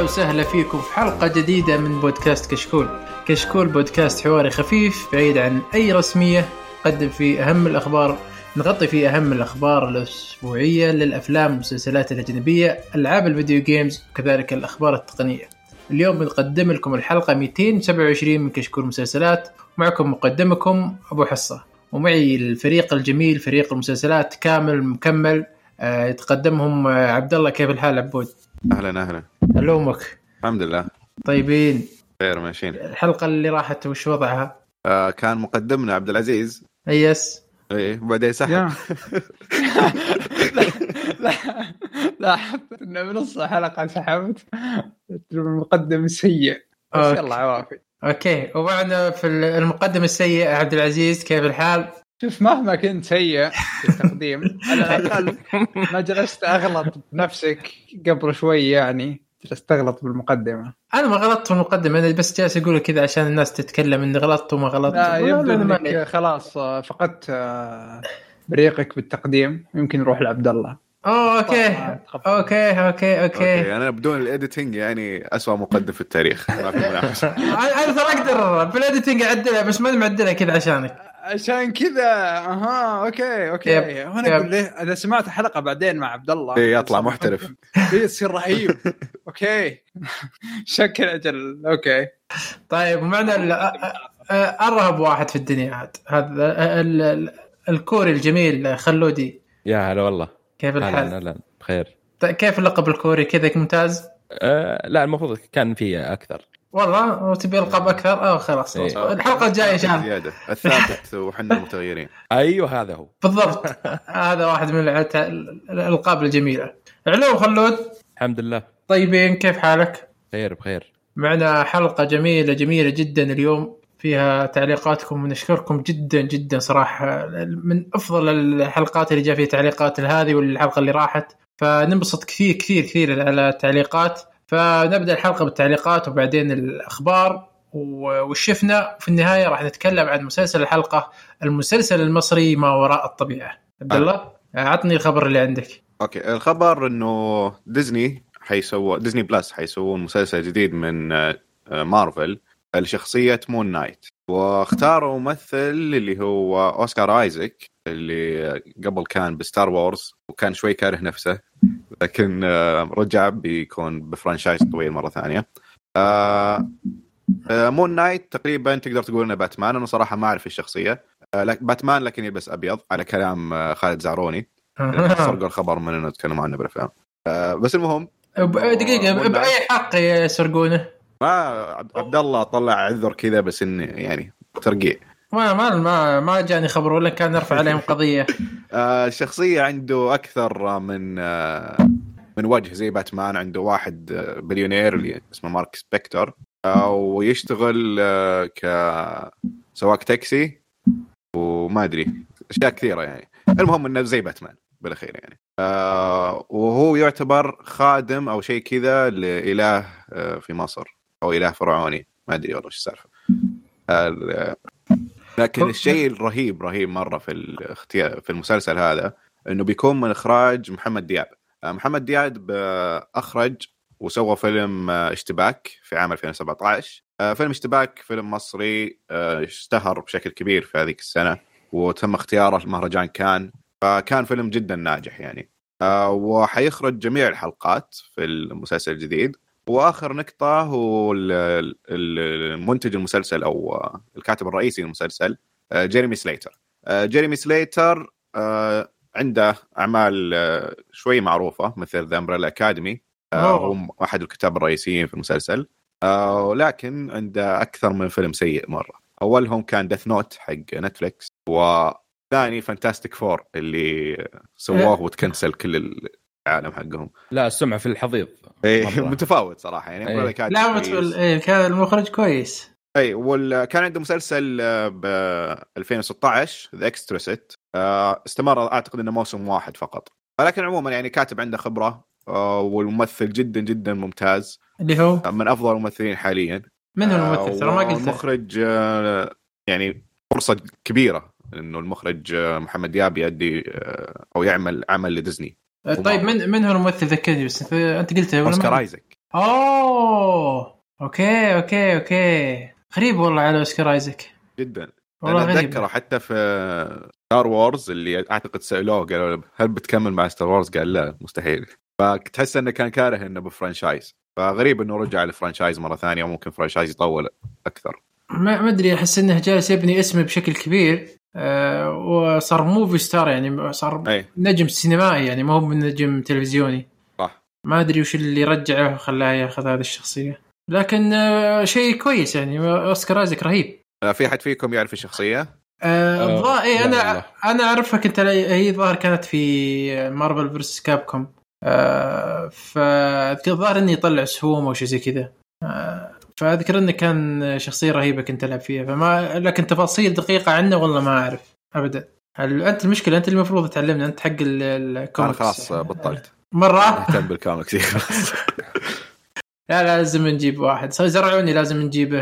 هلا وسهلا فيكم في حلقة جديدة من بودكاست كشكول. كشكول بودكاست حواري خفيف بعيد عن أي رسمية نقدم فيه أهم الأخبار نغطي فيه أهم الأخبار الأسبوعية للأفلام والمسلسلات الأجنبية ألعاب الفيديو جيمز وكذلك الأخبار التقنية. اليوم بنقدم لكم الحلقة 227 من كشكول مسلسلات معكم مقدمكم أبو حصة. ومعي الفريق الجميل فريق المسلسلات كامل مكمل آه، يتقدمهم آه، عبد الله كيف الحال عبود؟ أهلا أهلا. ألومك الحمد لله. طيبين. خير ماشيين. الحلقة اللي راحت وش وضعها؟ آه كان مقدمنا عبد العزيز. yes. إيه بعدين سحب. لا لا لاحظت إنه بنص الحلقة سحبت المقدم سيء بس. يلا عوافي. okay. ومعنا في المقدم السيء عبد العزيز كيف الحال؟ شوف مهما كنت سيء في التقديم على الأقل ما جلست أغلط بنفسك قبل شوي يعني جلست أغلط بالمقدمة. أنا ما غلطت في المقدمة أنا بس جالس أقول كذا عشان الناس تتكلم إني غلطت وما غلطت. لا يبدو ما. إنك خلاص آه، فقدت آه، بريقك بالتقديم. يمكن نروح لعبد الله. أوه okay. okay okay okay. أوكي أنا بدون الايديتنج يعني اسوء مقدم في التاريخ. ما في منافسة. أنا أنا ترى أقدر بال editing أعدلها بس ما معدلها كذا عشانك. عشان كذا أها okay okay. yep، وأنا yep. أقول ليه إذا سمعت حلقة بعدين مع عبد الله إيه، يطلع محترف. إيه يصير رهيب. okay. شكل أجل okay. طيب ومعنا ارهب واحد في الدنيا عاد. هذا ال- ال- الكوري الجميل خلودي. يا هلا والله. كيف الحال؟ أهلا بخير. طيب كيف اللقب الكوري؟ كذا ممتاز؟ أه لا المفروض كان في أكثر. والله وتبي ألقاب أكثر؟ آه خلاص. إيه. الحلقة الجاية شان زيادة. الثابت وحنا المتغيرين. أيوه هذا هو. بالضبط. هذا واحد من الألقاب الجميلة. علوم خلود. الحمد لله. طيبين كيف حالك؟ خير بخير. معنا حلقة جميلة جميلة جدا اليوم. فيها تعليقاتكم ونشكركم جدا جدا صراحة. من أفضل الحلقات اللي جاء فيها تعليقات هذه والحلقة اللي راحت. فننبسط كثير كثير كثير على التعليقات. فنبدأ الحلقة بالتعليقات وبعدين الأخبار و- وش شفنا وفي النهاية راح نتكلم عن مسلسل الحلقة المسلسل المصري ما وراء آه. عبد الله عطني الخبر اللي عندك. okay الخبر إنه ديزني حيسووا Disney Plus حيسوون مسلسل جديد من آه، مارفل لشخصية Moon Knight. واختاروا ممثل اللي هو Oscar Isaac اللي قبل كان ب Star Wars وكان شوي كاره نفسه لكن آه، رجع بيكون ب franchise طويل مرة ثانية آه، آه، Moon Knight تقريبا تقدر تقول إنه باتمان أنا صراحة ما أعرف الشخصية باتمان لكن يلبس أبيض على كلام خالد زعروني سرقوا الخبر من إنه تكلموا عنه بالأفلام بس المهم دقيقة. بأي حق يسرقونه؟ ما عبد الله طلع عذر كذا بس إنه يعني ترقيع. ما ما ما ما جاني خبر ولا كان نرفع عليهم قضية. آه، الشخصيه عنده أكثر من آه، من وجه زي باتمان عنده واحد آه، بليونير اللي اسمه Marc Spector آه، ويشتغل آه، ك سواق تاكسي وما أدري أشياء كثيرة يعني. المهم إنه زي باتمان بالأخير يعني. آه وهو يعتبر خادم أو شيء كذا لإله آه في مصر. أو إله فرعوني ما أدري والله إيش السالفة. لكن الشيء الرهيب رهيب مرة في الاختيار في المسلسل هذا إنه بيكون من إخراج محمد دياب. آه، محمد دياب آه، أخرج وسوى فيلم آه، اشتباك في عام 2017 آه، فيلم اشتباك فيلم مصري اشتهر بشكل كبير في هذيك السنة وتم اختياره لمهرجان كان. فكان فيلم جدا ناجح يعني. وحيخرج جميع الحلقات في المسلسل الجديد. وآخر نقطة هو ال- ال- المنتج المسلسل أو الكاتب الرئيسي للمسلسل آه، Jeremy Slater. آه، Jeremy Slater آه، عنده أعمال شوي معروفة مثل The Umbrella Academy. هو أحد الكتاب الرئيسيين في المسلسل. ولكن عنده أكثر من فيلم سيء مرة. أولهم كان Death Note حق Netflix وثاني Fantastic Four اللي سووه وتكنسل كل العالم حقهم. لا السمعة في الحضيض مرة. متفاوت صراحة يعني. Umbrella Academy لا. متفل... إيه كان المخرج كويس. اي وكان عنده مسلسل آه، ب 2016 The Exorcist استمر أعتقد إنه موسم واحد فقط. ولكن عموما يعني كاتب عنده خبرة آه، والممثل جدا جدا ممتاز. اللي هو؟ من أفضل الممثلين حاليا. من هو الممثل؟ ترى ما قلت المخرج آه، يعني فرصة كبيرة إنه المخرج آه، محمد دياب يؤدي آه، أو يعمل عمل لديزني. طيب من من هو الممثل ذكرني بس أنت قلته Oscar Isaac. أوه! okay okay okay. غريب والله على Oscar Isaac. جدا. والله أنا اتذكره حتى في Star Wars اللي أعتقد سألوه قالوا هل بتكمل مع Star Wars؟ قال لا مستحيل. فتحس إنه كان كاره إنه ب franchise. فغريب إنه رجع لل franchise مرة ثانية وممكن franchise يطول أكثر. ما ما أدري أحس إنه جالس يبني اسمه بشكل كبير. آه وصار movie star يعني صار أي. نجم سينمائي يعني ما هو من نجم تلفزيوني. صح. ما أدري وش اللي رجعه وخلاه ياخذ هذه الشخصية. لكن آه شيء كويس يعني Oscar Isaac رهيب. في حد فيكم يعرف الشخصية؟ آه الظاهر إيه أنا. أنا اعرفها كنت هي ظاهر كانت في Marvel versus Capcom آه فالظاهر إني يطلع سهوم أو شيء زي كذا. آه فأذكر إنه كان شخصية رهيبة كنت ألعب فيها فما لكن تفاصيل دقيقة عنه والله ما أعرف ابدا. أنت المشكلة أنت المفروض تعلمنا أنت حق ال- أنا الكوميكس. خلاص آه، بطلت. مرة؟ أهتم بالكوميكس خلاص. لا لا لازم نجيب واحد. زرعوني لازم نجيبه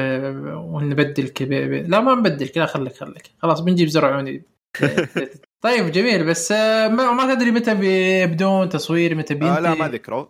ونبدل كذا لا ما نبدل لا خليك خليك. خلاص بنجيب زرعوني. طيب جميل بس آه، ما, ما تدري متى بيبدون تصوير متى بينتهي آه لا ما ذكروا آه،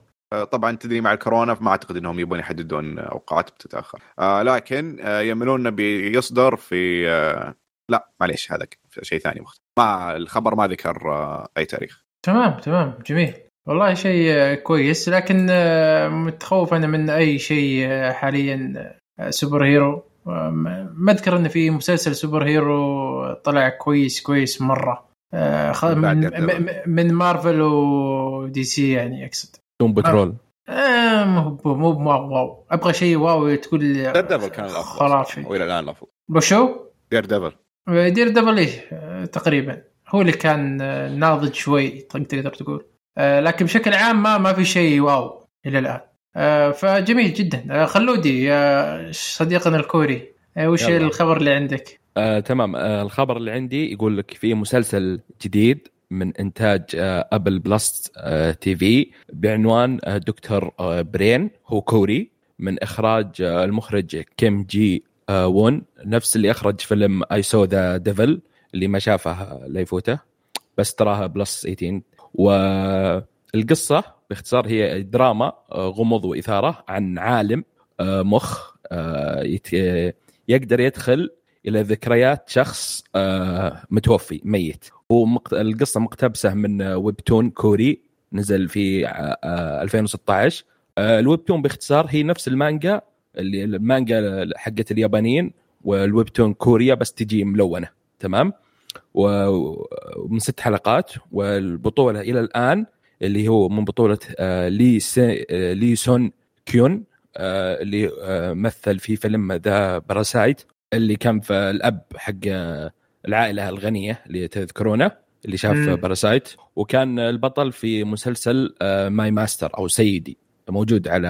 طبعا تدري مع الكورونا فما أعتقد إنهم يبون يحددون أوقات بتتأخر. آه لكن آه يأملون بيصدر في آه لا معليش هذا شيء ثاني مختلف. ما الخبر ما ذكر آه أي تاريخ. تمام تمام جميل. والله شيء آه، كويس. لكن آه، متخوف أنا من أي شيء آه، حاليا آه، superhero. آه، ما أذكر انه في مسلسل superhero طلع كويس كويس مرة. آه،. من- من Marvel و DC يعني أقصد. Doom Patrol. آه مو مو مو مو wow. أبغى شيء wow تقول لي. Daredevil كان الأفضل. خرافي. والى الآن الأفضل. وشو؟ Daredevil. Daredevil إيه آه، تقريبا. هو اللي كان آه، ناضج شوي تقدر تقول. آه، لكن بشكل عام ما ما في شيء wow إلى الآن. آه، فجميل جدا. خلودي يا صديقنا الكوري. وش يلا. الخبر اللي عندك؟ آه، تمام. آه، الخبر اللي عندي يقول لك في مسلسل جديد من إنتاج آه، Apple Plus آه، TV بعنوان آه، دكتور آه، Brain هو كوري من إخراج آه، المخرج كيم جي آه، وون. نفس اللي أخرج فيلم I Saw the Devil اللي ما شافه آه، لا يفوته بس تراها plus 18 والقصة باختصار هي دراما آه، غموض وإثارة عن عالم آه، مخ آه، يقدر يدخل إلى ذكريات شخص آه، متوفي ميت. ومقت... القصة مقتبسة من آه، webtoon كوري نزل في آه، آه، 2016 آه، ال webtoon باختصار هي نفس المانجا اللي المانجا حقت اليابانيين وال webtoon كوريا بس تجي ملونة تمام ومن ست حلقات والبطولة إلى الآن اللي هو من بطولة آه، لي. آه، لي سون كيون آه، اللي مثل في فيلم The Parasite اللي كان في الأب حق العائلة الغنية اللي تذكرونه اللي شاف. Parasite وكان البطل في مسلسل آه، My Mister أو سيدي موجود على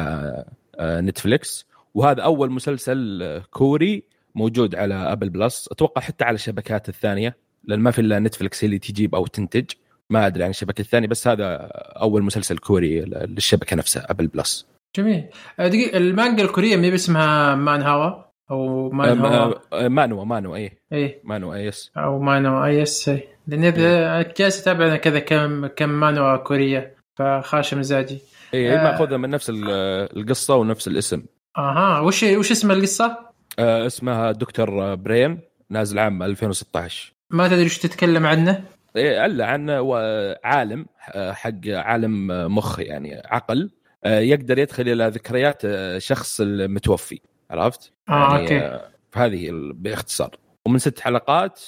آه، Netflix وهذا أول مسلسل آه، كوري موجود على Apple Plus أتوقع حتى على الشبكات الثانية لأن ما في إلا Netflix اللي تجيب أو تنتج. ما أدري عن الشبكة الثانية بس هذا أول مسلسل كوري للشبكة نفسها Apple Plus جميل. آه، دقيقة المانجا الكورية ما اسمها manhwa أو manhwa أم- أم- مانو مانو اي إيه. مانو اي يس. أو مانو اي اس اي لأن إذا جالس اتابع أنا كذا كم كم مانوا كورية فخاش مزاجي اي آه. ماخذها من نفس ال- القصة ونفس الاسم. أها. وش وش اسم القصة؟ آه، اسمها دكتور برين نازل عام 2016 ما تدري وش تتكلم عنه؟ إيه، الا عن و- عالم آه، حق عالم آه، مخ يعني عقل. آه، يقدر يدخل إلى ذكريات شخص المتوفي. عرفت؟ آه يعني okay آه، فهذه باختصار ومن ست حلقات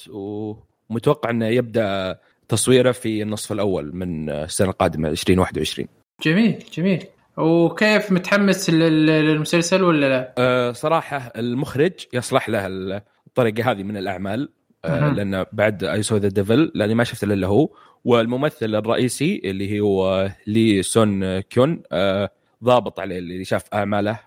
ومتوقع إنه يبدأ تصويره في النصف الأول من السنة القادمة 2021 جميل جميل وكيف متحمس لل- للمسلسل ولا لا؟ أه صراحة المخرج يصلح له الطريقة هذه من الأعمال أه. لأن بعد I Saw the Devil لأني ما شفت إلا هو والممثل الرئيسي اللي هو لي سون كيون أه ضابط عليه اللي شاف أعماله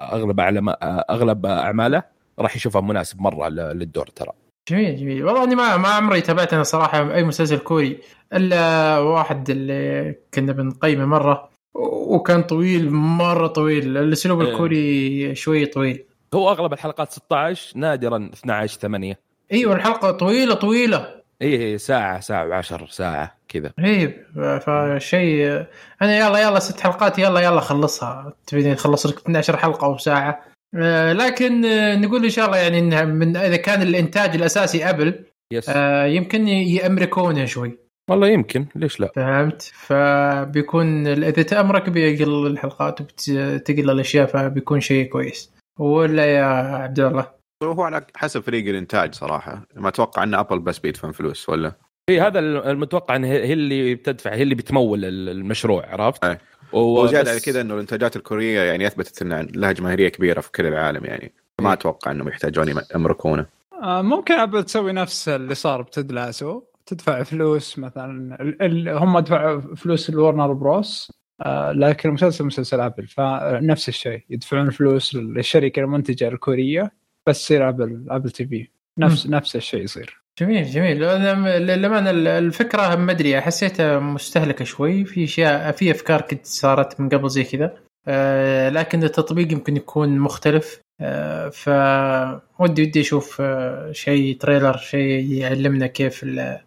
أغلب أعلم أغلب أعماله راح يشوفها مناسب مرة للدور ترى. جميل جميل. والله إني ما ما عمري تابعت أنا صراحة أي مسلسل كوري إلا واحد اللي كنا بنقيمه مرة وكان طويل مرة طويل. الأسلوب إيه. الكوري شوي طويل. هو أغلب الحلقات 16 نادرا 12 8 أيوه الحلقة طويلة طويلة. اي إي، ساعة ساعة وعشر ساعة كذا. رهيب فشيء أنا يلا يلا ست حلقات يلا يلا خلصها. تبيني تخلص لك 12 حلقة أو ساعة. آه، لكن آه، نقول إن شاء الله يعني إنها من إذا كان الإنتاج الأساسي Apple Plus آه، يمكن يامركونه شوي. والله يمكن ليش لا؟ فهمت؟ فبيكون إذا تأمرك بيقل الحلقات وتقل الأشياء فبيكون شيء كويس. ولا يا عبد الله؟ هو على حسب فريق الإنتاج صراحة. ما أتوقع إن Apple بس بيدفن فلوس ولا؟ اي هذا المتوقع إن هي هي اللي بتدفع هي اللي بتمول المشروع عرفت؟ أي. وزياده على كذا إنه الإنتاجات الكورية يعني أثبتت إن لها جماهيريه كبيرة في كل العالم يعني. ما أتوقع إنهم يحتاجون يمركونه. آه، ممكن Apple تسوي نفس اللي صار ب Ted Lasso تدفع فلوس مثلا هم دفعوا فلوس ال Warner Bros آه، لكن المسلسل مسلسل Apple فنفس الشيء يدفعون فلوس للشركة المنتجة الكورية بس يصير Apple Apple TV نفس نفس الشيء يصير. جميل جميل. أنا للأمانة الفكرة ما أدري حسيتها مستهلكة شوي. في أشياء في أفكار كنت صارت من قبل زي كذا. آه، لكن التطبيق يمكن يكون مختلف. آه، فودي ودي أشوف آه، شيء trailer شيء يعلمنا كيف آه،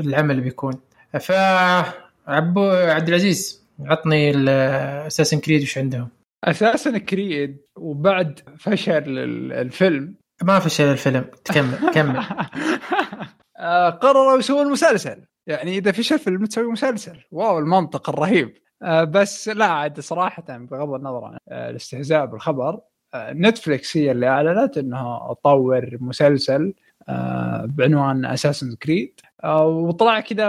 العمل بيكون. فعبو عبد العزيز عطني ال Assassin's Creed وش عندهم؟ Assassin's Creed وبعد فشل ال- الفيلم. ما فشل الفيلم. تكمل كمل. آه، قرروا يسوون مسلسل. يعني إذا فشل فيلم تسوي مسلسل. wow المنطق الرهيب. آه، بس لا عاد صراحة بغض النظر عن آه، الاستهزاء بالخبر Netflix هي اللي أعلنت إنها تطور مسلسل بعنوان Assassin's Creed وطلع كذا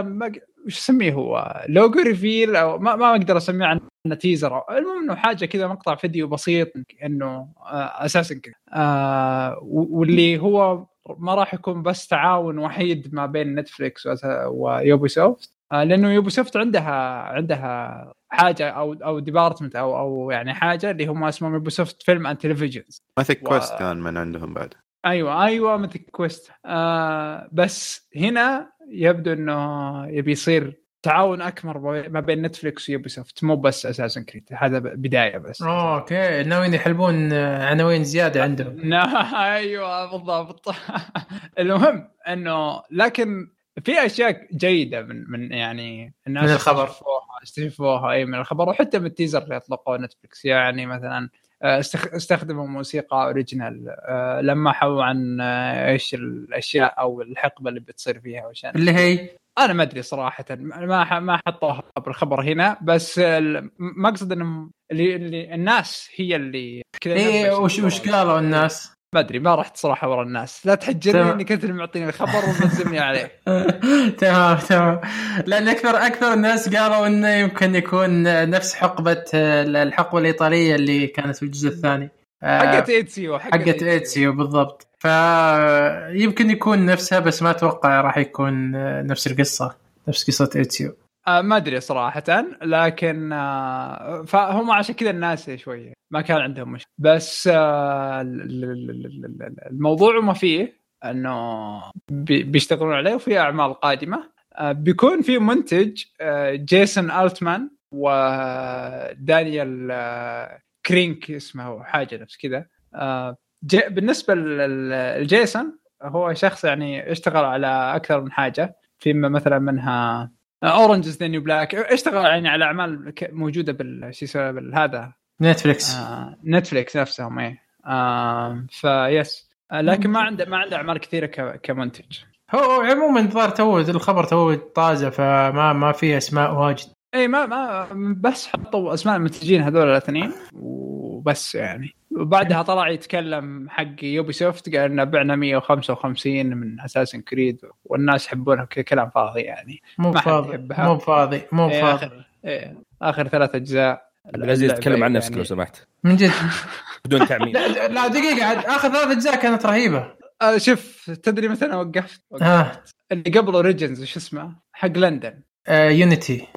وش اسميه هو؟ logo reveal أو ما, ما أقدر أسميه عنه teaser المهم إنه حاجة كذا مقطع فيديو بسيط إنه Assassin's Creed آه واللي هو ما راح يكون بس تعاون وحيد ما بين Netflix و Ubisoft آه لأنه Ubisoft عندها عندها حاجة أو أو department أو أو يعني حاجة اللي هم اسمهم Ubisoft Film and Televisions Mythic Quest كان من عندهم بعد. أيوه أيوه Mythic Quest آه بس هنا يبدو إنه يبي يصير تعاون اكبر ما بين Netflix و Ubisoft مو بس Assassin's Creed هذا بداية بس. أوه، okay ناويين يحلبون آه، عناوين زيادة عندهم. نا- أيوه بالضبط. المهم إنه لكن في أشياء جيدة من من يعني الناس من الخبر. استشفوها استشفوها أي من الخبر. وحتى من ال teaser اللي اطلقوه Netflix يعني مثلا آه، استخ- استخدموا موسيقى original آه، لمحوا عن آه، إيش الأشياء أو الحقبة اللي بتصير فيها وشان. اللي هي أنا ما أدري صراحة ما ما حطوها بالخبر هنا بس ما أقصد إنهم اللي, اللي الناس هي اللي كذا نبش وش وش. قالوا الناس؟ ما أدري ما رحت صراحة ورا الناس لا تحرجني. انك انت اللي معطيني الخبر وملزمني عليه تمام تمام لأن أكثر أكثر الناس قالوا إنه يمكن يكون نفس حقبة الحقبة الإيطالية اللي كانت في الجزء الثاني حقت إيتسيو حقت إيتسيو. بالضبط. فيمكن يكون نفسها بس ما أتوقع راح يكون نفس القصة نفس قصة إيتسيو. آه ما أدري صراحة لكن آه فهم عشان كذا الناس شوية ما كان عندهم مشكلة. بس آه ال- ال- ال- ال- ال- الموضوع وما فيه إنه بي- بيشتغلون عليه وفي أعمال قادمة. آه بيكون في منتج آه جيسون ألتمان ودانيال آه كرينك اسمه هو حاجة نفس كذا. آه بالنسبة لجيسون هو شخص يعني اشتغل على أكثر من حاجة. فيما مثلا منها Orange Is the New Black اشتغل يعني على أعمال موجودة بال بالهذا. Netflix آه Netflix نفسهم إيه. آه فيس آه لكن ما عنده ما عنده أعمال كثيرة كمنتج هو عموما الظاهر تو الخبر تو طازة فما ما في أسماء واجد. اي ما ما بس حطوا أسماء المنتجين هذول الاثنين وبس يعني. وبعدها طلع يتكلم حق Ubisoft قال إنه بعنا 155 من Assassin's Creed والناس يحبونها كذا كلام فاضي يعني. مو فاضي. مو فاضي مو إيه فاضي. اخر إيه آخر ثلاث أجزاء. عبد العزيز تكلم عن اللعبة نفسك لو يعني- سمحت. من جد؟ بدون تعميم. لا, دقيقة عاد آخر ثلاث أجزاء كانت رهيبة. آه شوف تدري متى أنا وقفت؟ وقفت. ها اللي قبل Origins وش اسمه؟ حق لندن آه يونيتي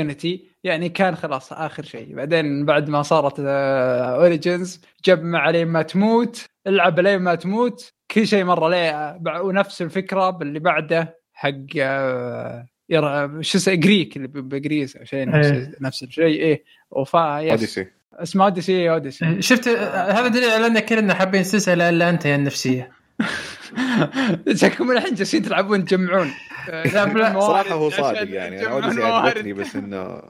يونيتي يعني كان خلاص آخر شيء. بعدين بعد ما صارت Origins جمع عليه ما تموت العب لين ما تموت. كل شيء مره ليه بع- ونفس الفكرة باللي بعده حق آه، شو اسمه جريك اللي ب- بجريس أو شيء نفس, إيه. الشيء. إيه. وفا يس اوديسي اسمه اوديسي اوديسي شفت آه، هذا دليل على ان كلنا حابين السلسلة إلا أنت يا النفسية. شكلكم الحين جالسين تلعبون تجمعون. صراحة هو صادق يعني. أنا اوديسي موارد. عجبتني بس إنه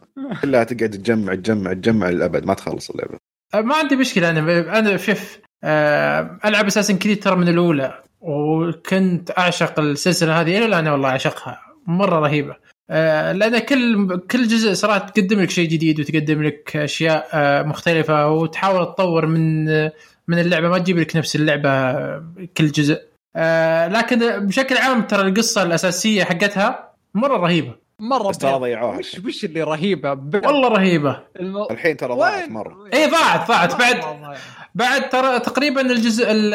كلها تقعد تجمع تجمع تجمع للأبد. ما تخلص اللعبة. ما عندي مشكلة. أنا أنا شوف آه، ألعب اساسن كريد ترى من الأولى وكنت أعشق السلسلة هذه إلى الآن والله أعشقها. مرة رهيبة. آه، لأن كل كل جزء صراحة تقدم لك شيء جديد وتقدم لك أشياء مختلفة وتحاول تطور من من اللعبة. ما تجيب لك نفس اللعبة كل جزء. آه، لكن بشكل عام ترى القصة الأساسية حقتها مرة رهيبة. مرة بس ترى. ضيعوها وش وش اللي رهيبة؟ ب- والله رهيبة. الم... الحين ترى ضاعت؟ مرة. إيه، ضاعت- ضاعت. بعد-. بعد ترى تقريبا الجزء ال-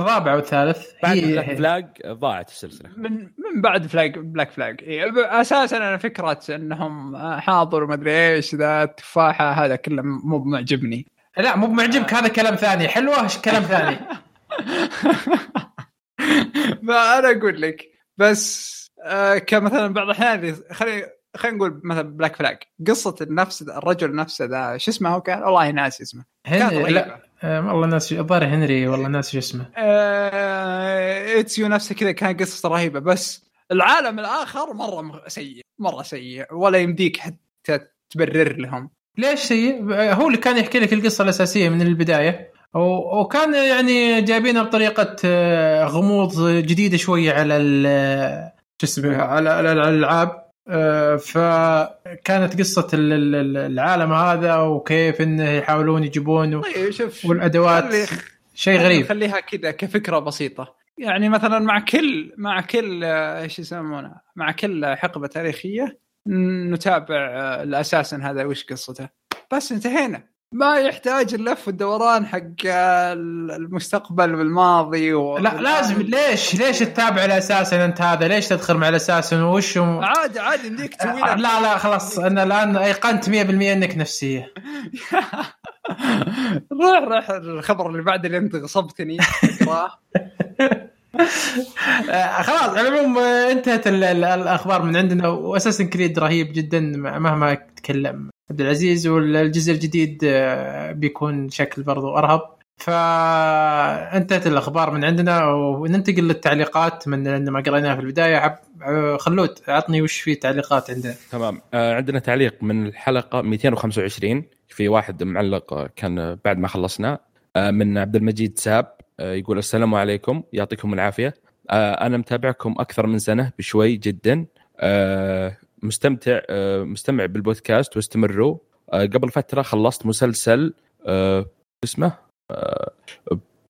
الرابع والثالث. بعد هي- Black Flag ضاعت السلسلة. من من بعد Flag Black Flag إيه، ب- أساسا أنا فكرة إنهم حاضر وما ادري إيش ذا التفاحة هذا كله مو معجبني لا مو معجبك هذا كلام ثاني. حلوة كلام ثاني. فانا أقول لك بس آه كمثلا بعض الأحيان خلي خلينا نقول مثلا Black Flag قصة النفس الرجل نفسه ذا شو اسمه هو كان؟ والله ناسي اسمه. هنري. لا آه، والله ناس الظاهر هنري والله ناس شو اسمه. آه إتسيو نفسه كذا كان قصته رهيبة بس العالم الآخر مرة سيء مرة سيء ولا يمديك حتى تبرر لهم. ليش سيء؟ هو اللي كان يحكي لك القصة الأساسية من البداية. وكان يعني جايبينها بطريقة آه، غموض جديدة شوية على شو اسمه على على الألعاب. آه، فكانت قصة ال- ال- ال- العالم هذا وكيف إنه يحاولون يجيبون طيب شوف والأدوات. شيء غريب. خليها كذا كفكرة بسيطة. يعني مثلا مع كل مع كل آه، إيش يسمونه مع كل حقبة تاريخية نتابع الاساسن هذا وش قصته. بس انتهينا. ما يحتاج اللف والدوران حق المستقبل والماضي و... لا لازم. ليش؟ ليش تتابع الأساس أنت هذا؟ ليش تدخل مع الأساس؟ وش هو- عادي عادي تسوي آه، لك لا لا خلاص. أنا الآن أيقنت 100% إنك نفسية. روح روح الخبر اللي بعد اللي أنت غصبتني. اقراه. آه، خلاص على العموم آه، انتهت ال- ال- الأخبار من عندنا وأساسن كريد رهيب جدا مهما تكلم عبد العزيز والجزء الجديد آه، بيكون شكل برضو أرهب. فانتهت الأخبار من عندنا وننتقل للتعليقات من ما قريناها في البداية. عب... خلود عطني وش في تعليقات عندنا؟ تمام. عندنا تعليق من الحلقة 225 في واحد معلق كان بعد ما خلصنا من عبد المجيد ساب. يقول السلام عليكم يعطيكم العافية. آه أنا متابعكم أكثر من سنة بشوي جدا. آه مستمتع آه مستمع بالبودكاست واستمروا. آه قبل فترة خلصت مسلسل آه اسمه آه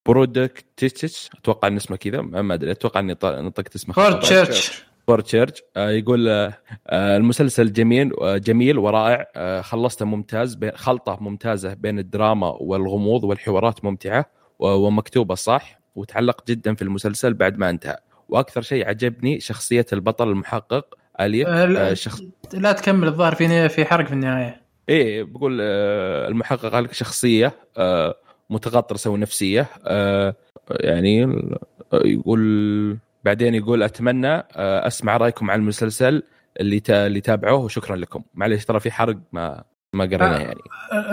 Broadchurch أتوقع إن اسمه كذا ما أدري أتوقع إني نطقت اسمه Broad. Church Broadchurch آه، يقول آه، آه، المسلسل جميل آه، جميل ورائع. آه، خلصته ممتاز خلطة ممتازة بين الدراما والغموض والحوارات ممتعة. ومكتوبة صح وتعلق جدا في المسلسل بعد ما انتهى وأكثر شيء عجبني شخصية البطل المحقق أليف آه، لا. شخص لا تكمل الظاهر في في حرق في النهاية إيه بقول آه، المحقق قال شخصية آه، متغطرسة ونفسية آه، يعني يقول بعدين يقول أتمنى آه، أسمع رأيكم عن المسلسل اللي اللي تابعوه وشكرا لكم معليش ترى في حرق ما ما قريناه آه. يعني.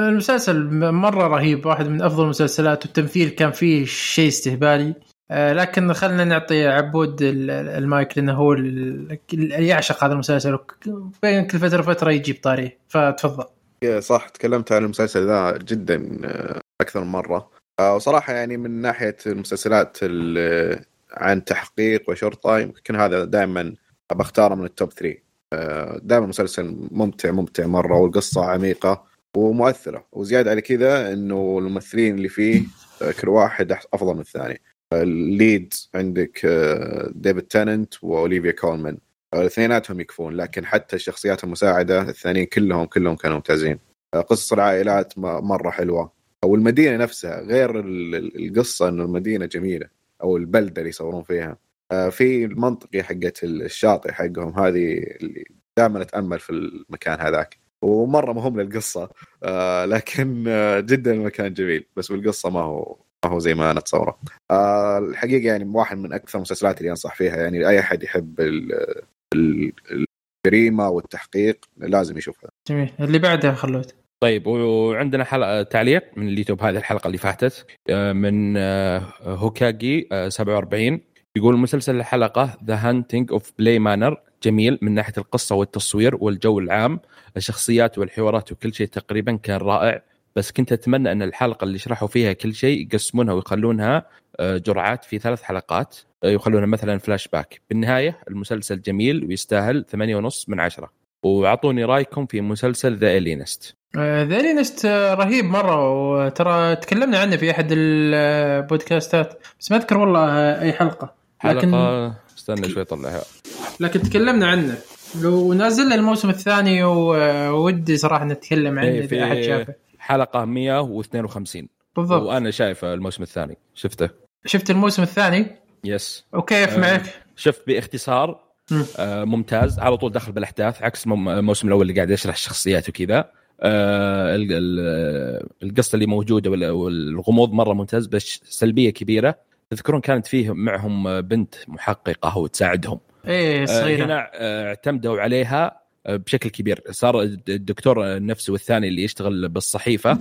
المسلسل مرة رهيب واحد من أفضل المسلسلات والتمثيل كان فيه شيء استهبالي. آه، لكن خلينا نعطي عبود ال- المايك لأنه هو ال- اللي يعشق هذا المسلسل بين كل فترة وفترة يجيب طاريه فتفضل. إيه، صح تكلمت عن المسلسل ذا جدا آه، أكثر من مرة. آه، وصراحة يعني من ناحية المسلسلات ال- عن تحقيق وشرطه يمكن هذا دائما بختاره من ال top 3 دائما مسلسل ممتع ممتع مرة والقصة عميقة ومؤثرة. وزيادة على كذا إنه الممثلين اللي فيه كل واحد أفضل من الثاني. ال lead عندك آه، ديفيد تيننت وأوليفيا كولمان. الاثنيناتهم يكفون لكن حتى الشخصيات المساعده الثانيين كلهم كلهم كانوا ممتازين. آه، قصص العائلات مرة حلوة. أو المدينة نفسها غير ال- ال- القصة إنه المدينة جميلة أو البلدة اللي يصورون فيها. في المنطقة حقت الشاطئ حقهم هذه اللي دائما أتأمل في المكان هذاك. ومرة مهم للقصة آه، لكن آه، جدا المكان جميل بس بالقصة ما هو ما هو زي ما أنا اتصوره آه، الحقيقة يعني واحد من أكثر المسلسلات اللي أنصح فيها يعني أي أحد يحب ال- ال- الجريمة والتحقيق لازم يشوفها. جميل. اللي بعدها خلود. طيب وعندنا حلقه تعليق من اليوتيوب هذه الحلقة اللي فاتت آه، من آه، هوكاجي آه، 47 يقول مسلسل الحلقة The Haunting of Bly Manor جميل من ناحية القصة والتصوير والجو العام الشخصيات والحوارات وكل شيء تقريبا كان رائع. بس كنت أتمنى أن الحلقة اللي شرحوا فيها كل شيء يقسمونها ويخلونها آه، جرعات في ثلاث حلقات آه، يخلونها مثلا فلاش باك بالنهاية المسلسل جميل ويستاهل ثمانية ونص من عشرة. وأعطوني رأيكم في مسلسل ذا الينست ذا لينست رهيب مرة وترى تكلمنا عنه في أحد البودكاستات بس ما أذكر والله أي حلقة. لكن حلقة. استنى شوي طلعها لكن تكلمنا عنه. لو نازل الموسم الثاني وودي صراحة نتكلم عنه إيه، إذا في أحد شافه. حلقة 152 بالضبط. وأنا شايف الموسم الثاني. شفته؟ شفت الموسم الثاني؟ يس. وكيف آه. معك؟ شفت باختصار. آه ممتاز. على طول دخل بالأحداث عكس الموسم الأول اللي قاعد يشرح الشخصيات وكذا. آه ال- ال- القصة اللي موجودة وال- والغموض مرة ممتاز بس سلبية كبيرة. تذكرون كانت فيه معهم بنت محققة وتساعدهم. إيه آه صغيرة. هنا آه اعتمدوا عليها آه، بشكل كبير. صار الدكتور النفسي والثاني اللي يشتغل بالصحيفة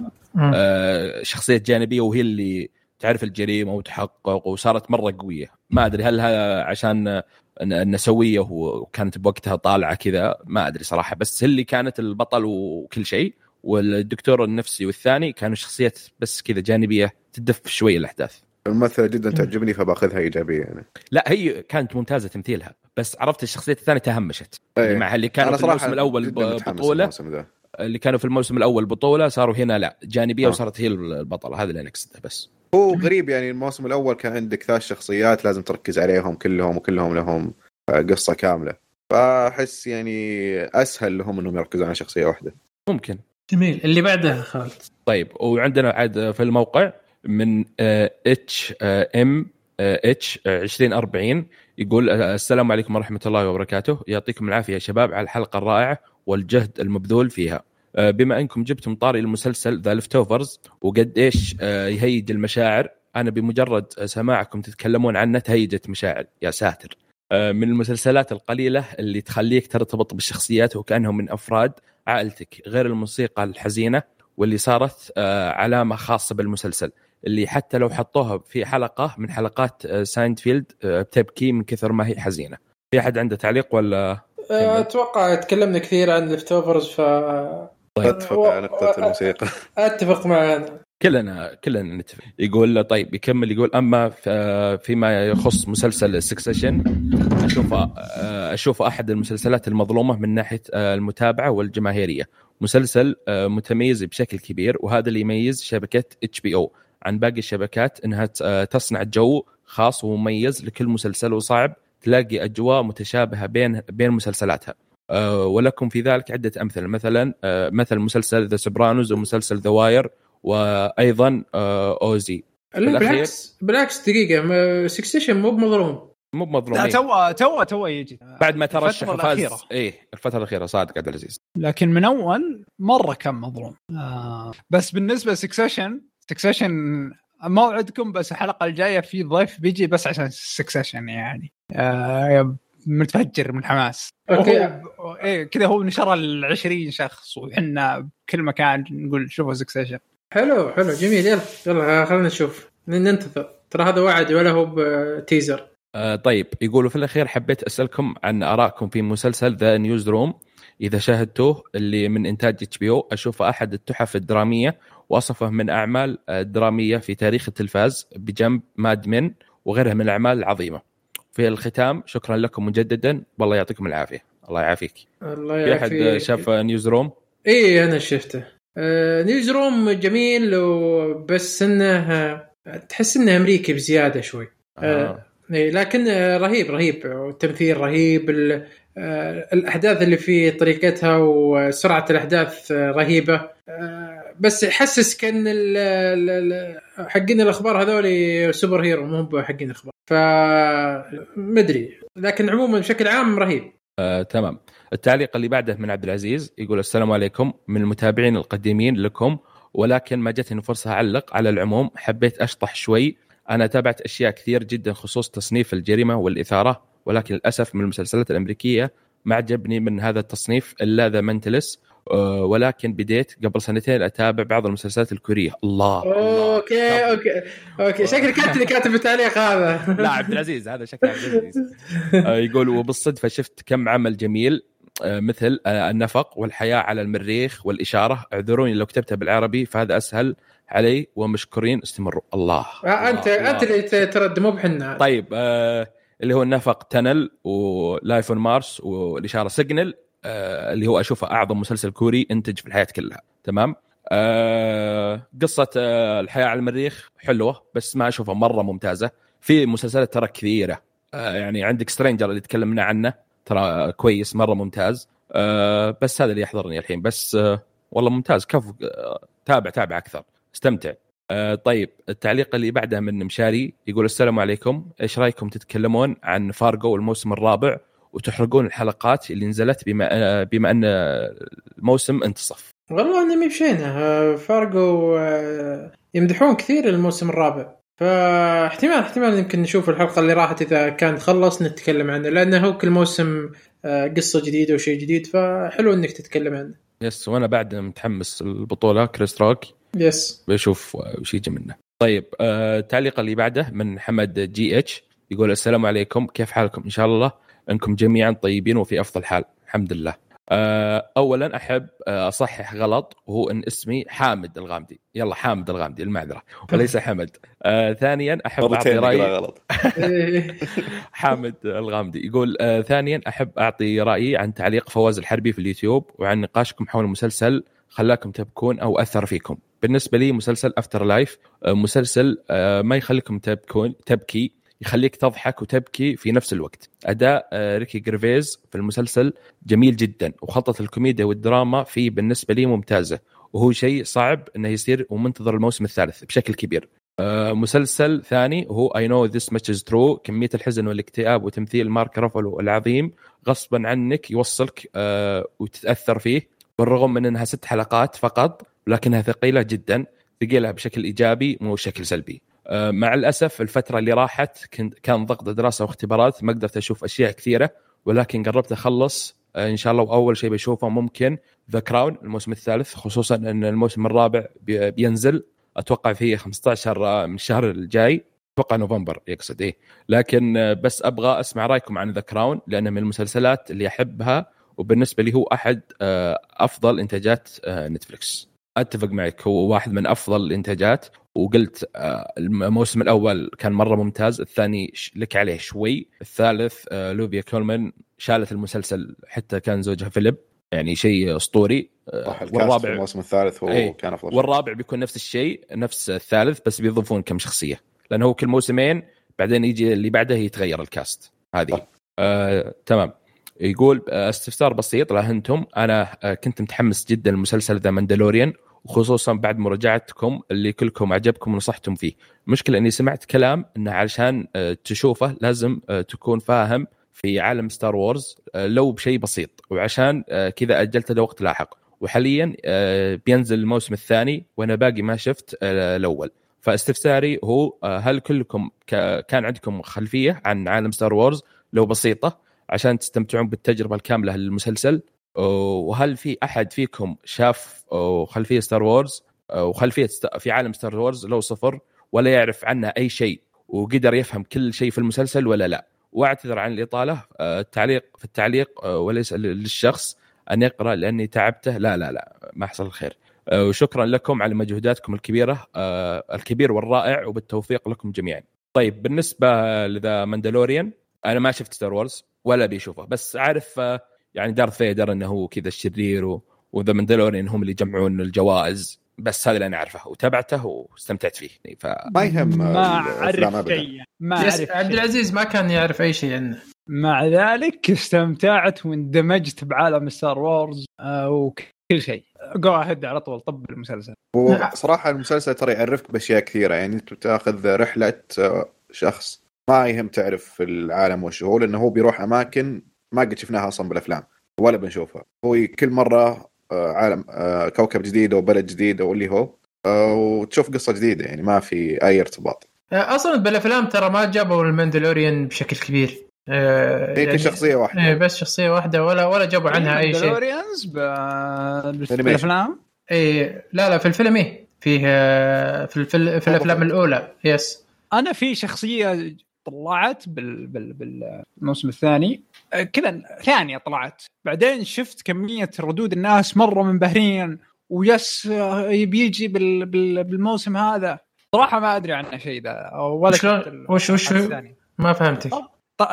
شخصية جانبية وهي اللي تعرف الجريمة وتحقق وصارت مرة قوية. ما أدري هل هذا عشان النسويه وكانت بوقتها طالعة كذا؟ ما أدري صراحة. بس هي اللي كانت البطل وكل شيء. والدكتور النفسي والثاني كانوا شخصيات بس كذا جانبية تدف شوي الأحداث. الممثلة جدا تعجبني فباخذها إيجابية يعني. لا هي كانت ممتازة تمثيلها بس عرفت الشخصية الثانية تهمشت. اللي مع اللي كانوا في الموسم الأول بطولة. الموسم ذا. اللي كانوا في الموسم الأول بطولة صاروا هنا لا جانبية آه. وصارت هي البطلة هذا اللي أنا قصده بس. هو غريب يعني الموسم الأول كان عندك ثلاث شخصيات لازم تركز عليهم كلهم وكلهم لهم قصة كاملة. فأحس يعني أسهل لهم إنهم يركزون على شخصية واحدة. ممكن. جميل. اللي بعده خالد. طيب وعندنا عاد في الموقع من HMH 2040 يقول آه، السلام عليكم ورحمة الله وبركاته. يعطيكم العافية يا شباب على الحلقة الرائعة والجهد المبذول فيها. آه، بما إنكم جبتم طاري المسلسل The Leftovers وقد إيش آه، يهيج المشاعر أنا بمجرد سماعكم تتكلمون عنه تهيجت مشاعر يا ساتر. من المسلسلات القليلة اللي تخليك ترتبط بالشخصيات وكأنهم من أفراد عائلتك غير الموسيقى الحزينة واللي صارت علامة خاصة بالمسلسل. اللي حتى لو حطوها في حلقة من حلقات آه، ساينفيلد آه، بتبكي من كثر ما هي حزينة. في أحد عنده تعليق ولا؟ أتوقع تكلمنا كثير عن Leftovers ف أتفق على نقطة الموسيقى. أتفق معنا كلنا كلنا نتفق. يقول طيب يكمل يقول أما فيما يخص مسلسل Succession اشوفه آه، اشوفه أحد المسلسلات المظلومة من ناحية آه، المتابعة والجماهيرية. مسلسل آه، متميز بشكل كبير وهذا اللي يميز شبكة HBO عن باقي الشبكات إنها آه، تصنع جو خاص ومميز لكل مسلسل وصعب تلاقي أجواء متشابهة بين بين مسلسلاتها. آه، ولكم في ذلك عدة أمثلة. مثلا آه، مثل مسلسل The Sopranos ومسلسل The Wire وأيضا Oz لا بالعكس بالعكس دقيقة Succession مو بمظلوم مو لا بمظلومين تو تو تو يجي. بعد ما ترشح وفاز الأخيرة. إيه الفترة الأخيرة صادق عبد العزيز. لكن من أول مرة كان مظلوم. آه بس بالنسبة Succession Succession موعدكم بس الحلقة الجاية في ضيف بيجي بس عشان Succession يعني. آه متفجر من حماس. وهو- إيه كذا هو نشر ال 20 شخص وحنا بكل مكان نقول شوفوا Succession حلو حلو جميل. يلا يلا خلينا نشوف. ننتظر. ترى هذا وعد ولا هو ب teaser آه طيب يقولوا في الأخير حبيت أسألكم عن آرائكم في مسلسل The Newsroom إذا شاهدتوه اللي من إنتاج HBO أشوفه أحد التحف الدرامية وأصفه من أعمال الدراميه في تاريخ التلفاز بجنب Mad Men وغيرها من الأعمال العظيمة. في الختام شكرا لكم مجددا. والله يعطيكم العافية. الله يعافيك. الله في أحد يعافيك. شاف Newsroom؟ إيه أنا شفته. آه Newsroom جميل وبس إنه آه، تحس إنه أمريكي بزيادة شوي. آه. إيه لكن آه، رهيب رهيب. والتمثيل رهيب آه، الأحداث اللي في طريقتها وسرعة الأحداث آه، رهيبة. آه، بس يحسس كأن حقين الأخبار هذول superhero مو حقين الأخبار. ف مدري لكن عموما بشكل عام رهيب. آه، تمام. التعليق اللي بعده من عبد العزيز يقول السلام عليكم. من المتابعين القديمين لكم ولكن ما جتني فرصة أعلق على العموم. حبيت أشطح شوي. أنا تابعت أشياء كثير جدا خصوص تصنيف الجريمة والإثارة. ولكن للأسف من المسلسلات الأمريكية ما عجبني من هذا التصنيف إلا The Mentalist آه، ولكن بديت قبل سنتين أتابع بعض المسلسلات الكورية. الله الله. okay okay okay. شكلك انت اللي كاتب التعليق هذا. لا عبد العزيز هذا شكله عبد العزيز. آه، يقول وبالصدفة شفت كم عمل جميل آه، مثل النفق والحياة على المريخ والإشارة. اعذروني لو كتبتها بالعربي فهذا أسهل علي ومشكورين استمروا. الله آه، انت الله. أنت اللي ترد مو بحنا. طيب آه اللي هو النفق Tunnel و Life on Mars والإشارة Signal آه اللي هو أشوفه أعظم مسلسل كوري إنتج في الحياة كلها. تمام؟ آه قصة آه الحياة على المريخ حلوة بس ما أشوفها مرة ممتازة. في مسلسلات ترى كثيرة. آه يعني عندك سترينجر اللي تكلمنا عنه ترى كويس مرة ممتاز. آه بس هذا اللي يحضرني الحين. بس آه والله ممتاز. كفو آه تابع تابع أكثر. استمتع. آه طيب التعليق اللي بعده من مشاري يقول السلام عليكم. إيش رأيكم تتكلمون عن فارجو الموسم الرابع وتحرقون الحلقات اللي نزلت بما آه بما أن الموسم انتصف؟ والله اني مشينا آه، فارجو يمدحون كثير الموسم الرابع. فاحتمال احتمال يمكن نشوف الحلقة اللي راحت إذا كان خلص نتكلم عنه لأنه هو كل موسم قصة جديدة وشيء جديد فحلو إنك تتكلم عنه. yes وأنا بعد متحمس البطوله كريس روك. yes بشوف وش يجي منه. طيب آه، التعليق اللي بعده من حمد GH يقول السلام عليكم كيف حالكم؟ إن شاء الله إنكم جميعا طيبين وفي أفضل حال الحمد لله. آه، اولا أحب آه، أصحح غلط وهو إن اسمي حامد الغامدي. يلا حامد الغامدي المعذرة. وليس حمد. آه، ثانيا أحب أعطي رايي غلط. حامد الغامدي يقول آه ثانيا أحب أعطي رأيي عن تعليق فواز الحربي في اليوتيوب وعن نقاشكم حول مسلسل خلاكم تبكون أو أثر فيكم. بالنسبة لي مسلسل After Life آه مسلسل آه ما يخليكم تبكون تبكي يخليك تضحك وتبكي في نفس الوقت. أداء آه ريكي جيرفيز في المسلسل جميل جدا وخطه الكوميديا والدراما فيه بالنسبة لي ممتازة. وهو شيء صعب إنه يصير ومنتظر الموسم الثالث بشكل كبير. مسلسل ثاني هو I Know This Much Is True كمية الحزن والاكتئاب وتمثيل مارك رافلو العظيم غصبا عنك يوصلك وتتأثر فيه. بالرغم من انها ست حلقات فقط لكنها ثقيلة جدا ثقيلة بشكل إيجابي مو بشكل سلبي. آه، مع الأسف الفترة اللي راحت كان ضغط دراسة واختبارات ما قدرت أشوف أشياء كثيرة ولكن قربت أخلص. آه، إن شاء الله واول شيء بشوفه ممكن The Crown الموسم الثالث خصوصا إن الموسم الرابع بي- بينزل. أتوقع في 15 من الشهر الجاي. أتوقع نوفمبر يقصد إيه. لكن بس أبغى أسمع رأيكم عن The Crown لأنه من المسلسلات اللي أحبها. وبالنسبة لي هو أحد آه، أفضل إنتاجات آه، نتفلكس أتفق معك هو واحد من أفضل الإنتاجات وقلت آه، الموسم الأول كان مرة ممتاز الثاني لك عليه شوي الثالث أوليفيا كولمان شالت المسلسل حتى كان زوجها فيليب يعني شيء أسطوري في الموسم الثالث هو إيه. كان أفضل شيء. والرابع بيكون نفس الشيء نفس الثالث بس بيضيفون كم شخصية لأنه هو كل موسمين بعدين يجي اللي بعده يتغير الكاست هذه. آه، تمام يقول آه، استفسار بسيط لهنتم أنا آه، كنت متحمس جدا لمسلسل The Mandalorian وخصوصا بعد مراجعتكم اللي كلكم عجبكم ونصحتم فيه. المشكلة إني سمعت كلام إنه علشان آه، تشوفه لازم تكون فاهم في عالم Star Wars لو بشيء بسيط وعشان كذا اجلته لوقت لاحق. وحاليا بينزل الموسم الثاني وأنا باقي ما شفت الأول. فاستفساري هو هل كلكم كان عندكم خلفية عن عالم Star Wars؟ لو بسيطة عشان تستمتعون بالتجربة الكاملة للمسلسل. وهل في أحد فيكم شاف خلفية Star Wars وخلفيه في عالم Star Wars لو صفر ولا يعرف عنها أي شيء وقدر يفهم كل شيء في المسلسل ولا لا؟ وأعتذر عن الإطالة. آه، التعليق في التعليق آه، وليس للشخص أن يقرأ لأني تعبته. لا لا لا ما حصل خير آه، وشكرا لكم على مجهوداتكم الكبيرة الكبير والرائع وبالتوفيق لكم جميعا. طيب بالنسبة ل The Mandalorian أنا ما شفت Star Wars ولا بيشوفه. بس عارف آه، يعني دارث فيدر إنه هو كذا الشرير. و The Mandalorian هم اللي يجمعون الجوائز. بس هذا اللي أنا أعرفه. وتابعته واستمتعت فيه. يعني ف ما يهم ما أعرف. شيء. ما أعرف عبد. العزيز ما كان يعرف أي شيء عنه. مع ذلك استمتعت واندمجت بعالم Star Wars آه، وكل شيء. جو اهد على طول طب المسلسل. هو صراحة المسلسل ترى يعرفك بأشياء كثيرة. يعني أنت بتأخذ رحلة آه، شخص ما يهم تعرف العالم وش هو لأنه هو بيروح أماكن ما قد شفناها أصلا بالأفلام ولا بنشوفها. هو كل مرة آه، عالم آه، كوكب جديد أو بلد جديد أو اللي هو آه، وتشوف قصة جديدة يعني ما في أي ارتباط. أصلا بالأفلام ترى ما جابوا ال Mandalorian بشكل كبير. هي يعني- شخصية واحدة. إيه بس شخصية واحدة ولا ولا جابوا عنها أي شيء. Mandalorians ب- Animation. بالأفلام؟ إيه لا لا في الفيلم إيه فيه في الفيلم في الأفلام الأولى يس أنا في شخصية طلعت بال بال بالموسم الثاني. آه، كذا ثانية طلعت. بعدين شفت كمية ردود الناس مره منبهرين ويس آه، بيجي بال بال بالموسم هذا. صراحة ما أدري عنه شيء ذا ولا شلون؟ وش- وش-. ما فهمتك.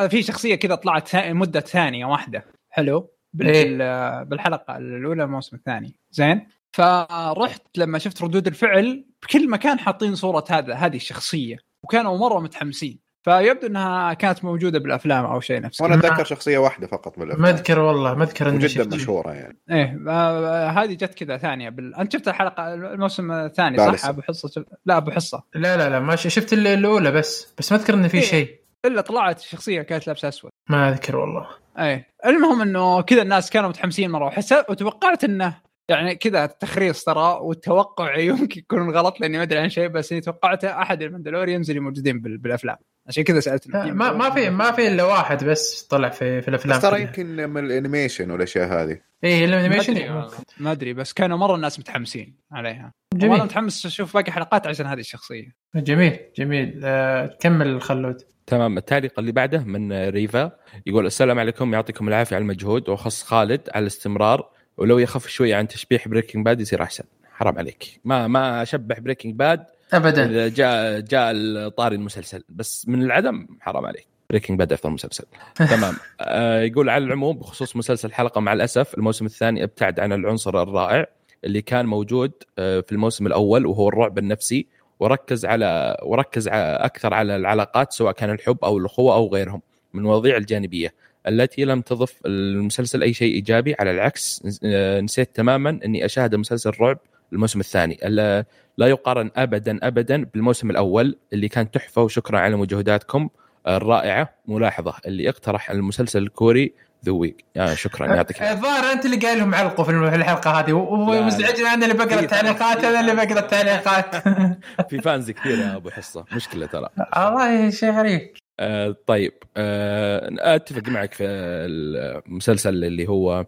في شخصية كذا طلعت مدة ثانية واحدة. حلو. إيه. بال- بالحلقة الأولى الموسم الثاني. زين. فرحت لما شفت ردود الفعل. بكل مكان حاطين صورة هذا هذه الشخصية. وكانوا مرة متحمسين. فيبدو انها كانت موجودة بالأفلام أو شيء نفس وأنا. أتذكر شخصية واحدة فقط من ما اذكر والله ما اذكر اني شفت مشهورة يعني. إيه آه، هذه جت كذا ثانية بال... أنت شفت الحلقة الموسم الثاني صح؟ لسه. أبو حصة؟ شف... لا أبو حصة. لا لا لا ما ش- شفت ال- الأولى بس بس ما اذكر إنه في إيه. شيء. إلا طلعت شخصية كانت لابسة أسود. ما أذكر والله. إيه المهم إنه كذا الناس كانوا متحمسين مرة وحسيت وتوقعت إنه يعني كذا تخريص ترى والتوقع يمكن يكون غلط لأني ما أدري عن شيء بس إني توقعته أحد ال Mandalorians اللي موجودين بال- بالأفلام. عشان كذا سألت ما ما في ما في إلا واحد بس طلع في في الأفلام بس ترى. يمكن من ال Animation والأشياء هذه. إيه ما ال Animation أدري. ما أدري بس كانوا مرة الناس متحمسين عليها. جميل. وأنا متحمس أشوف باقي حلقات عشان هذه الشخصية. جميل جميل. آه كمل خلود. تمام التعليق اللي بعده من ريفا يقول السلام عليكم يعطيكم العافية على المجهود وأخص خالد على الاستمرار ولو يخف شوية عن تشبيح Breaking Bad يصير أحسن. حرام عليك. ما ما أشبح Breaking Bad ابدا. إذا جاء جاء طاري المسلسل. بس من العدم حرام عليك. Breaking Bad أفضل مسلسل. تمام. آه يقول على العموم بخصوص مسلسل الحلقة مع الأسف الموسم الثاني ابتعد عن العنصر الرائع اللي كان موجود آه في الموسم الأول وهو الرعب النفسي. وركز على وركز ع- أكثر على العلاقات سواء كان الحب أو الاخوه أو غيرهم من المواضيع الجانبية. التي لم تضف المسلسل أي شيء إيجابي على العكس آه، نسيت تماما إني أشاهد مسلسل رعب الموسم الثاني. ال- لا يقارن ابدا ابدا بالموسم الأول اللي كان تحفة وشكرا على مجهوداتكم الرائعة. ملاحظة اللي اقترح المسلسل الكوري ذا ويك آه شكرا يعطيك الظاهر أنت اللي قايل لهم علقوا في الحلقة هذه. ومزعجنا أنا اللي بقرأ التعليقات أنا اللي بقرأ التعليقات. في fans كثير يا أبو حصة. مشكلة ترى. والله شيء غريب آه طيب آه أتفق معك في المسلسل اللي هو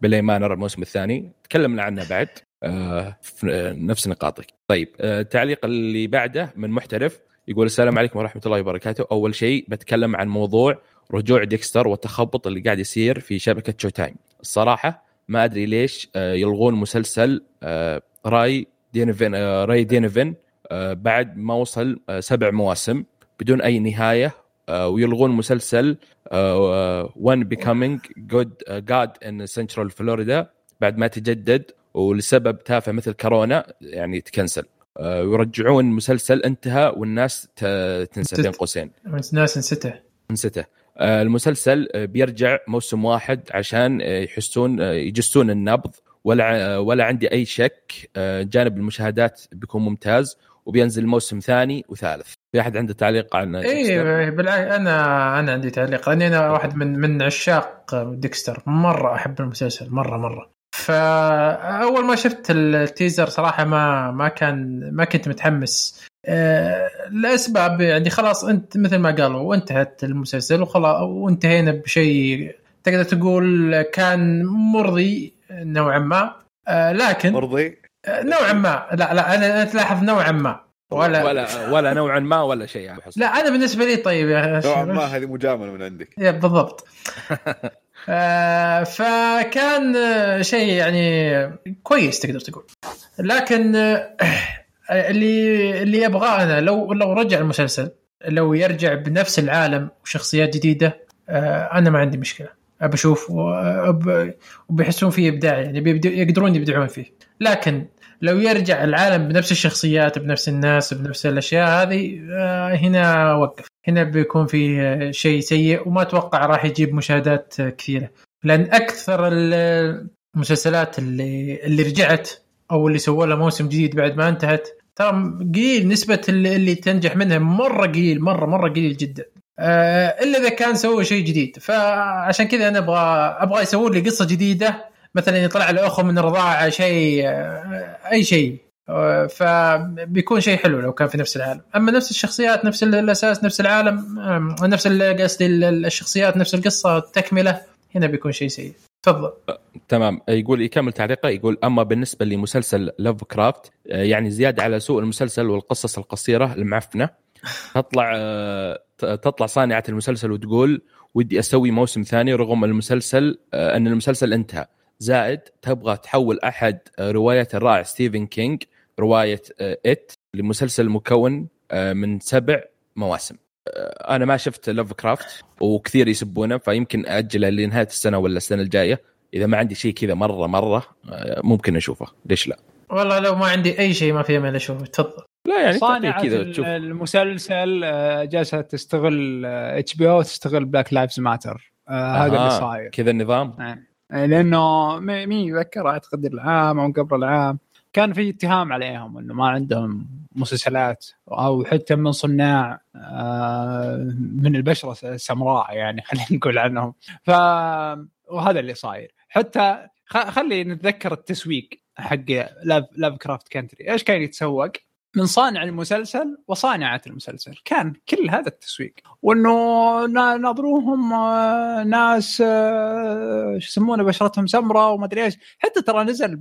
Bly Manor الموسم الثاني. تكلمنا عنه بعد. نفس نقاطك. طيب آه التعليق اللي بعده من محترف يقول السلام عليكم ورحمة الله وبركاته. أول شيء بتكلم عن موضوع رجوع Dexter والتخبط اللي قاعد يصير في شبكة Showtime الصراحة ما أدري ليش آه يلغون مسلسل آه Ray Donovan آه Ray Donovan آه بعد ما وصل آه سبع مواسم بدون أي نهاية آه، ويلغون مسلسل On Becoming a God in Central Florida بعد ما تجدد ولسبب تافه مثل كورونا يعني تكنسل. آه، ويرجعون مسلسل انتهى والناس تنسى بين قوسين. ناس نسيته نسيته آه، المسلسل آه، بيرجع موسم واحد عشان آه، يحسون آه، يجسون النبض. ولا ولا عندي أي شك آه، جانب المشاهدات بيكون ممتاز وبينزل موسم ثاني وثالث. في أحد عنده تعليق عن؟ اي بالعكس أنا أنا عندي تعليق لأني أنا واحد من من عشاق ديكستر. مرة أحب المسلسل مرة مرة. فأول ما شفت التيزر صراحة ما ما كان ما كنت متحمس. آه، لأسباب يعني خلاص أنت مثل ما قالوا وانتهت المسلسل وخلاص وانتهينا بشيء تقدر تقول كان مرضي نوعا ما. آه، لكن مرضي؟ آه، نوعا ما. لا لا أنا أنا تلاحظ نوعا ما. ولا ولا ولا نوعا ما ولا شيء حسن. لا أنا بالنسبة لي طيب يا نوعا ما هذه مجاملة من عندك. يا بالضبط. فكان آه، شيء يعني كويس تقدر تقول. لكن آه اللي اللي أبغاه أنا لو لو رجع المسلسل لو يرجع بنفس العالم وشخصيات جديدة آه أنا ما عندي مشكلة. أبى أشوف وبيحسون فيه إبداع يعني يقدرون يبدعون فيه. لكن لو يرجع العالم بنفس الشخصيات بنفس الناس بنفس الأشياء هذه آه هنا وقف. هنا بيكون في آه، شيء سيء وما أتوقع راح يجيب مشاهدات آه، كثيرة. لأن أكثر ال- المسلسلات اللي اللي رجعت أو اللي سووا لها موسم جديد بعد ما انتهت ترى قليل نسبة اللي, تنجح منها مرة قليل مرة مرة قليل جدا. آه، إلا إذا كان سووا شيء جديد. فعشان كذا أنا أبغى أبغى يسوون لي قصة جديدة مثلا يطلع له أخو من الرضاعة شيء آه، أي شيء. آه، فبيكون شيء حلو لو كان في نفس العالم. أما نفس الشخصيات نفس الأساس نفس العالم آم، نفس قصدي ال- الشخصيات نفس القصة التكملة هنا بيكون شيء سيء. تفضل. تمام. يقول يكمل تعليقه يقول أما بالنسبة لمسلسل لوف كرافت آه، يعني زيادة على سوء المسلسل والقصص القصيرة المعفنة تطلع آه، تطلع صانعة المسلسل وتقول ودي أسوي موسم ثاني رغم المسلسل آه، أن المسلسل انتهى. زائد تبغى تحول أحد آه، روايات الرائع ستيفن كينج رواية آه، It لمسلسل مكون آه، من سبع مواسم. أنا ما شفت لوف كرافت وكثير يسبونه فيمكن أجله لنهاية السنة ولا السنة الجاية. إذا ما عندي شيء كذا مرة مرة ممكن أشوفه. ليش لا؟ والله لو ما عندي أي شيء ما في امل أشوفه. تفضل. لا يعني صانعة كذا المسلسل جالسة تستغل HBO تستغل Black Lives Matter هذا اللي صاير. كذا النظام؟ آه، لأنه مين يذكر اعتقد العام أو قبل العام. كان في اتهام عليهم إنه ما عندهم مسلسلات أو حتى من صناع آه، من البشرة السمراء يعني خلينا نقول عنهم. ف وهذا اللي صاير. حتى خلي نتذكر التسويق حق Love, Lovecraft Country إيش كان يتسوق؟ من صانع المسلسل وصانعة المسلسل. كان كل هذا التسويق. وإنه نا- ناظروهم آه، ناس آه، شو يسمونه بشرتهم سمراء وما أدري إيش. حتى ترى نزل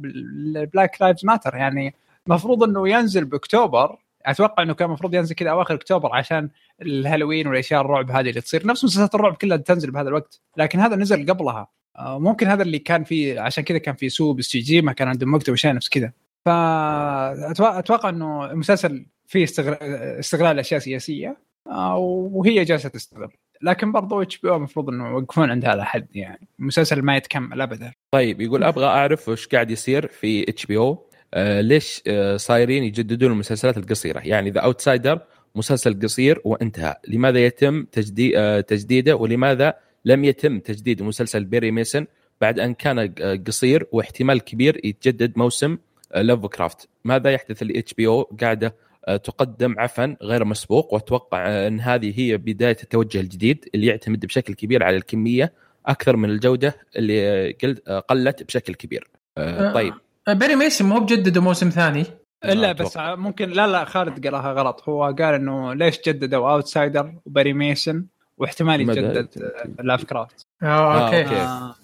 Black Lives Matter يعني المفروض إنه ينزل بأكتوبر. أتوقع إنه كان المفروض ينزل كذا أواخر أكتوبر عشان الهالوين والأشياء الرعب هذه اللي تصير. نفس مسلسلات الرعب كلها تنزل بهذا الوقت. لكن هذا نزل قبلها. آه، ممكن هذا اللي كان فيه عشان كذا كان في سوء باستيجي ما كان عندهم وقت واشياء نفس كذا. فاتوقع إنه المسلسل فيه استغلال, استغلال أشياء سياسية آه، وهي جالسة تستغل. لكن برضو HBO المفروض إنه يوقفون عند هذا الحد يعني المسلسل ما يتكمل ابدا. طيب يقول أبغى أعرف وش قاعد يصير في HBO ليش آه، صايرين يجددون المسلسلات القصيرة؟ يعني The Outsider مسلسل قصير وانتهى لماذا يتم تجديد تجديده؟ ولماذا لم يتم تجديد مسلسل Perry Mason بعد أن كان آه، قصير واحتمال كبير يتجدد موسم لوف كرافت ماذا يحدث ل HBO قاعدة آه، تقدم عفن غير مسبوق وأتوقع أن هذه هي بداية التوجه الجديد اللي يعتمد بشكل كبير على الكمية أكثر من الجودة اللي قلت آه، قلت بشكل كبير آه، آه. طيب Perry Mason مو بجددوا موسم ثاني إلا أتوقع. بس ممكن لا لا خالد قراها غلط هو قال إنه ليش جددوا Outsider و Perry Mason واحتمال؟ يتجدد لاف كرافت آه آه، أوكي أوكي. آه،.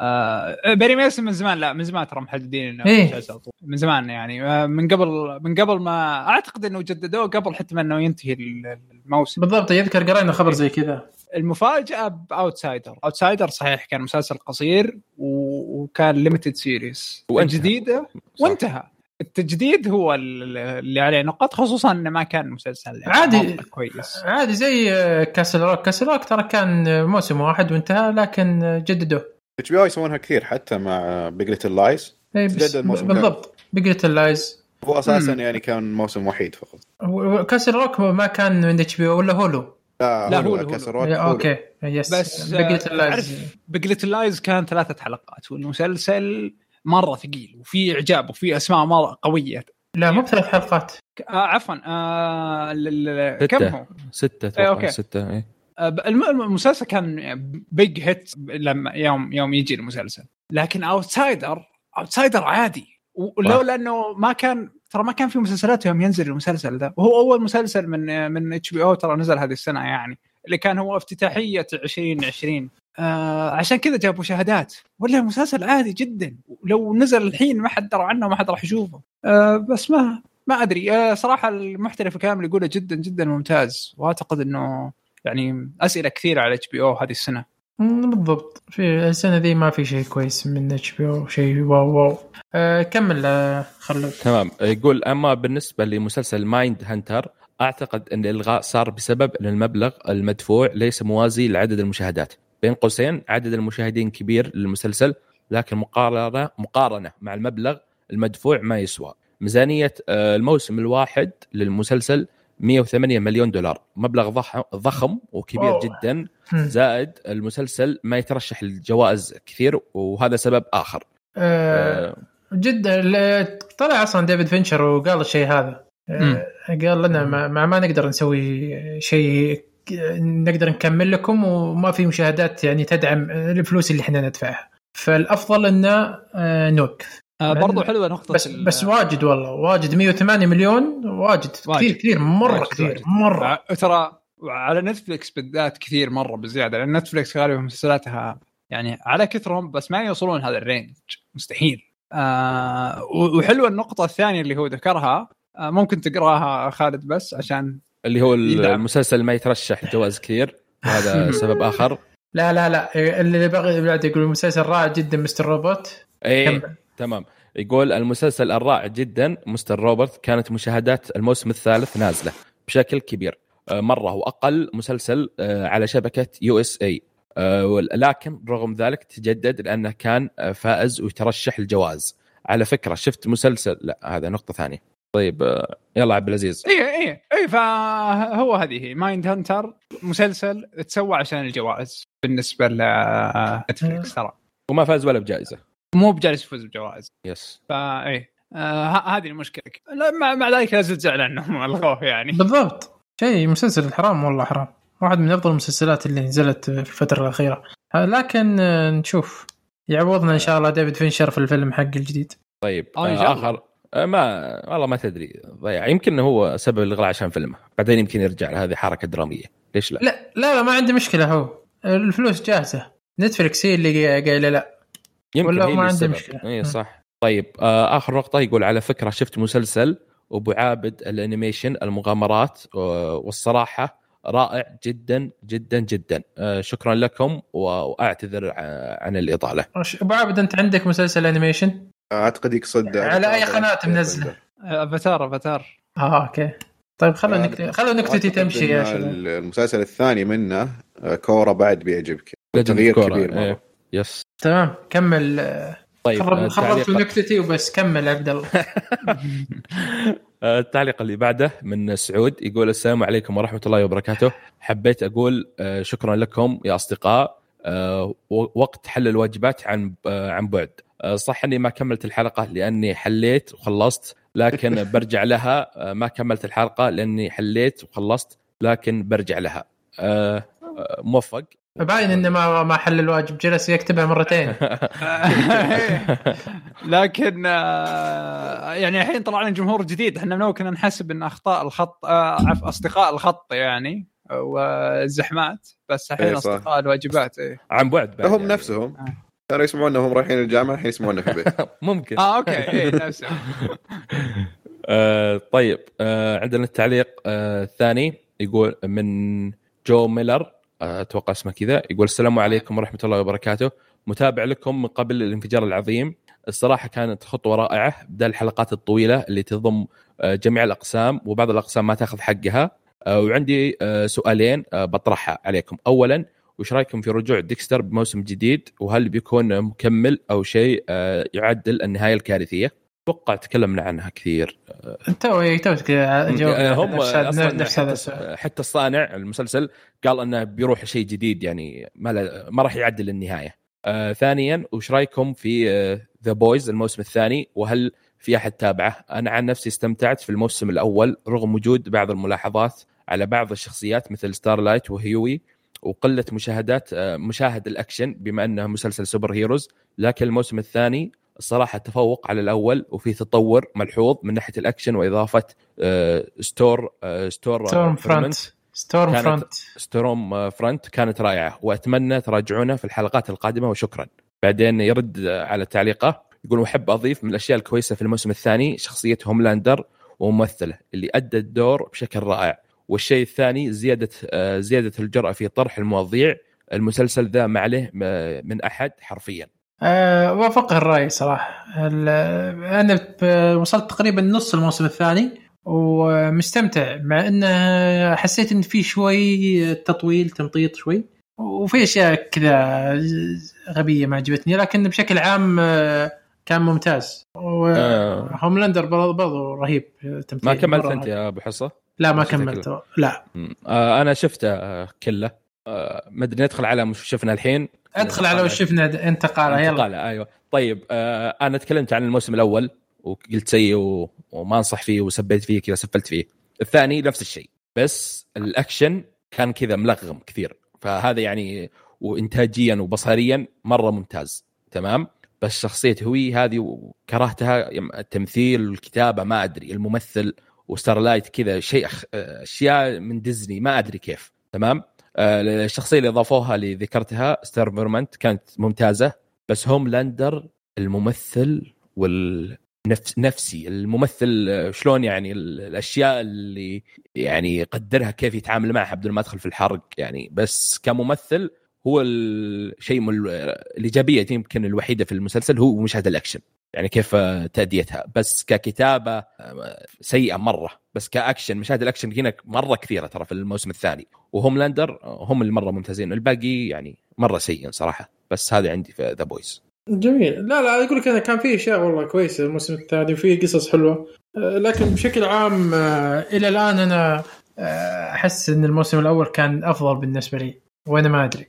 آه Perry Mason من زمان لا من زمان ترى مجددين إنه إيه. مسلسل طويل. من زمان يعني آه، من قبل من قبل ما أعتقد إنه جددوه قبل حتى ما إنه ينتهي الموسم بالضبط يذكر قرينا خبر زي كذا المفاجأة ب Outsider Outsider صحيح كان مسلسل قصير و- وكان limited. الجديدة صح. وانتهى التجديد هو ال- اللي عليه نقاط خصوصا إنه ما كان مسلسل يعني عادي. كويس. عادي زي Castle Rock Castle Rock ترى كان موسم واحد وانتهى لكن جددوه. HBO يسوونها كثير حتى مع Big Little Lies إيه، تجدد موسم بالضبط. Big Little Lies هو أساسا مم. يعني كان موسم وحيد فقط. Castle Rock ما كان من HBO ولا Hulu لا, لا، Hulu Hulu، Castle Hulu. Rock يا Hulu. أوكي. yes بس آه، Lies Big Little Lies كان ثلاثة حلقات والمسلسل مرة ثقيل وفي إعجاب وفي أسماء مرة قوية لا مو بثلاث حلقات آه عفوا آه ال- ستة. كم هو؟ ستة إيه، أتوقع أوكي. ستة إيه. آه، الم- الم- المسلسل كان big hit لما يوم يوم يجي المسلسل لكن Outsider Outsider عادي ولولا انه ما كان ترى ما كان في مسلسلات يوم ينزل المسلسل ده وهو أول مسلسل من من HBO ترى نزل هذه السنة يعني اللي كان هو افتتاحية 2020 آه عشان كذا جاب مشاهدات ولا مسلسل عادي جدا. لو نزل الحين ما حد درى عنه ما حد راح يشوفه. آه بس ما ما أدري. آه صراحة المحترف الكلام اللي يقوله جدا جدا ممتاز. وأعتقد إنه يعني أسئلة كثيرة على HBO هذه السنة. بالضبط. في السنة ذي ما في شيء كويس من HBO شيء wow wow. آه كمل آه خلود تمام. يقول أما بالنسبة لمسلسل Mindhunter أعتقد إن الإلغاء صار بسبب إن المبلغ المدفوع ليس موازي لعدد المشاهدات. بين قوسين عدد المشاهدين كبير للمسلسل لكن مقارنة مقارنة مع المبلغ المدفوع ما يسوى. ميزانية آه، الموسم الواحد للمسلسل 108 مليون دولار. مبلغ ضخم وكبير أوه. جدا. زائد المسلسل ما يترشح للجوائز كثير وهذا سبب آخر. آه آه، جدا طلع أصلا ديفيد فينشر وقال الشيء هذا. آه قال لنا ما, ما, نقدر نسوي شيء نقدر نكمل لكم وما في مشاهدات يعني تدعم الفلوس اللي إحنا ندفعها. فالأفضل إن آه نوقف. آه برضو حلوة نقطة بس بس واجد والله واجد. 108 مليون واجد, واجد. كثير كثير مرة واجد كثير واجد. مرة. آه، ترى على Netflix بالذات كثير مرة بزيادة لأن Netflix غالبا مسلسلاتها يعني على كثرهم بس ما يوصلون هذا ال range. مستحيل. آه وحلوة النقطة الثانية اللي هو ذكرها آه ممكن تقراها خالد بس عشان اللي هو يدعم. المسلسل ما يترشح جوائز كثير. وهذا سبب آخر. لا لا لا. اللي بغي بعد يقول المسلسل رائع جدا Mr. Robot. اي. تمام. يقول المسلسل الرائع جدا Mr. Robot كانت مشاهدات الموسم الثالث نازلة بشكل كبير. آه، مرة واقل مسلسل آه، على شبكة USA. لكن رغم ذلك تجدد لأنه كان آه، فائز ويترشح الجوائز على فكرة شفت مسلسل لا هذا نقطة ثانية. طيب آه، يلا عبد العزيز. اي اي اي فهو هذه هي Mindhunter مسلسل تسوى عشان الجوائز بالنسبة ل Netflix ترى. وما فاز ولا بجائزة. مو بجالس يفوز بجوائز. yes فاي آه ه- هذه المشكلة. لا مع, مع ذلك لا زلت زعلان إنهم ألغوه يعني. بالضبط. شيء مسلسل حرام والله حرام. واحد من أفضل المسلسلات اللي نزلت في الفترة الأخيرة. لكن آه، نشوف. يعوضنا إن شاء الله ديفيد فينشر في الفيلم حق الجديد. طيب آه، آه. آخر آه، ما والله ما تدري. ضيع. يمكن هو سبب الإلغاء عشان فيلمه. بعدين يمكن يرجع هذه حركة درامية. ليش لا؟ لا لا لا ما عندي مشكلة هو. الفلوس جاهزة. Netflix هي اللي قايلة لا. يمكن ولا ما السبب. مشكلة. اي. صح. طيب آه آخر نقطة يقول على فكرة شفت مسلسل أبو عابد ال animation المغامرات آه، والصراحة رائع جدا جدا جدا. آه شكرا لكم وأعتذر عن الإطالة. أبو عابد أنت عندك مسلسل animation؟ أعتقد يقصد على أي قناة منزله؟ Avatar Avatar. آه أوكي. طيب خلوا آه، نكت... خلوا نكتتي أعتقد تمشي يا شباب. المسلسل الثاني منه آه، Korra بعد بيعجبك. تغيير. كبير. إيه. yes تمام كمل. آه، طيب خرب آه، خربت نكتتي وبس كمل عبد الله. آه، التعليق اللي بعده من سعود يقول السلام عليكم ورحمة الله وبركاته. حبيت أقول آه، شكرا لكم يا أصدقاء. آه، وقت حل الواجبات عن آه، عن بعد. آه، صح اني ما كملت الحلقة لأني حليت وخلصت لكن برجع لها آه، ما كملت الحلقة لأني حليت وخلصت لكن برجع لها آه، آه، موفق باين انه ما ما حل الواجب جلس يكتبها مرتين لكن آه، يعني الحين طلع لنا جمهور جديد إحنا من أول كنا نحسب إن أخطاء الخط آه، أصدقاء الخط يعني والزحمات بس الحين إيه. أصدقاء الواجبات إيه. عن بعد بعد هم يعني. نفسهم آه. كانوا يسمعونا وهم رايحين الجامعة الحين يسمعونا في البيت ممكن. آه أوكي. إيه نفسه آه طيب. آه عندنا التعليق آه الثاني يقول من جو ميلر آه، أتوقع اسمه كذا يقول السلام عليكم ورحمة الله وبركاته. متابع لكم من قبل الانفجار العظيم. الصراحة كانت خطوة رائعة بدل الحلقات الطويلة اللي تضم جميع الأقسام وبعض الأقسام ما تأخذ حقها. وعندي سؤالين بطرحها عليكم. اولا وش رايكم في رجوع ديكستر بموسم جديد؟ وهل بيكون مكمل أو شيء آه، يعدل النهاية الكارثية؟ أتوقع تكلمنا عنها كثير. تو تو جاوب آه، هم نفس هذا- السؤال. حتى الصانع المسلسل قال إنه بيروح شيء جديد يعني ما ما راح يعدل النهاية. آه ثانيا وش رايكم في The Boys الموسم الثاني؟ وهل في أحد تابعه؟ أنا عن نفسي استمتعت في الموسم الأول رغم وجود بعض الملاحظات على بعض الشخصيات مثل ستارلايت وهيوي وقلة مشاهدات آه، مشاهد الأكشن بما أنه مسلسل super heroes. لكن الموسم الثاني الصراحة تفوق على الأول وفي تطور ملحوظ من ناحية الأكشن وإضافة آه، ستور آه، ستور ستورم. فرونت. ستورم فرونت. ستورم فرونت كانت رائعة. وأتمنى تراجعونه في الحلقات القادمة وشكرا. بعدين يرد على تعليقه يقول أحب أضيف من الأشياء الكويسة في الموسم الثاني شخصية هوملاندر وممثلة اللي ادى الدور بشكل رائع. والشيء الثاني زيادة آه، زيادة الجرأة في طرح المواضيع المسلسل ذا ما عليه من أحد حرفيا. أه وافق الرأي صراحة أنا وصلت تقريبا نص الموسم الثاني ومستمتع مع انه حسيت إن في شوي تطويل تمطيط شوي وفي أشياء كذا غبية ما عجبتني لكن بشكل عام آه، كان ممتاز آه. وهوملاندر برضو رهيب تمثيل ما كملت أنت. يا أبو حصة؟ لا ما شفتها كملت لا. آه أنا شفته آه كله. آه ما أدري ندخل على مش شفنا الحين؟ ادخل على وش شفنا انتقال يلا. انتقال أيوه. طيب آه أنا تكلمت عن الموسم الأول وقلت سيء. وما أنصح فيه وسبيت فيه كذا سفلت فيه. الثاني نفس الشيء بس الأكشن كان كذا ملغم كثير. فهذا يعني وانتاجيا وبصريا مرة ممتاز تمام؟ بس شخصية هوي هذه كرهتها التمثيل والكتابه ما أدري الممثل وستارلايت كذا شيء أشياء من ديزني ما أدري كيف تمام؟ آه، الشخصية اللي إضافوها اللي ذكرتها ستورم فرونت كانت ممتازة بس هوملاندر الممثل والنفس نفسي الممثل آه، شلون يعني ال- الأشياء اللي يعني يقدرها كيف يتعامل معها بدون ما أدخل في الحرق يعني بس كممثل هو الشيء الإيجابية يمكن الوحيدة في المسلسل هو مشهد الأكشن. يعني كيف تأديتها. بس ككتابة سيئة مرة. بس كأكشن مشاهد الأكشن هنا مرة كثيرة ترى في الموسم الثاني. وهوملاندر هم اللي مرة ممتازين. الباقي يعني مرة سيء صراحة. بس هذا عندي في The Boys جميل. لا لا أقول لك أنا كان في أشياء والله كويسة الموسم الثاني وفي قصص حلوة. آه، لكن بشكل عام آه، إلى الآن أنا آه، أحس إن الموسم الأول كان أفضل بالنسبة لي وأنا ما أدري.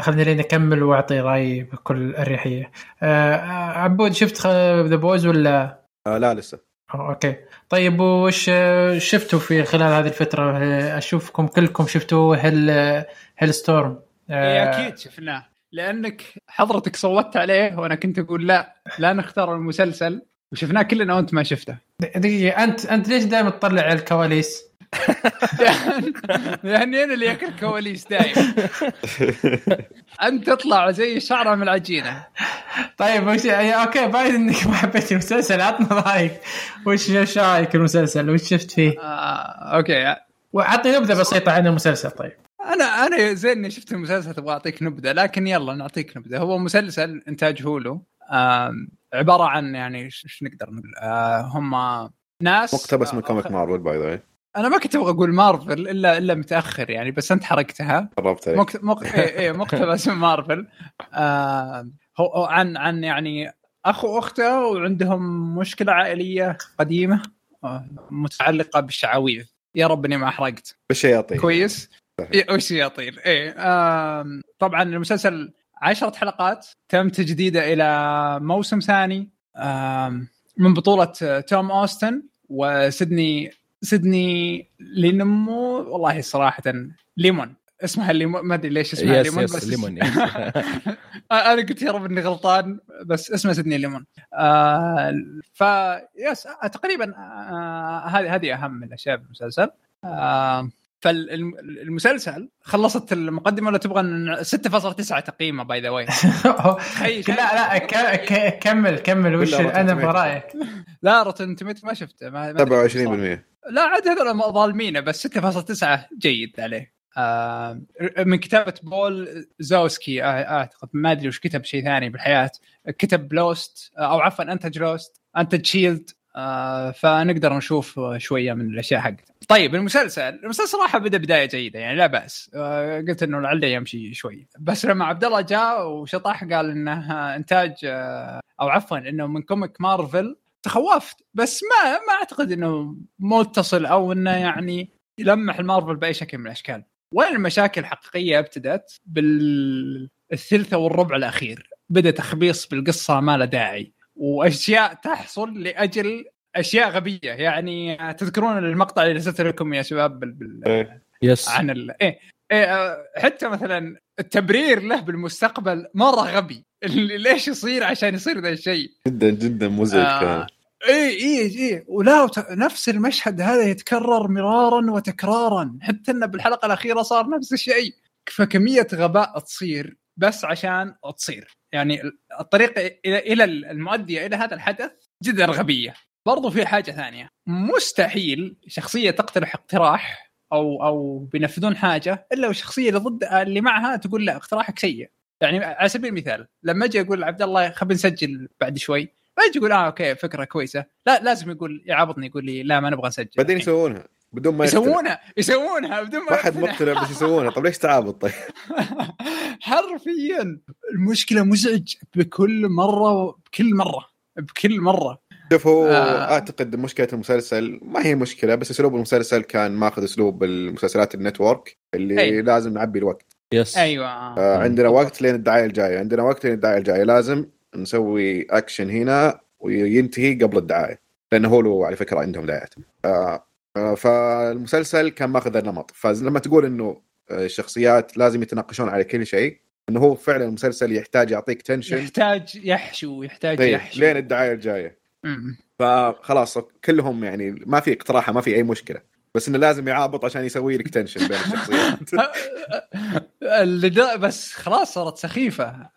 خليني لين أكمل وأعطي رأيي بكل أريحية. آه، آه، عبود شفت The Boys ولا؟ آه لا لسه. okay. طيب وش آه، شفتوا في خلال هذه الفترة؟ آه، أشوفكم كلكم شفتوا هل Helstrom إيه أكيد شفناه. لأنك حضرتك صوتت عليه وأنا كنت أقول لا لا نختار المسلسل. وشفناه كلنا وأنت ما شفته. دقيقة أنت أنت ليش دائما تطلع على الكواليس؟ لاني أنا اللي اكل كواليس دايم. انت تطلع زي شعره من العجينة. طيب وش okay باين إنك ما حبيت المسلسل عطنا رأيك. وش إيش رأيك المسلسل؟ وش شفت فيه؟ آه، okay. وعطني نبذة بسيطة عن المسلسل طيب. أنا أنا زين إني شفت المسلسل تبغى أعطيك نبذة لكن يلا نعطيك نبذة. هو مسلسل انتاج Hulu عبارة عن يعني إيش نقدر نقول؟ آه، هم ناس مقتبس من آه، comic مارفل by the أنا ما كنت أبغى أقول مارفل إلا إلا متأخر يعني بس أنت حرقتها. قربت عليك. مقت... مق... إيه إيه مقتبس من مارفل آه هو عن عن يعني اخ وأخته وعندهم مشكلة عائلية قديمة آه متعلقة بالشعاوذ يا رب إني ما أحرقت. بالشياطين كويس؟ يطير إيه آم، طبعا المسلسل عشرة حلقات تم تجديده إلى موسم ثاني. آم، من بطولة آه، توم أوستن وسيدني سيدني لينمو والله صراحة ليمون. اسمها ليمون ما أدري ليش اسمها yes ليمون yes بس ليمون أنا قلت يا رب إني غلطان بس اسمه سيدني ليمون. آه ف yes آه تقريبا آه هذه هذه أهم الأشياء بالمسلسل. آه فالمسلسل خلصت المقدمة ولا تبغى ن- 6.9 تقييمه by the way لا لا كمل كمل. وش أنا برايك؟ لا Rotten Tomato ما شفته ما ما أدري صراحة. 27% لا عاد هذول ظالمينه بس 6.9 جيد عليه. آه من كتابة بول زوسكي آه أعتقد ما أدري وش كتب شيء ثاني بالحياة. كتب Lost آه أو عفوا انتج Lost انتج Shield آه فنقدر نشوف شوية من الأشياء حقته. طيب المسلسل المسلسل صراحة بدأ بداية جيدة يعني لا بأس. آه قلت إنه لعله يمشي شوي. بس لما عبد الله جاء وشطح قال إنه إنتاج آه أو عفوا إنه من comic مارفل تخوفت. بس ما ما أعتقد إنه متصل أو إنه يعني يلمح المارفل بأي شكل من الأشكال. وين المشاكل الحقيقية ابتدت؟ بالثلثة والربع الأخير. بدأ تخبيص بالقصة ما له داعي. واشياء تحصل لاجل اشياء غبيه. يعني تذكرون المقطع اللي ارسلت لكم يا شباب بال... بال... إيه. Yes. عن ال... إيه. إيه آه، حتى مثلا التبرير له بالمستقبل مرة غبي. اللي ليش يصير عشان يصير ذا الشيء؟ جدا جدا مزعج آه. كان. اي اي اي ولا وت- نفس المشهد هذا يتكرر مرارا وتكرارا. حتى إنه بالحلقة الأخيرة صار نفس الشيء. فكمية غباء تصير بس عشان تصير. يعني الطريقة إلى إلى المؤديه إلى هذا الحدث جدا غبية. برضو في حاجة ثانية. مستحيل شخصية تقترح اقتراح أو أو بينفذون حاجة إلا والشخصيه اللي ضد اللي معها تقول لا اقتراحك سيء. يعني على سبيل المثال لما أجي أقول لعبد الله خلينا نسجل بعد شوي ما يجي يقول آه okay فكرة كويسة. لا لازم يقول يعابطني يقول لي لا ما نبغى نسجل. بعدين. يسوونها. بدون ما. يسوونها يسوونها بدون ما ما حد يقتنع. مقتنع بس يسوونها. طيب ليش تعابط طيب. حرفيا المشكلة مزعج بكل مرة بكل مرة بكل مرة. شوف هو آه. أعتقد مشكلة المسلسل ما هي مشكلة بس أسلوب المسلسل كان ماخذ أسلوب المسلسلات ال network اللي أي. لازم نعبي الوقت. Yes أيوه. آه عندنا وقت لين الدعاية الجاية. عندنا وقت لين الدعاية الجاية. لازم نسوي اكشن هنا وينتهي قبل الدعاية لأنه هو له على فكرة عندهم دعايات آه فالمسلسل كان ماخذ النمط. فلما تقول إنه آه، الشخصيات لازم يتناقشون على كل شيء إنه هو فعلا المسلسل يحتاج يعطيك tension يحتاج يحشو يحتاج إيه، يحشو. لين الدعاية الجاية. فخلاص كلهم يعني ما في اقتراحه ما في أي مشكلة. بس إنه لازم يعابط عشان يسوي لك tension بين الشخصيات. بس خلاص صارت سخيفة.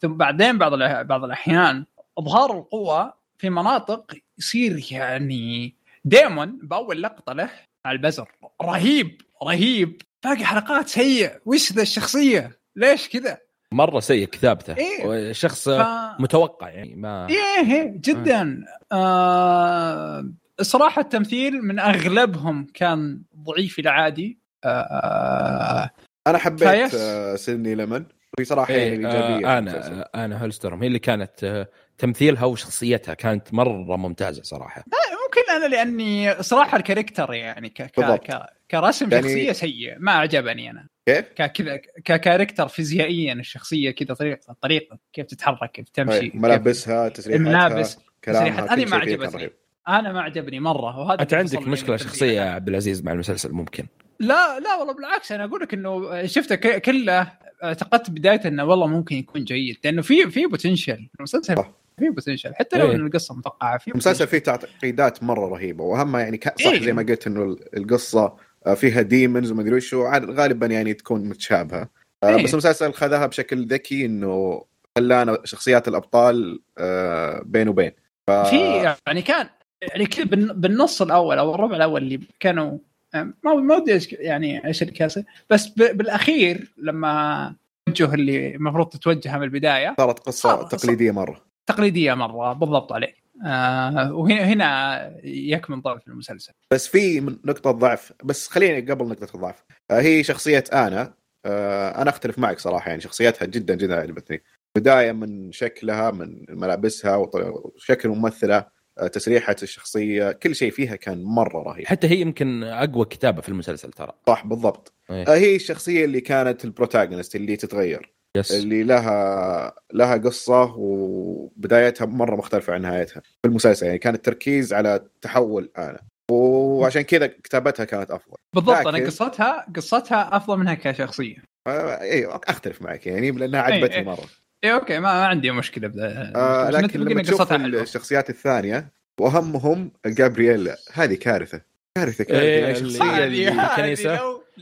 ثم بعدين بعض بعض الأحيان إظهار القوة في مناطق يصير يعني ديمون بأول لقطة له مع البزر. رهيب رهيب. باقي حلقات سيء وش ذا الشخصية؟ ليش كذا؟ مرة سيء كتابته. إيه. شخص ف... متوقع يعني ما إيه إيه، جدا. آه صراحة التمثيل من أغلبهم كان ضعيف إلى عادي. آه أنا حبيت face. آه، سيدني لمن وهي صراحة هي إيه إيجابية في آه المسلسل. انا آنا هولسترم. هي اللي كانت آه، تمثيلها وشخصيتها كانت مرة ممتازة صراحة ممكن أنا لأني صراحة ال character يعني ك ك كرسم يعني- شخصية سيء ما عجبني أنا كيف؟ كذا ك character فيزيائيا الشخصية كذا طريقة طريقة كيف تتحرك كيف تمشي طيب، ملابسها تسريحاتها الملابس تسريحات. هذه ما عجبتني. أنا ما عجبني مرة وهذا أنت عندك مشكلة. شخصية يا عبد العزيز مع المسلسل ممكن لا لا والله بالعكس أنا أقول لك إنه شفته ك- كله اعتقدت بدايه إنه والله ممكن يكون جيد لأنه في في potential المسلسل صح. في potential حتى لو إيه. إن القصة متوقعة في المسلسل. فيه تعقيدات مرة رهيبة واهمها يعني صح إيه. زي ما قلت إنه القصة آه، فيها demons وما أدري وش غالبا يعني تكون متشابهة آه، إيه. بس المسلسل خذها بشكل ذكي إنه خلانا شخصيات الأبطال آه، بين وبين ف... في يعني كان يعني بالنص الأول أو الربع الأول اللي كانوا ما ما ودي يعني إيش الكاسة بس بالأخير لما توجه اللي المفروض تتوجهها من البداية صارت قصة صار- تقليدية مرة تقليدية مرة بالضبط عليك. آه وهنا هنا يكمن ضعف المسلسل. بس في نقطة ضعف بس خليني قبل نقطة الضعف. آه، هي شخصية أنا. آه، أنا أختلف معك صراحة يعني شخصيتها جدا جدا عجبتني. بداية من شكلها من ملابسها وشكل الممثله آه، تسريحة الشخصية كل شيء فيها كان مرة رهيب. حتى هي يمكن أقوى كتابة في المسلسل ترى. صح بالضبط. إيه. آه، هي الشخصية اللي كانت ال protagonist اللي تتغير. yes اللي لها لها قصة وبدايتها مرة مختلفة عن نهايتها في المسلسل. يعني كان التركيز على تحول أنا وعشان كذا كتابتها كانت أفضل. بالضبط لكن- أنا قصتها قصتها أفضل منها كشخصية. آه، أيوه أختلف معك يعني لأنها إيه، عجبتني إيه. مرة. اي okay ما, ما عندي مشكلة بدا آه لكن لما تشوف. الشخصيات الثانية وأهمهم جابرييلا هذه كارثة. كارثة كارثة إيه، يعني اللي- شخصيه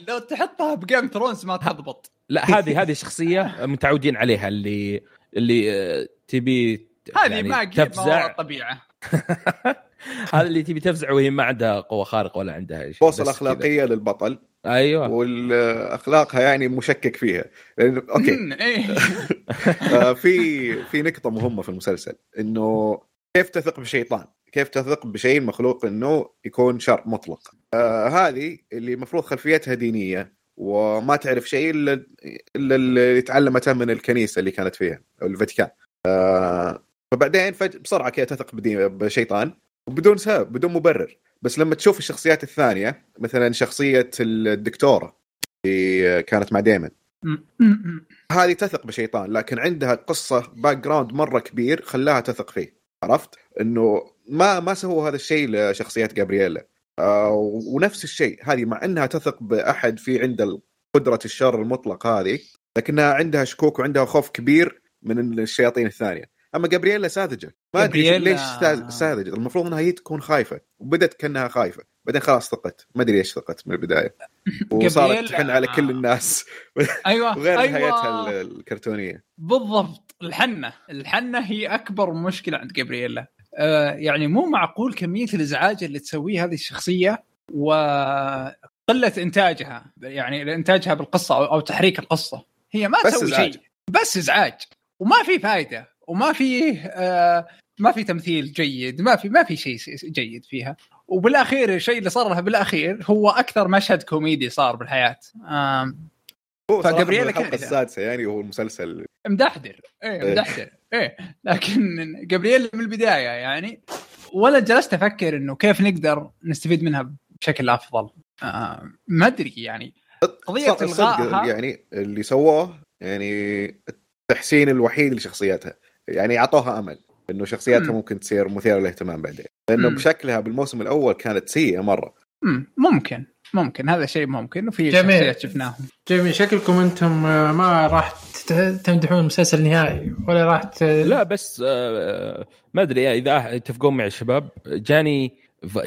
لو تحطها ب Game of Thrones ما تضبط. لا هذه هذه شخصية متعودين عليها اللي اللي آه، تبي هذه يعني ما تفزع. الطبيعه هذا اللي تبي تفزع وهي ما عندها قوة خارقة ولا عندها شيء بوصة بس الاخلاقيه للبطل. أيوه. والاخلاقها يعني مشكك فيها. أوكي. إيه. آه، في في نقطة مهمة في المسلسل إنه كيف تثق بشيطان؟ كيف تثق بشيء مخلوق إنه يكون شر مطلق؟ آه هذه اللي المفروض خلفيتها دينية وما تعرف شيء إلا إلا اللي تعلمته من الكنيسة اللي كانت فيها أو الفاتيكان. آه فبعدين فج... بسرعة كذا تثق. بشيطان بدون سبب بدون مبرر بس لما تشوف الشخصيات الثانية مثلا شخصية الدكتورة اللي كانت مع ديمن. هذه تثق بشيطان لكن عندها قصة background مرة كبير خلاها تثق فيه عرفت إنه ما ما سووا هذا الشيء لشخصيه جابرييلا. آه ونفس الشيء هذه مع إنها تثق بأحد في عنده قدرة الشر المطلق هذه لكنها عندها شكوك وعندها خوف كبير من الشياطين الثانية. أما جابرييلا ساذجة. ما أدري ليش ساذ- ساذجة. المفروض إنها هي تكون خايفة وبدت كأنها خايفة. بعدين خلاص ثقت. ما أدري إيش ثقت من البداية. وصارت تحن على كل الناس. أيوه وغير أيوة. نهايتها ال- الكرتونية. بالضبط. الحنة. الحنة هي أكبر مشكلة عند جابرييلا. يعني مو معقول كمية الإزعاج اللي تسويه هذه الشخصية وقلة إنتاجها يعني إنتاجها بالقصة أو, أو تحريك القصة. هي ما تسوي. شيء. بس إزعاج. وما في فائده وما في آه ما في تمثيل جيد. ما في ما في شيء جيد فيها. وبالأخير الشيء اللي صار لها بالأخير هو أكثر مشهد كوميدي صار بالحياة. آم، هو فجابرييلا الحلقة. السادسة يعني هو المسلسل. مدحدر. إيه إيه. مدحدر. إيه لكن جابرييل من البداية يعني ولا جلست أفكر إنه كيف نقدر نستفيد منها بشكل أفضل. آه ما أدري يعني. قضيه إلغائها. يعني اللي سووه يعني التحسين الوحيد لشخصيتها يعني أعطوها أمل إنه شخصياتها مم. ممكن تصير مثيرة للاهتمام بعدين. لأنه مم. بشكلها بالموسم الأول كانت سيئة مرة. مم، ممكن. ممكن هذا شيء ممكن وفي جميل. شخصيات شفناهم. جميل. شكلكم أنتم آه، ما راح تمدحون المسلسل نهائي ولا راح ت... لا بس آه، ما أدري إذا يتفقون معي الشباب جاني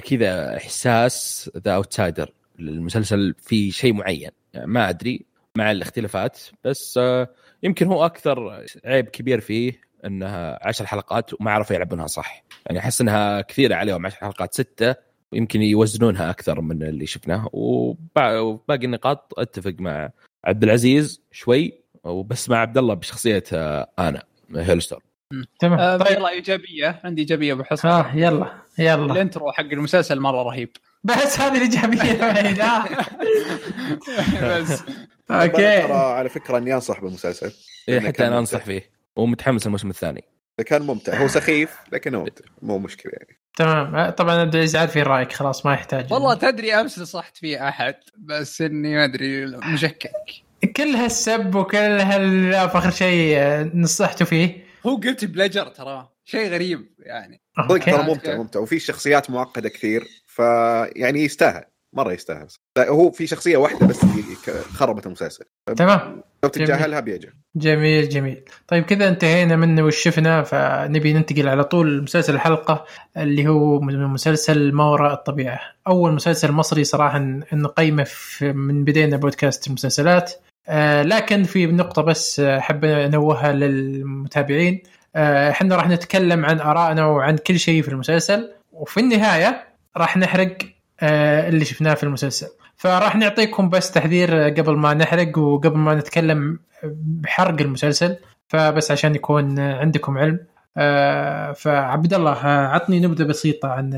كذا إحساس The Outsider المسلسل في شيء معين. يعني ما أدري مع الاختلافات بس آه، يمكن هو أكثر عيب كبير فيه إنها عشر حلقات وما عرفوا يلعبونها صح. يعني أحس إنها كثيرة عليهم عشر حلقات ستة ويمكن يوزنونها أكثر من اللي شفناه. وباقي النقاط أتفق مع عبد العزيز شوي وبس مع عبد الله بشخصيه أنا هيلستون تمام. آه طيب. يلا إيجابية. عندي إيجابية أبو حسن. ها يلا يلا. الانترو حق المسلسل مرة رهيب. بس هذه الإيجابية الوحيده بس. أوكي. ترى على فكرة إني أنصح بالمسلسل. إيه حتى أنا. أنصح فيه. ومتحمس الموسم الثاني. كان ممتع. هو سخيف لكنه ممتع. مو مشكلة يعني. تمام. آه، طبعا عبد العزيز عارف في رأيك. خلاص ما يحتاج. والله تدري أمس نصحت فيه أحد بس إني ما أدري مشكك. كل هالسب وكل هال آخر شيء آه، نصحته فيه؟ هو قلت بلجر ترى. شيء غريب يعني. صدق. ترى ممتع ممتع. وفي شخصيات معقدة كثير فيعني يستاهل مرة يستاهل. هو في شخصية واحدة بس خربت المسلسل. تمام. لو تتجاهلها بيعجب جميل جميل. طيب كذا انتهينا منه وش شفنا فنبي ننتقل على طول مسلسل الحلقة اللي هو من مسلسل ما وراء الطبيعة. أول مسلسل مصري صراحة نقيمه من بدينا بودكاست المسلسلات. آه لكن في نقطة بس آه، حب أنوهها للمتابعين. آه، إحنا راح نتكلم عن آرائنا وعن كل شيء في المسلسل. وفي النهاية راح نحرق آه، اللي شفناه في المسلسل. فراح نعطيكم بس تحذير آه، قبل ما نحرق وقبل ما نتكلم بحرق المسلسل. فبس عشان يكون عندكم علم. آه، فعبد الله آه، عطني نبذة بسيطة عن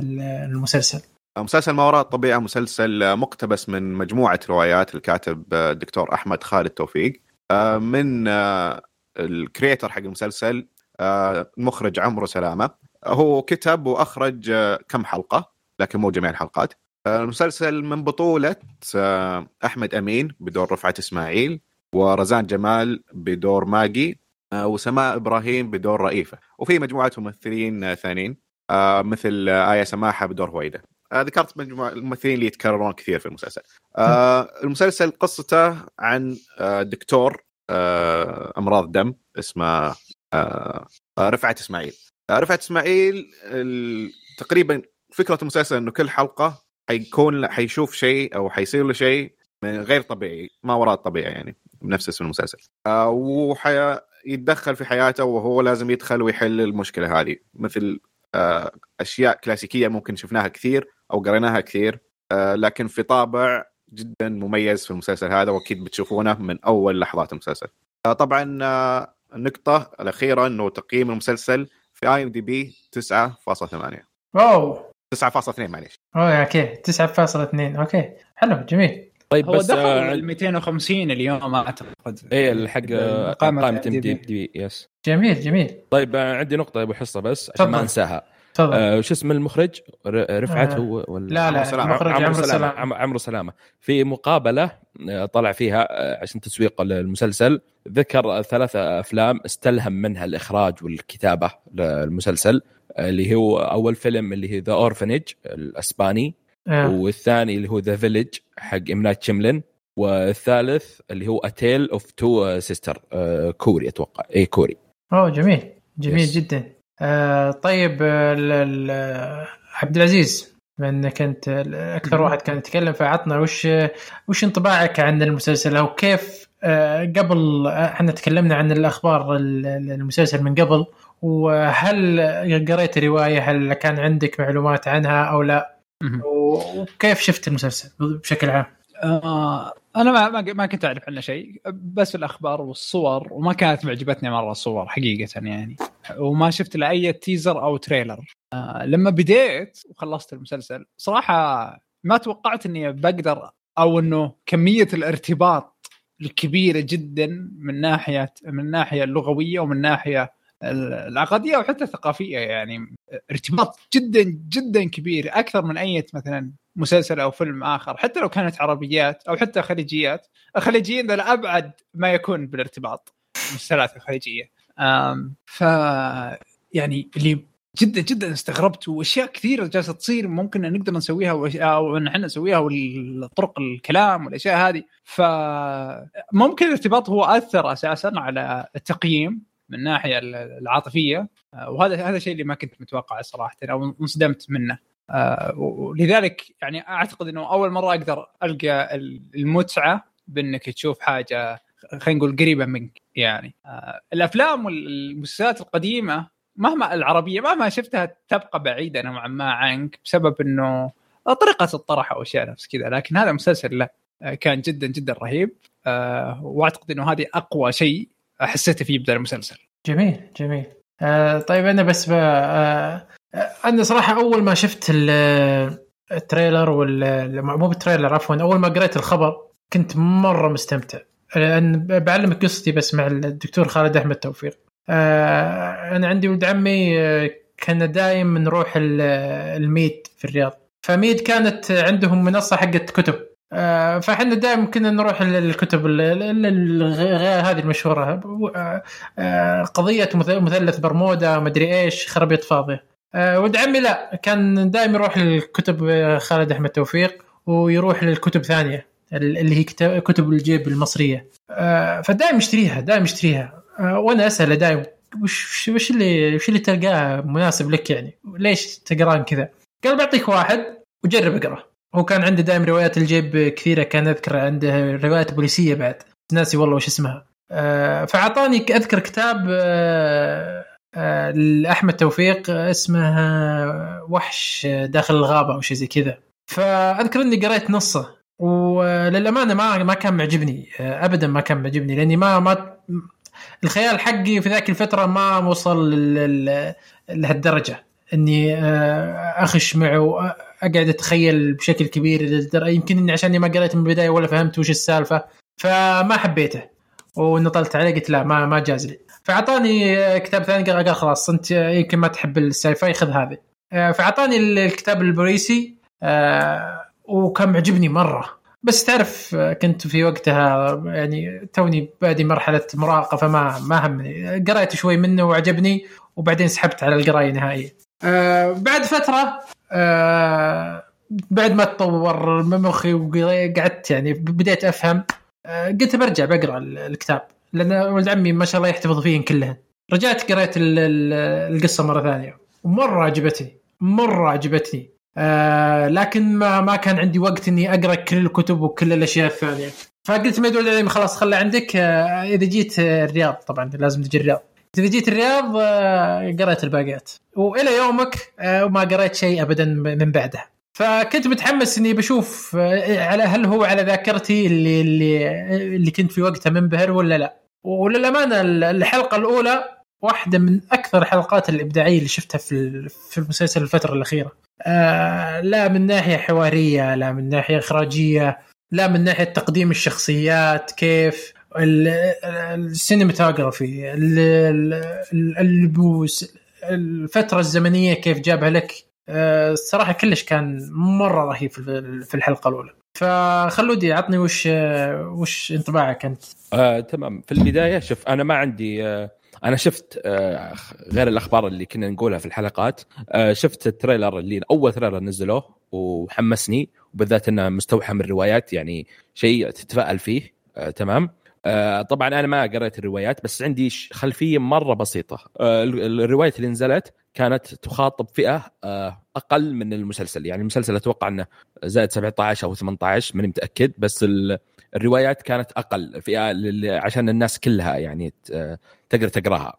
المسلسل. مسلسل ما وراء الطبيعة مسلسل مقتبس من مجموعة روايات الكاتب الدكتور أحمد خالد توفيق. آه، من آه، الكريتر حق المسلسل آه، المخرج عمرو سلامة. هو كتب وأخرج آه، كم حلقة لكن مو جميع الحلقات. آه، المسلسل من بطولة آه، أحمد أمين بدور رفعت إسماعيل ورزان جمال بدور ماجي آه، وسماء إبراهيم بدور رئيفة. وفي مجموعة ممثلين ثانيين آه، مثل آية سماحة بدور هويدا آه، ذكرت مجموعة الممثلين اللي يتكررون كثير في المسلسل. المسلسل قصته عن دكتور أمراض دم اسمه رفعت إسماعيل. رفعت إسماعيل تقريبا فكرة المسلسل أنه كل حلقة حيكون حيشوف شيء أو حيصير له شيء غير طبيعي ما وراء الطبيعي يعني بنفس اسم المسلسل. آه، يتدخل في حياته وهو لازم يدخل ويحل المشكلة هذه. مثل آه، أشياء كلاسيكية ممكن شفناها كثير أو قريناها كثير آه، لكن في طابع جدا مميز في المسلسل هذا وأكيد بتشوفونه من أول لحظات المسلسل. آه، طبعا النقطة الأخيرة إنه تقييم المسلسل في IMDb 9.8 اوه 9.2 معليش. أوه okay. 9.2 okay. حلو جميل. طيب هو بس دخل آه، ال 250 اليوم أعتقد. الحق آه، قائمة قائمه IMDb yes. جميل جميل. طيب آه، عندي نقطة يا أبو حصة بس عشان ما. أنساها. تفضل. آه، وش اسم المخرج؟ ر- رفعت آه، هو ولا؟ لا عمرو لا سلامة. المخرج عمرو سلام عم- عمرو سلامة. في مقابلة آه، طلع فيها عشان تسويق المسلسل ذكر ثلاث أفلام استلهم منها الإخراج والكتابة للمسلسل. اللي هو أول فيلم اللي هي The Orphanage الأسباني. آه. والثاني اللي هو The Village حق M. Night Shyamalan والثالث اللي هو A Tale of Two Sisters كوري أتوقع. اي كوري. أوه جميل. جميل Yes. جدا. آه طيب آه، عبد العزيز بما انك انت أكثر واحد كان يتكلم فعطنا وش وش انطباعك عن المسلسل؟ أو كيف آه، قبل آه، إحنا تكلمنا عن الأخبار ال- ال- المسلسل من قبل وهل قريت رواية؟ هل كان عندك معلومات عنها أو لا. وكيف شفت المسلسل بشكل عام؟ آه أنا ما ما كنت أعرف عنه شيء بس الأخبار والصور وما كانت معجبتني مرة الصور حقيقة يعني وما شفت له أي تيزر أو تريلر آه لما بديت وخلصت المسلسل صراحة ما توقعت إني بقدر أو إنه كمية الارتباط الكبيرة جدا من ناحية من الناحيه اللغوية ومن الناحيه العقدية وحتى الثقافية يعني. ارتباط جدا جدا كبير أكثر من أي مثلا مسلسل أو فيلم آخر. حتى لو كانت عربيات أو حتى خليجيات الخليجيين ذا أبعد ما يكون بالارتباط المسلسلات الخليجية. ف يعني اللي جدا جدا استغربت وأشياء كثيرة جالسة تصير ممكن إن نقدر نسويها أو إن إحنا نسويها والطرق الكلام والأشياء هذه. فممكن الارتباط هو أثر أساسا على التقييم من الناحيه العاطفية. وهذا هذا الشيء اللي ما كنت متوقعه صراحة أو انصدمت منه. آه، ولذلك يعني أعتقد إنه أول مرة أقدر ألقى المتعة بإنك تشوف حاجة خلينا نقول قريبة منك يعني. آه، الأفلام والمسلسلات القديمة مهما العربية مهما شفتها تبقى بعيدة نوعا ما عنك بسبب إنه طريقة الطرح أو أشياء نفس كذا لكن هذا مسلسل لا كان جدا جدا رهيب. آه، وأعتقد إنه هذه أقوى شيء حسيته فيه بدا المسلسل. جميل جميل. آه طيب أنا بس. آه أنا صراحة أول ما شفت ال- ال trailer وال مو بال trailer عفوا أول ما قريت الخبر كنت مرة مستمتع. لأن بعلمك قصتي بس مع الدكتور خالد أحمد توفيق. آه أنا عندي ولد عمي آه، كنا دايم نروح ال- الميد في الرياض. فميد كانت عندهم منصة حقت كتب. آه، فاحنا دائما كنا نروح غير هذه المشهورة. آه، قضية مث- مثلث برمودا مدري إيش خرابيط فاضية. ولد عمي لا كان دائما يروح للكتب خالد أحمد توفيق ويروح للكتب ثانية ال- اللي هي كتب الجيب المصرية. فدائما يشتريها دائما يشتريها. وأنا اساله دائما وش وش اللي وش اللي تلقاه مناسب لك يعني؟ ليش تقران كذا؟ قال بعطيك واحد وجرب اقرا هو كان عنده دائما روايات الجيب كثيرة كان أذكر عنده روايات بوليسية بعد. ناسي والله وش اسمها. آه، فأعطاني أذكر كتاب آه، آه، لأحمد توفيق آه، اسمه آه، وحش داخل الغابة أو شيء زي كذا. فأذكر إني قريت نصه وللأمانة ما ما كان معجبني آه، ابدا ما كان معجبني لأني ما ما الخيال حقي في ذاك الفترة ما وصل لهالدرجة. إني آه، أخش معه أقعد أتخيل بشكل كبير يمكن إني عشاني ما قريت من البداية ولا فهمت وش السالفة فما حبيته. ونطلت عليه قلت لا ما ما جاز لي. فأعطاني آه، كتاب ثاني قال خلاص أنت يمكن ما تحب ال sci-fi خذ هذه. آه، فأعطاني الكتاب البوليسي آه، وكان معجبني مرة. بس تعرف كنت في وقتها يعني توني بادي مرحلة مراهقة فما ما همني قرأت شوي منه وعجبني وبعدين سحبت على القراية نهائيا. آه بعد فترة آه بعد ما تطور مخي وقعدت يعني بديت أفهم آه قلت برجع بقرأ ال- الكتاب لأن ولد عمي ما شاء الله يحتفظ فيهن كلهن. رجعت قريت ال- ال- القصة مرة ثانية ومرة عجبتني مرة عجبتني. آه لكن ما ما كان عندي وقت إني أقرأ كل الكتب وكل الأشياء الثانية. فقلت ما يدعو خلاص خلى عندك. آه إذا جيت آه، الرياض طبعا لازم تجي الرياض. إذا جيت الرياض آه، قريت الباقيات. وإلى يومك آه، وما قريت شيء ابدا من بعدها فكنت متحمس إني بشوف آه، على هل هو على ذاكرتي اللي اللي اللي كنت في وقتها منبهر ولا لا. وللأمانة الحلقة الأولى واحدة من أكثر الحلقات الإبداعية اللي شفتها في في المسلسل الفترة الأخيرة. آه، لا من ناحية حوارية لا من ناحية إخراجية لا من ناحية تقديم الشخصيات كيف ال- ال cinematography ال- ال- اللبوس الفترة الزمنية كيف جابها لك. آه، الصراحة كلش كان مرة رهيب في في الحلقة الأولى. فخلودي عطني وش آه، وش انطباعك أنت؟ آه، تمام. في البداية شوف أنا ما عندي آه، أنا شفت آه، غير الأخبار اللي كنا نقولها في الحلقات آه، شفت ال trailer اللي أول تريلر نزلوه وحمسني وبالذات إنه مستوحى من الروايات يعني شيء تتفائل فيه آه، تمام. طبعا أنا ما قريت الروايات بس عندي خلفية مرة بسيطة. ال- الرواية اللي نزلت كانت تخاطب فئة أقل من المسلسل. يعني المسلسل أتوقع إنه زائد 17 أو 18 ماني متأكد بس ال- الروايات كانت أقل فئة عشان الناس كلها يعني تقدر تقراها.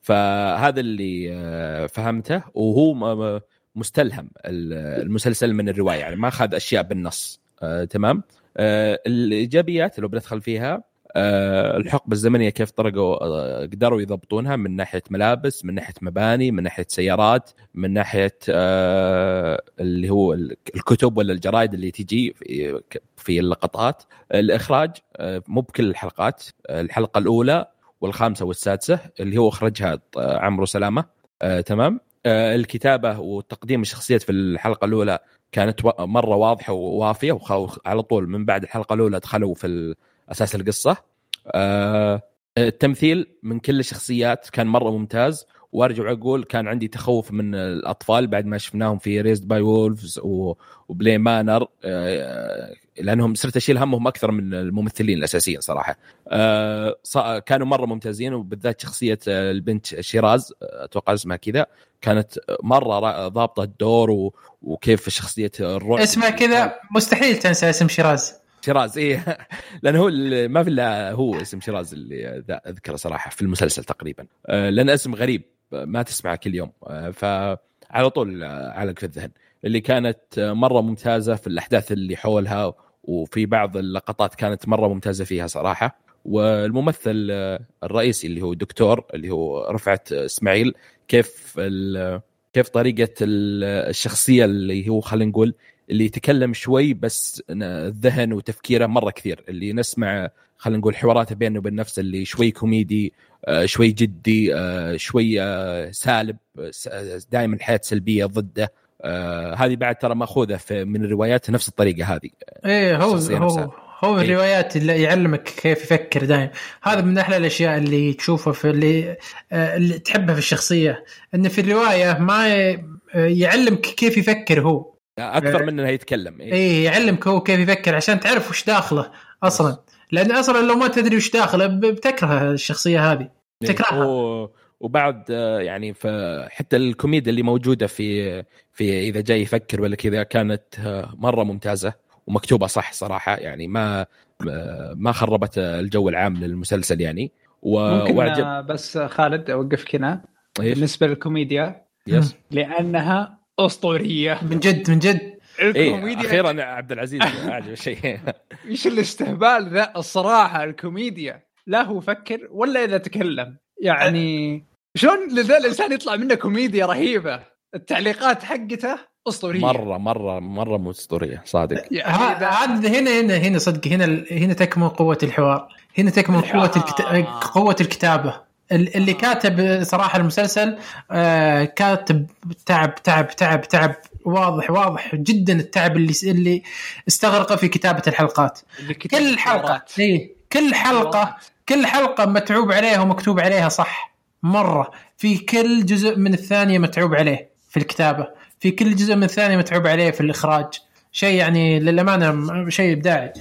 فهذا اللي آه، فهمته وهو م- مستلهم ال- المسلسل من الرواية يعني ما أخذ أشياء بالنص. آه، تمام؟ آه، الإيجابيات لو بندخل فيها آه، الحقبة الزمنية كيف طرقوا آه، قدروا يضبطونها من ناحية ملابس من ناحية مباني من ناحية سيارات من ناحية آه، اللي هو ال- الكتب ولا الجرائد اللي تجي في اللقطات. الإخراج آه، مو بكل الحلقات. آه، الحلقة الأولى والخامسة والسادسة اللي هو أخرجها آه، عمرو سلامة. آه، تمام. آه، الكتابة وتقديم الشخصيات في الحلقة الأولى كانت مرة واضحة ووافية وعلى طول من بعد الحلقة الأولى دخلوا في أساس القصة. آه، التمثيل من كل الشخصيات كان مرة ممتاز وارجع واقول كان عندي تخوف من الأطفال بعد ما شفناهم في Raised by Wolves و Bly Manor لأنهم صرت أشيل همهم أكثر من الممثلين الأساسيين صراحة. آه، كانوا مرة ممتازين وبالذات شخصية آه، البنت شيراز آه، أتوقع اسمها كذا كانت مرة ضابطة الدور و... وكيف شخصية الرعب. اسمه كذا مستحيل تنسى اسم شيراز. شيراز إيه. لأنه هو ما في إلا هو اسم شيراز اللي أذكره صراحة في المسلسل تقريبا. لأن اسم غريب. ما تسمعه كل يوم. آه، فعلى طول آه، علق في الذهن. اللي كانت آه، مرة ممتازة في الأحداث اللي حولها وفي بعض اللقطات كانت مرة ممتازة فيها صراحة. والممثل الرئيسي اللي هو الدكتور اللي هو رفعت إسماعيل كيف كيف طريقة ال- الشخصية اللي هو خلينا نقول اللي يتكلم شوي بس الذهن وتفكيره مرة كثير. اللي نسمع خلينا نقول حواراته بينه وبين نفسه اللي شوي كوميدي شوي جدي آه، شوي آه، سالب دائما الحياة سلبية ضده آه، هذه بعد ترى ماخوذه في- من الروايات نفس الطريقة هذه إيه هو هو. هو إيه. الروايات اللي يعلمك كيف يفكر دايم هذا من أحلى الأشياء اللي تشوفها في اللي, آه، اللي تحبها في الشخصية انه في الرواية ما آه، يعلمك كيف يفكر هو أكثر إيه. من انه يتكلم إيه. إيه يعلمك هو كيف يفكر عشان تعرف وش داخله أصلا لأن أصلا لو ما تدري وش داخله بتكره الشخصية هذه. تكرهها. و... وبعد آه، يعني ف... حتى الكوميديا اللي موجودة في في إذا جاي يفكر ولا كذا كانت آه، مرة ممتازة ومكتوبة صح صراحة. يعني ما ما- خربت الجو العام للمسلسل يعني. و... ممكن آه، بس خالد أوقفك هنا؟ بالنسبة للكوميديا yes. لأنها أسطورية. من جد من جد. إيه الكوميديا أخيرا عبد العزيز أعجب شيء. إيش الاستهبال ذا الصراحة الكوميديا. لا هو فكر ولا إذا تكلم. يعني شلون لذا الإنسان يطلع منه كوميديا رهيبة؟ التعليقات حقته أسطورية. مرة مرة مرة مو أسطورية صادق. هذا هنا هنا هنا صدق هنا هنا تكمن قوة الحوار. هنا تكمن قوة الكت... الحوار. قوة الكتابة. ال- اللي كاتب صراحة المسلسل آه، كاتب تعب تعب تعب تعب واضح واضح جدا التعب اللي اللي استغرقه في كتابة الحلقات. كل حلقة. اي كل حلقة كل حلقة متعوب عليها ومكتوب عليها صح. مرة. في كل جزء من الثانية متعوب عليه في الكتابة. في كل جزء من الثانية متعوب عليه في الإخراج. شيء يعني للأمانة شيء إبداعي.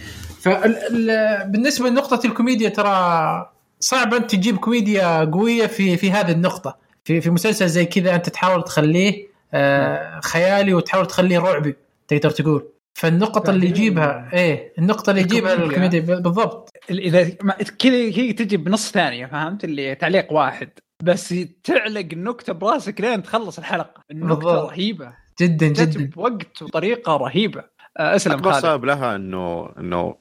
فبالنسبه لنقطة الكوميديا ترى صعب انت تجيب كوميديا قوية في في هذه النقطة. في في مسلسل زي كذا أنت تحاول تخليه آه خيالي وتحاول تخليه رعبي تقدر تقول. فالنقطة اللي بعدين- يجيبها إيه النقطة اللي يجيبها الكوميديا. الكوميديا بالضبط. إذا كذا هي تجي بنص ثانية فهمت؟ اللي تعليق واحد. بس تعلق النكتة براسك لين تخلص الحلقة. النكتة بالضبط. رهيبة. جدا جت جدا. بوقت وطريقة رهيبة. آه، اسلم خالد. سبب لها إنه إنه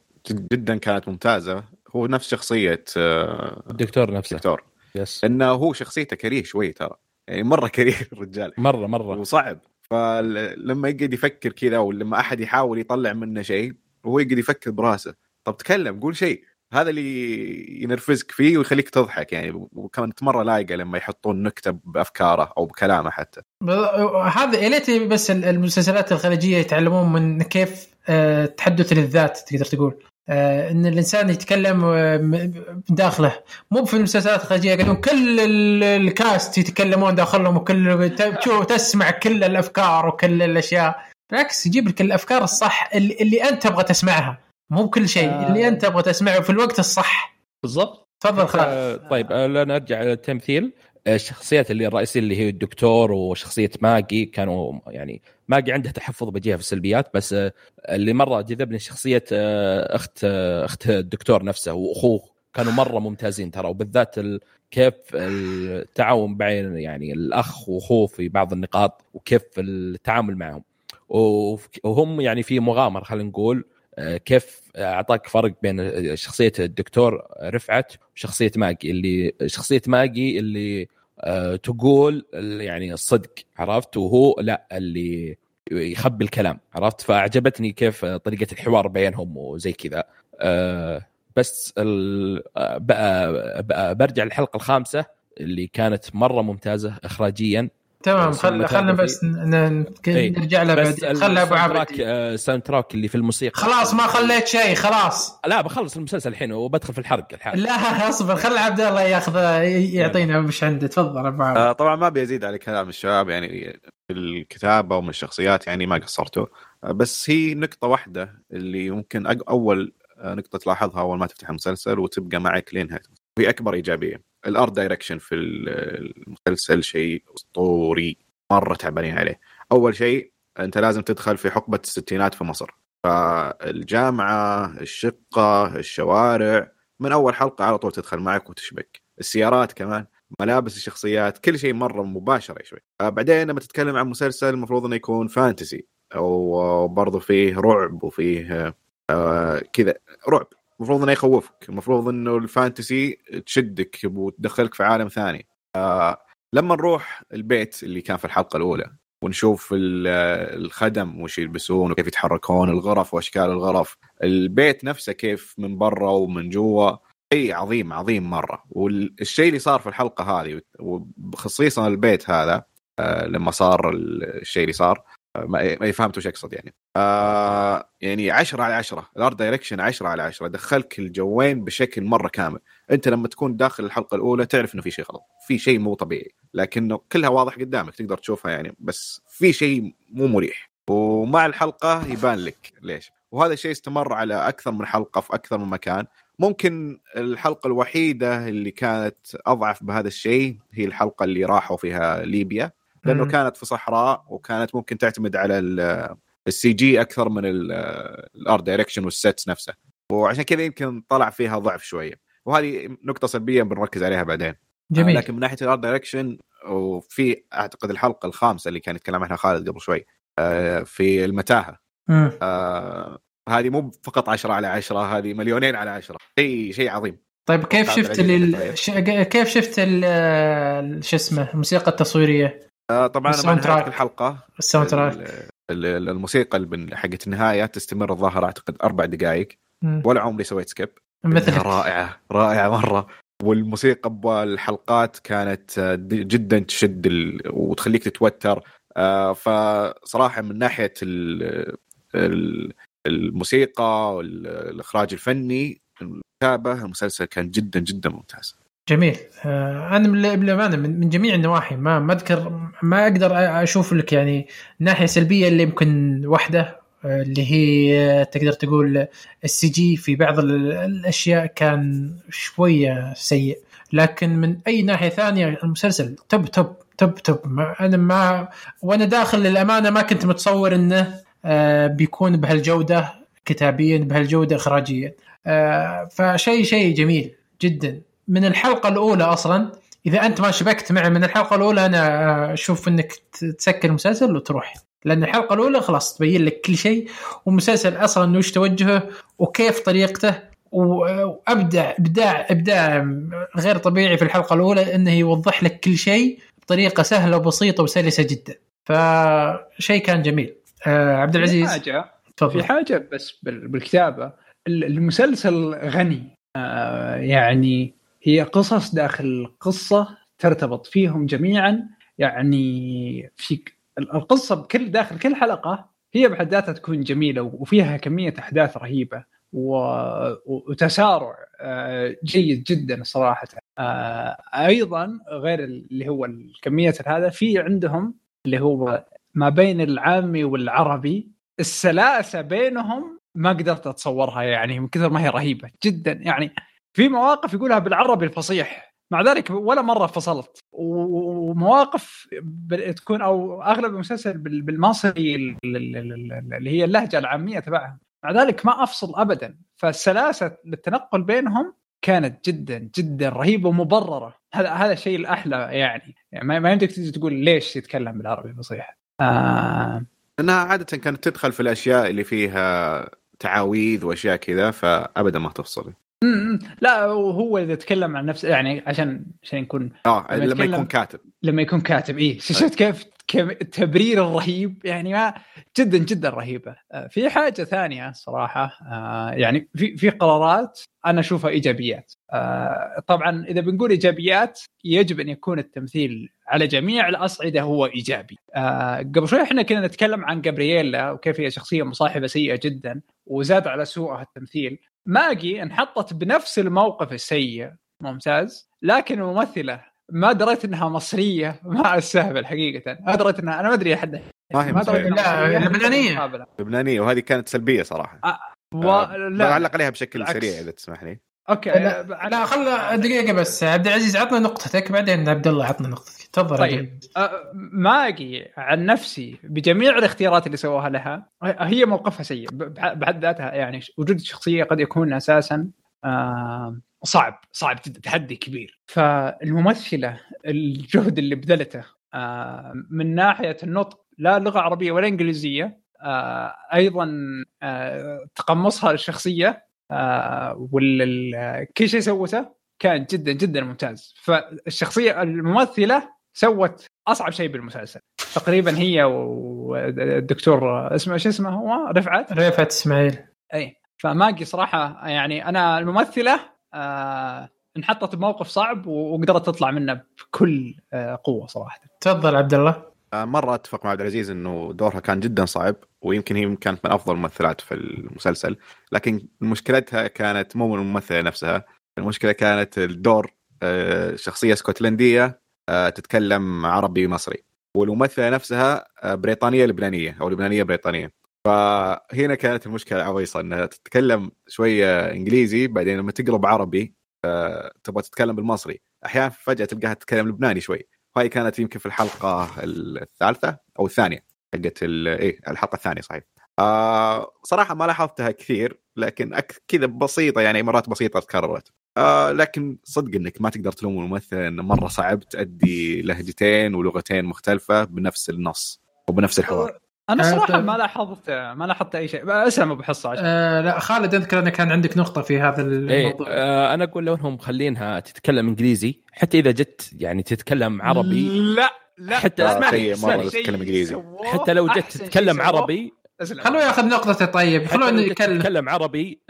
جدا كانت ممتازة. هو نفس شخصية آه، الدكتور نفسه. الدكتور. يس إنه هو شخصيته كريه شوي ترى. يعني مرة كريه الرجال. مرة مرة. وصعب. فلما يقعد يفكر كذا ولما أحد يحاول يطلع منه شيء وهو يقعد يفكر براسه. طب تكلم قول شيء. هذا اللي ينرفزك فيه ويخليك تضحك يعني. وكانت مرة لايقة لما يحطون نكتة بأفكاره أو بكلامه حتى. هذا يا ليت بس ال- المسلسلات الخليجية يتعلمون من كيف آه، تحدث للذات تقدر تقول. آه، إن الإنسان يتكلم آه، من داخله. مو في المسلسلات الخليجيه يقولون كل ال- الكاست يتكلمون داخلهم وكل تسمع كل الأفكار وكل الأشياء. بالعكس يجيب لك الأفكار الصح اللي, اللي أنت تبغى تسمعها. مو بكل شيء آه. اللي أنت تبغى تسمعه في الوقت الصح. بالضبط. تفضل خالد آه، طيب آه، لا نرجع للتمثيل. آه، الشخصيات اللي الرئيسيه اللي هي الدكتور وشخصية ماجي كانوا يعني ماجي عندها تحفظ بجيها في السلبيات بس آه، اللي مرة جذبني شخصية آه، أخت آه، أخت الدكتور نفسه وأخوه كانوا مرة ممتازين ترى وبالذات ال- كيف التعاون بين يعني الأخ وأخوه في بعض النقاط وكيف التعامل معهم. وهم يعني في مغامرة خلينا نقول آه، كيف أعطاك فرق بين شخصية الدكتور رفعت وشخصية ماجي؟ اللي شخصية ماجي اللي آه، تقول يعني الصدق عرفت؟ وهو لا اللي يخبي الكلام عرفت؟ فأعجبتني كيف طريقة الحوار بينهم وزي كذا. آه، بس آه، بقى بقى برجع للحلقة الخامسة اللي كانت مرة ممتازة اخراجيا. تمام خل خلنا بس ن- ن- إيه. نرجع له بس بعدين خلها أبو عابد آه، ال soundtrack اللي في الموسيقى. خلاص ما خليت شيء خلاص. لا بخلص المسلسل الحين وبدخل في الحرق الحال. لا اصبر خلي عبد الله ياخذ يعطينا وش عنده. تفضل أبو عابد آه، طبعا ما بيزيد على كلام الشباب يعني في الكتابه ومن الشخصيات يعني ما قصرتوا. آه، بس هي نقطة واحدة اللي ممكن أول نقطة تلاحظها أول ما تفتح المسلسل وتبقى معك لين وهي أكبر إيجابية. ال art direction في ال- المسلسل شيء أسطوري مرة تعبانين عليه. أول شيء أنت لازم تدخل في حقبة الستينات في مصر. فالجامعة الشقة الشوارع من أول حلقة على طول تدخل معك وتشبك. السيارات كمان ملابس الشخصيات كل شيء مرة مباشره شوي بعدين لما تتكلم عن مسلسل المفروض إنه يكون fantasy أو برضه فيه رعب وفيه آه، كذا رعب. المفروض إنه يخوفك. المفروض إنه الفانتسي تشدك وتدخلك في عالم ثاني. آه، لما نروح البيت اللي كان في الحلقة الأولى ونشوف ال- الخدم وش يلبسون وكيف يتحركون الغرف وأشكال الغرف البيت نفسه كيف من برا ومن جوا؟ شيء عظيم عظيم مرة. والشيء اللي صار في الحلقة هذه وخصيصا البيت هذا آه، لما صار الشيء اللي صار ما ما فهمت وش اقصد يعني. آه يعني 10 على 10 ال art direction 10 على 10 دخلك الجوين بشكل مرة كامل. أنت لما تكون داخل الحلقة الأولى تعرف إنه في شيء غلط في شيء مو طبيعي لكنه كلها واضح قدامك تقدر تشوفها يعني بس في شيء مو مريح. ومع الحلقة يبان لك ليش. وهذا الشيء استمر على أكثر من حلقة في أكثر من مكان. ممكن الحلقة الوحيدة اللي كانت أضعف بهذا الشيء هي الحلقة اللي راحوا فيها ليبيا. لأنه مم. كانت في صحراء وكانت ممكن تعتمد على ال CG أكثر من ال art direction وال sets نفسه وعشان كذا يمكن طلع فيها ضعف شوية وهذه نقطة سلبية بنركز عليها بعدين جميل لكن من ناحية ال art direction وفي أعتقد الحلقة الخامسة اللي كان يتكلم عنها خالد قبل شوي آه، في المتاهة مم. آه، هذه مو فقط 10 على 10 هذه مليونين على 10 شيء شيء عظيم طيب كيف شفت. لل... ش... كيف شفت. ال- شو اسمه الموسيقى التصويرية آه، طبعا مع نهاية track. الحلقة. ال soundtrack. ال- ال- الموسيقى حقت النهاية تستمر الظاهر أعتقد أربع دقائق. ولا عمري سويت skip. مثل رائعة رائعة مرة. والموسيقى بالحلقات كانت آه، جدا تشد ال... وتخليك تتوتر. آه، فصراحة من ناحية ال... ال- الموسيقى والاخراج الفني الكتابه المسلسل كان جدا جدا ممتاز. جميل. آه أنا من- من, جميع النواحي ما ما اذكر ما أقدر أشوف لك يعني ناحية سلبية اللي يمكن واحدة آه، اللي هي تقدر تقول ال CG في بعض ال- الأشياء كان شوية سيء. لكن من أي ناحية ثانية المسلسل top top top top. أنا ما وأنا داخل للأمانة ما كنت متصور إنه آه، بيكون بهالجودة كتابيا بهالجودة اخراجيا. فشيء شيء جميل جدا. من الحلقة الأولى أصلا. إذا أنت ما شبكت معه من الحلقة الأولى أنا أشوف إنك تسكر المسلسل وتروح. لأن الحلقة الأولى خلاص تبين لك كل شيء. والمسلسل أصلا وش توجهه وكيف طريقته. وأبدع إبداع إبداع غير طبيعي في الحلقة الأولى إنه يوضح لك كل شيء بطريقة سهلة وبسيطة وسلسة جدا. فشيء كان جميل. آه عبد في العزيز. حاجة في حاجة بس بال- بالكتابة. ال- المسلسل غني. آه يعني هي قصص داخل قصه ترتبط فيهم جميعا. يعني في ك- ال- القصة بكل داخل كل حلقة هي بحد ذاتها تكون جميلة وفيها رهيبة و... و- وتسارع آه، جيد جدا صراحة. آه، أيضا غير اللي هو كميه هذا في عندهم اللي هو ما بين العامي والعربي السلاسة بينهم ما قدرت أتصورها يعني من كثر ما هي رهيبة جدا. يعني في مواقف يقولها بالعربي الفصيح. مع ذلك ولا مرة فصلت. ومواقف تكون أو أغلب المسلسل بال- بالمصري ال- ال- ال- ال- اللي هي اللهجة العامية تبعهم مع ذلك ما أفصل ابدا. فالسلاسة للتنقل بينهم كانت جدا جدا رهيبة ومبررة. هذا هذا الشيء الأحلى يعني, يعني ما ما يمديك تجي تقول ليش يتكلم بالعربي الفصيح آه. أنها عادة كانت تدخل في الأشياء اللي فيها تعاويذ وأشياء كذا فابدا ما تفصل. لا وهو إذا تكلم عن نفسه يعني عشان عشان يكون آه لما لما يكون كاتب. لما يكون كاتب إيه. شفت كيف التبرير الرهيب يعني ما جدا جدا رهيبة. آه، في حاجة ثانية صراحة آه، يعني في في قرارات أنا أشوفها إيجابيات. آه، طبعا إذا بنقول إيجابيات يجب أن يكون التمثيل على جميع الأصعدة هو إيجابي. قبل شوي إحنا كنا نتكلم عن جابرييلا وكيف هي شخصية مصاحبة سيئة جدا وزاد على سوءها التمثيل. ماجي انحطت بنفس الموقف السيء ممتاز. لكن الممثله ما دريت إنها مصرية ما أستهبل حقيقة. ما دريت انها أنا ما أدري حد ما هي ما دريت لا،. مقابلة. لبنانية وهذه كانت سلبية صراحة. و... آه، لا. بعلق عليها بشكل بالعكس. سريع إذا تسمح لي. okay. لا, لا, لا خلنا دقيقة بس. عبد العزيز عطنا نقطتك بعدين عبد الله عطنا نقطتك. تفضل طيب. أه، ماجي عن نفسي بجميع الاختيارات اللي سووها لها هي موقفها سيء بحد ذاتها يعني وجود الشخصية قد يكون أساسا آه، صعب صعب جدا تحدي كبير فالممثلة الجهد اللي بذلته آه، من ناحية النطق لا لغة عربية ولا إنجليزية آه، أيضا آه، تقمصها للشخصيه آه، وال كل شيء سوته كان جدا جدا ممتاز فالشخصية الممثلة سوت أصعب شيء بالمسلسل. تقريبا هي والدكتور اسمه شو اسمه هو؟ رفعت؟ ريفات إسماعيل. إي. فماجي صراحة يعني أنا الممثلة آه انحطت بموقف صعب وقدرت تطلع منه بكل آه قوة صراحة. تفضل عبد الله. آه، مرة أتفق مع عبد العزيز إنه دورها كان جدا صعب ويمكن هي كانت من أفضل الممثلات في المسلسل. لكن مشكلتها كانت مو من الممثلة نفسها المشكلة كانت الدور آه، شخصية اسكتلنديه تتكلم عربي مصري. والممثلة نفسها آه، بريطانية لبنانية أو لبنانية بريطانية. فهنا كانت المشكلة العويصه إنها تتكلم شوية إنجليزي بعدين لما تقلب عربي آه، تبغى تتكلم بالمصري. أحيانا فجأة تلقاها تتكلم لبناني شوي. وهي كانت يمكن في الحلقة الثالثة أو الثانية حقت إيه الحلقة الثانية صحيح. آه صراحة ما لاحظتها كثير لكن كذا بسيطة يعني مرات بسيطة تكررت. آه لكن صدق إنك ما تقدر تلوم الممثل انه مرة صعب تأدي لهجتين ولغتين مختلفة بنفس النص وبنفس الحوار أنا آه، صراحة. ما لاحظت ما لاحظت أي شيء اسلم أبو حصة عشان آه لا خالد اذكر انك كان عندك نقطة في هذا إيه الموضوع آه أنا أقول لو إنهم مخلينها تتكلم إنجليزي حتى إذا جت يعني تتكلم عربي لا لا حتى آه، اسمعني مرة اسمعني تتكلم إنجليزي. سووه حتى لو جت تتكلم. عربي أسلم. خلوه ياخذ نقطته طيب. خلوه لو جت يتكلم تتكلم عربي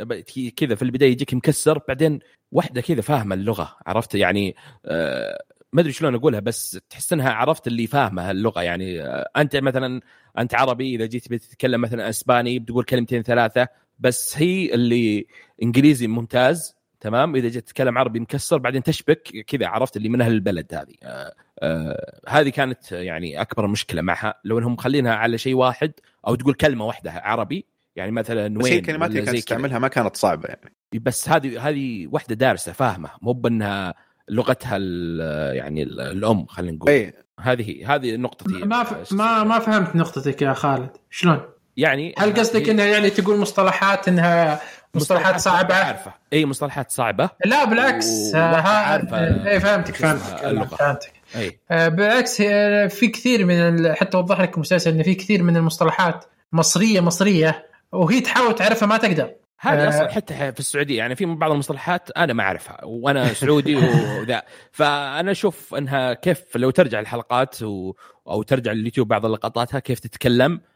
كذا في البداية يجيك مكسر بعدين واحدة كذا فاهمة اللغة عرفت؟ يعني آه ما أدري شلون أقولها بس تحس إنها عرفت اللي فاهمة اللغة يعني آه أنت مثلا أنت عربي إذا جيت بتتكلم مثلا إسباني بتقول كلمتين ثلاثة بس هي اللي إنجليزي ممتاز. تمام؟ إذا جيت تتكلم عربي مكسر بعدين تشبك كذا عرفت اللي من أهل البلد هذه. آه آه هذه كانت يعني أكبر مشكلة معها لو إنهم مخلينها على شيء واحد أو تقول كلمة واحدة عربي يعني مثلا بس هي وين الكلمات اللي كانت. تستعملها ما كانت صعبة يعني. بس هذه هذه واحدة دارسة فاهمة. مو بأنها لغتها ال- يعني ال- الأم خلينا نقول. اي هذه هي هذه نقطتي. ما ف... ما ما فهمت نقطتك يا خالد. شلون؟ يعني هل قصدك هي إنها يعني تقول مصطلحات إنها مصطلحات صعبة؟ عارفة. إي مصطلحات صعبة. لا بالعكس. و- آه، عارفة. إي فهمتك فهمتك اللغة. فهمتك. أي. آه، بالعكس هي في كثير من ال... حتى وضح لك المسلسل إن في كثير من المصطلحات مصرية مصرية وهي تحاول تعرفها ما تقدر. هذه آه. أصلا حتى في السعودية يعني في بعض المصطلحات أنا ما أعرفها وأنا سعودي وذا. فأنا أشوف إنها كيف لو ترجع الحلقات و... أو ترجع اليوتيوب بعض لقطاتها كيف تتكلم. آه،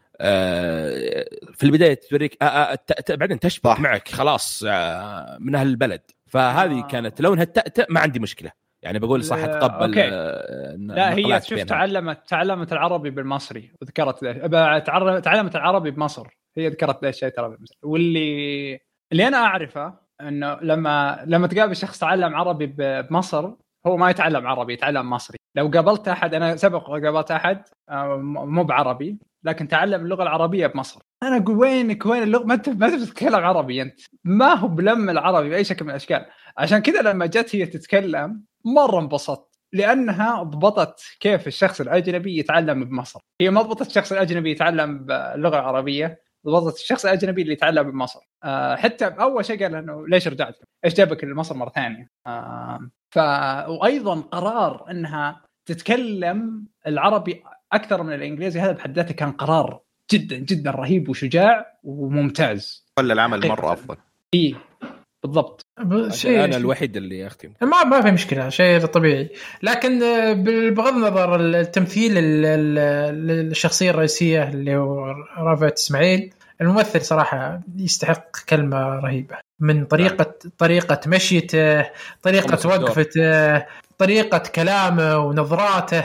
في البداية توريك آه، آه، بعدين تشبك صح. معك خلاص آه، من أهل البلد فهذه آه. كانت لو انها التاء ما عندي مشكلة يعني بقول صح اتقبل okay. آه، لا هي شوف. تعلمت تعلمت العربي بالمصري وذكرت تعلمت العربي بمصر هي ذكرت ذا الشيء ترى. واللي اللي أنا أعرفه إنه لما لما تقابل شخص تعلم عربي بمصر هو ما يتعلم عربي يتعلم مصري لو قابلت أحد أنا سبق قابلت أحد آه، مو بعربي لكن تعلم اللغة العربية بمصر. أنا أقول وينك وين اللغة؟ ما انت ما انت بتتكلم عربي أنت. ما هو بلم العربي بأي شكل من الأشكال. عشان كذا لما جت هي تتكلم مرة انبسطت لأنها ضبطت كيف الشخص الأجنبي يتعلم بمصر. هي ما ضبطت الشخص الأجنبي يتعلم باللغة العربيه ضبطت الشخص الأجنبي اللي يتعلم بمصر. آه حتى أول شيء قال إنه ليش رجعت؟ إيش جابك لمصر مرة ثانية؟ آه ف وأيضا قرار إنها تتكلم العربي أكثر من الإنجليزي. هذا بحد ذاته كان قرار جدا جدا رهيب وشجاع وممتاز. خلى العمل حقيقة. مرة أفضل. إي بالضبط. شيء أنا الوحيد اللي اختم ما ما في مشكلة شيء طبيعي. لكن بغض النظر التمثيل ال- ال- للشخصيه الرئيسية اللي هو رافت إسماعيل الممثل صراحة يستحق كلمة رهيبة. من طريقه طريقة مشيته طريقة. وقفته. طريقة كلامه ونظراته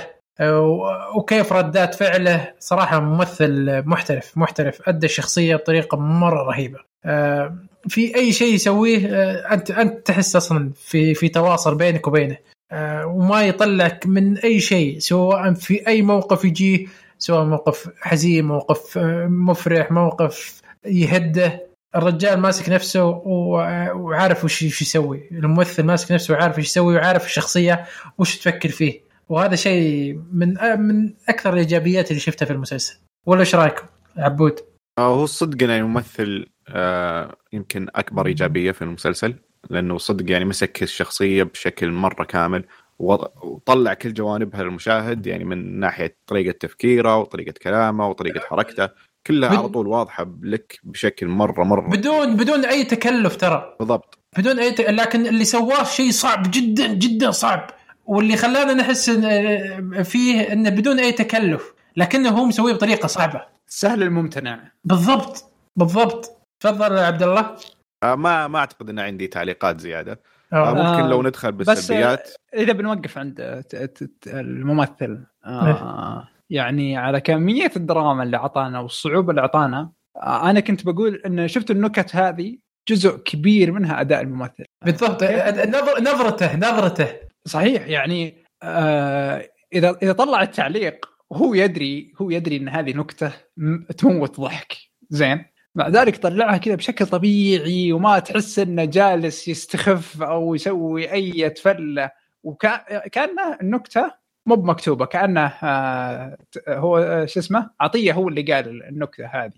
وكيف ردات فعله. صراحة ممثل محترف محترف أدى الشخصية بطريقة مرة رهيبة. آه، في أي شيء يسويه آه، انت أنت تحس أصلا في في تواصل بينك وبينه. آه، وما يطلعك من أي شيء سواء في أي موقف يجيه سواء موقف حزين موقف مفرح موقف يهده. الرجال ماسك نفسه وعارف وش يسوي. الممثل ماسك نفسه وعارف وش يسوي وعارف الشخصية وش تفكر فيه. وهذا شيء من من أكثر الإيجابيات اللي شفتها في المسلسل. ولا إيش رأيكم؟ عبود. آه، هو صدق يعني ممثل آه، يمكن أكبر إيجابية في المسلسل لأنه صدق يعني مسك الشخصية بشكل مرة كامل وطلع كل جوانبها للمشاهد يعني من ناحية طريقة تفكيره وطريقة كلامه وطريقة حركته. كلها بد- على طول واضحة لك بشكل مره مرة بدون بدون أي تكلف ترى. بالضبط. بدون أي ت... لكن اللي سواه شيء صعب جدا جدا صعب. واللي خلانا نحس فيه إنه بدون أي تكلف لكنه هو مسويه بطريقة صعبة. سهل الممتنع. بالضبط. بالضبط. تفضل يا عبد الله. آه، ما ما أعتقد إن عندي تعليقات زيادة. آه، آه. ممكن آه، لو ندخل بس بالسلبيات. إذا بنوقف عند الممثل. آه يعني على كمية الدراما اللي اعطانا والصعوبة اللي اعطانا آه أنا كنت بقول إن شفت النكت هذه جزء كبير منها أداء الممثل. بالضبط. نظر... نظرته نظرته. صحيح يعني آه إذا إذا طلع التعليق هو يدري هو يدري إن هذه نكتة تموت ضحك. زين؟ مع ذلك طلعها كذا بشكل طبيعي وما تحس إنه جالس يستخف أو يسوي أي فله وكانه النكتة مو بمكتوبة كأنه آه هو آه، شو اسمه؟ عطية هو اللي قال النكتة هذه.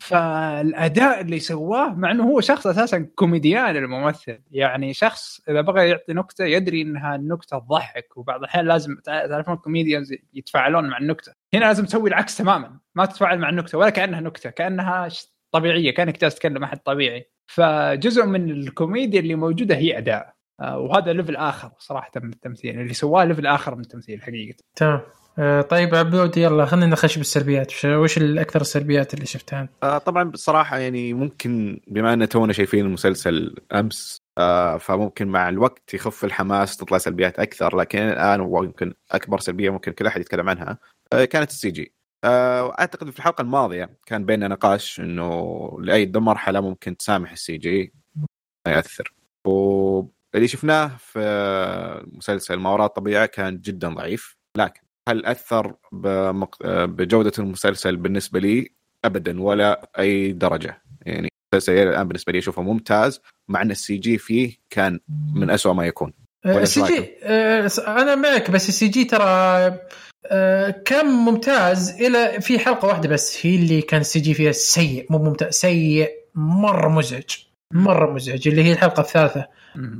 فالأداء اللي سواه مع إنه هو شخص أساسا كوميديان الممثل يعني شخص إذا بغى يعطي نكتة يدري إنها النكتة تضحك وبعض الأحيان لازم تع- تعرفون ال comedians يتفاعلون مع النكتة. هنا لازم تسوي العكس تماما ما تتفاعل مع النكتة ولا كأنها نكتة كأنها طبيعية كأنك جالس تتكلم أحد طبيعي. فجزء من الكوميديا اللي موجودة هي أداء. وهذا level آخر صراحة من التمثيل اللي سواه level آخر من التمثيل حقيقة. تمام. آه، طيب عبود يلا خلينا نخش بالسلبيات. وش- الأكثر السلبيات اللي شفتها أنت؟ آه، طبعا بصراحة يعني ممكن بما أن تونا شايفين المسلسل أمس آه، فممكن مع الوقت يخف الحماس تطلع سلبيات أكثر لكن الآن ويمكن أكبر سلبية ممكن كل أحد يتكلم عنها آه، كانت ال CG. آه، اعتقد في الحلقة الماضية كان بيننا نقاش إنه لأي مرحلة ممكن تسامح ال CG ما يأثر واللي شفناه في مسلسل ما وراء الطبيعة كان جدا ضعيف. لكن هل أثر بمق... بجودة المسلسل بالنسبة لي؟ ابدا ولا أي درجة. يعني المسلسل الآن بالنسبة لي أشوفه ممتاز مع أن ال CG فيه كان من أسوأ ما يكون. ال CG آه، أنا معك بس السي جي ترى آه، كان ممتاز إلا في حلقة واحدة بس هي اللي كان ال CG فيها سيء مو ممتاز سيء مرة مزعج. مرة مزعج اللي هي الحلقة الثالثة.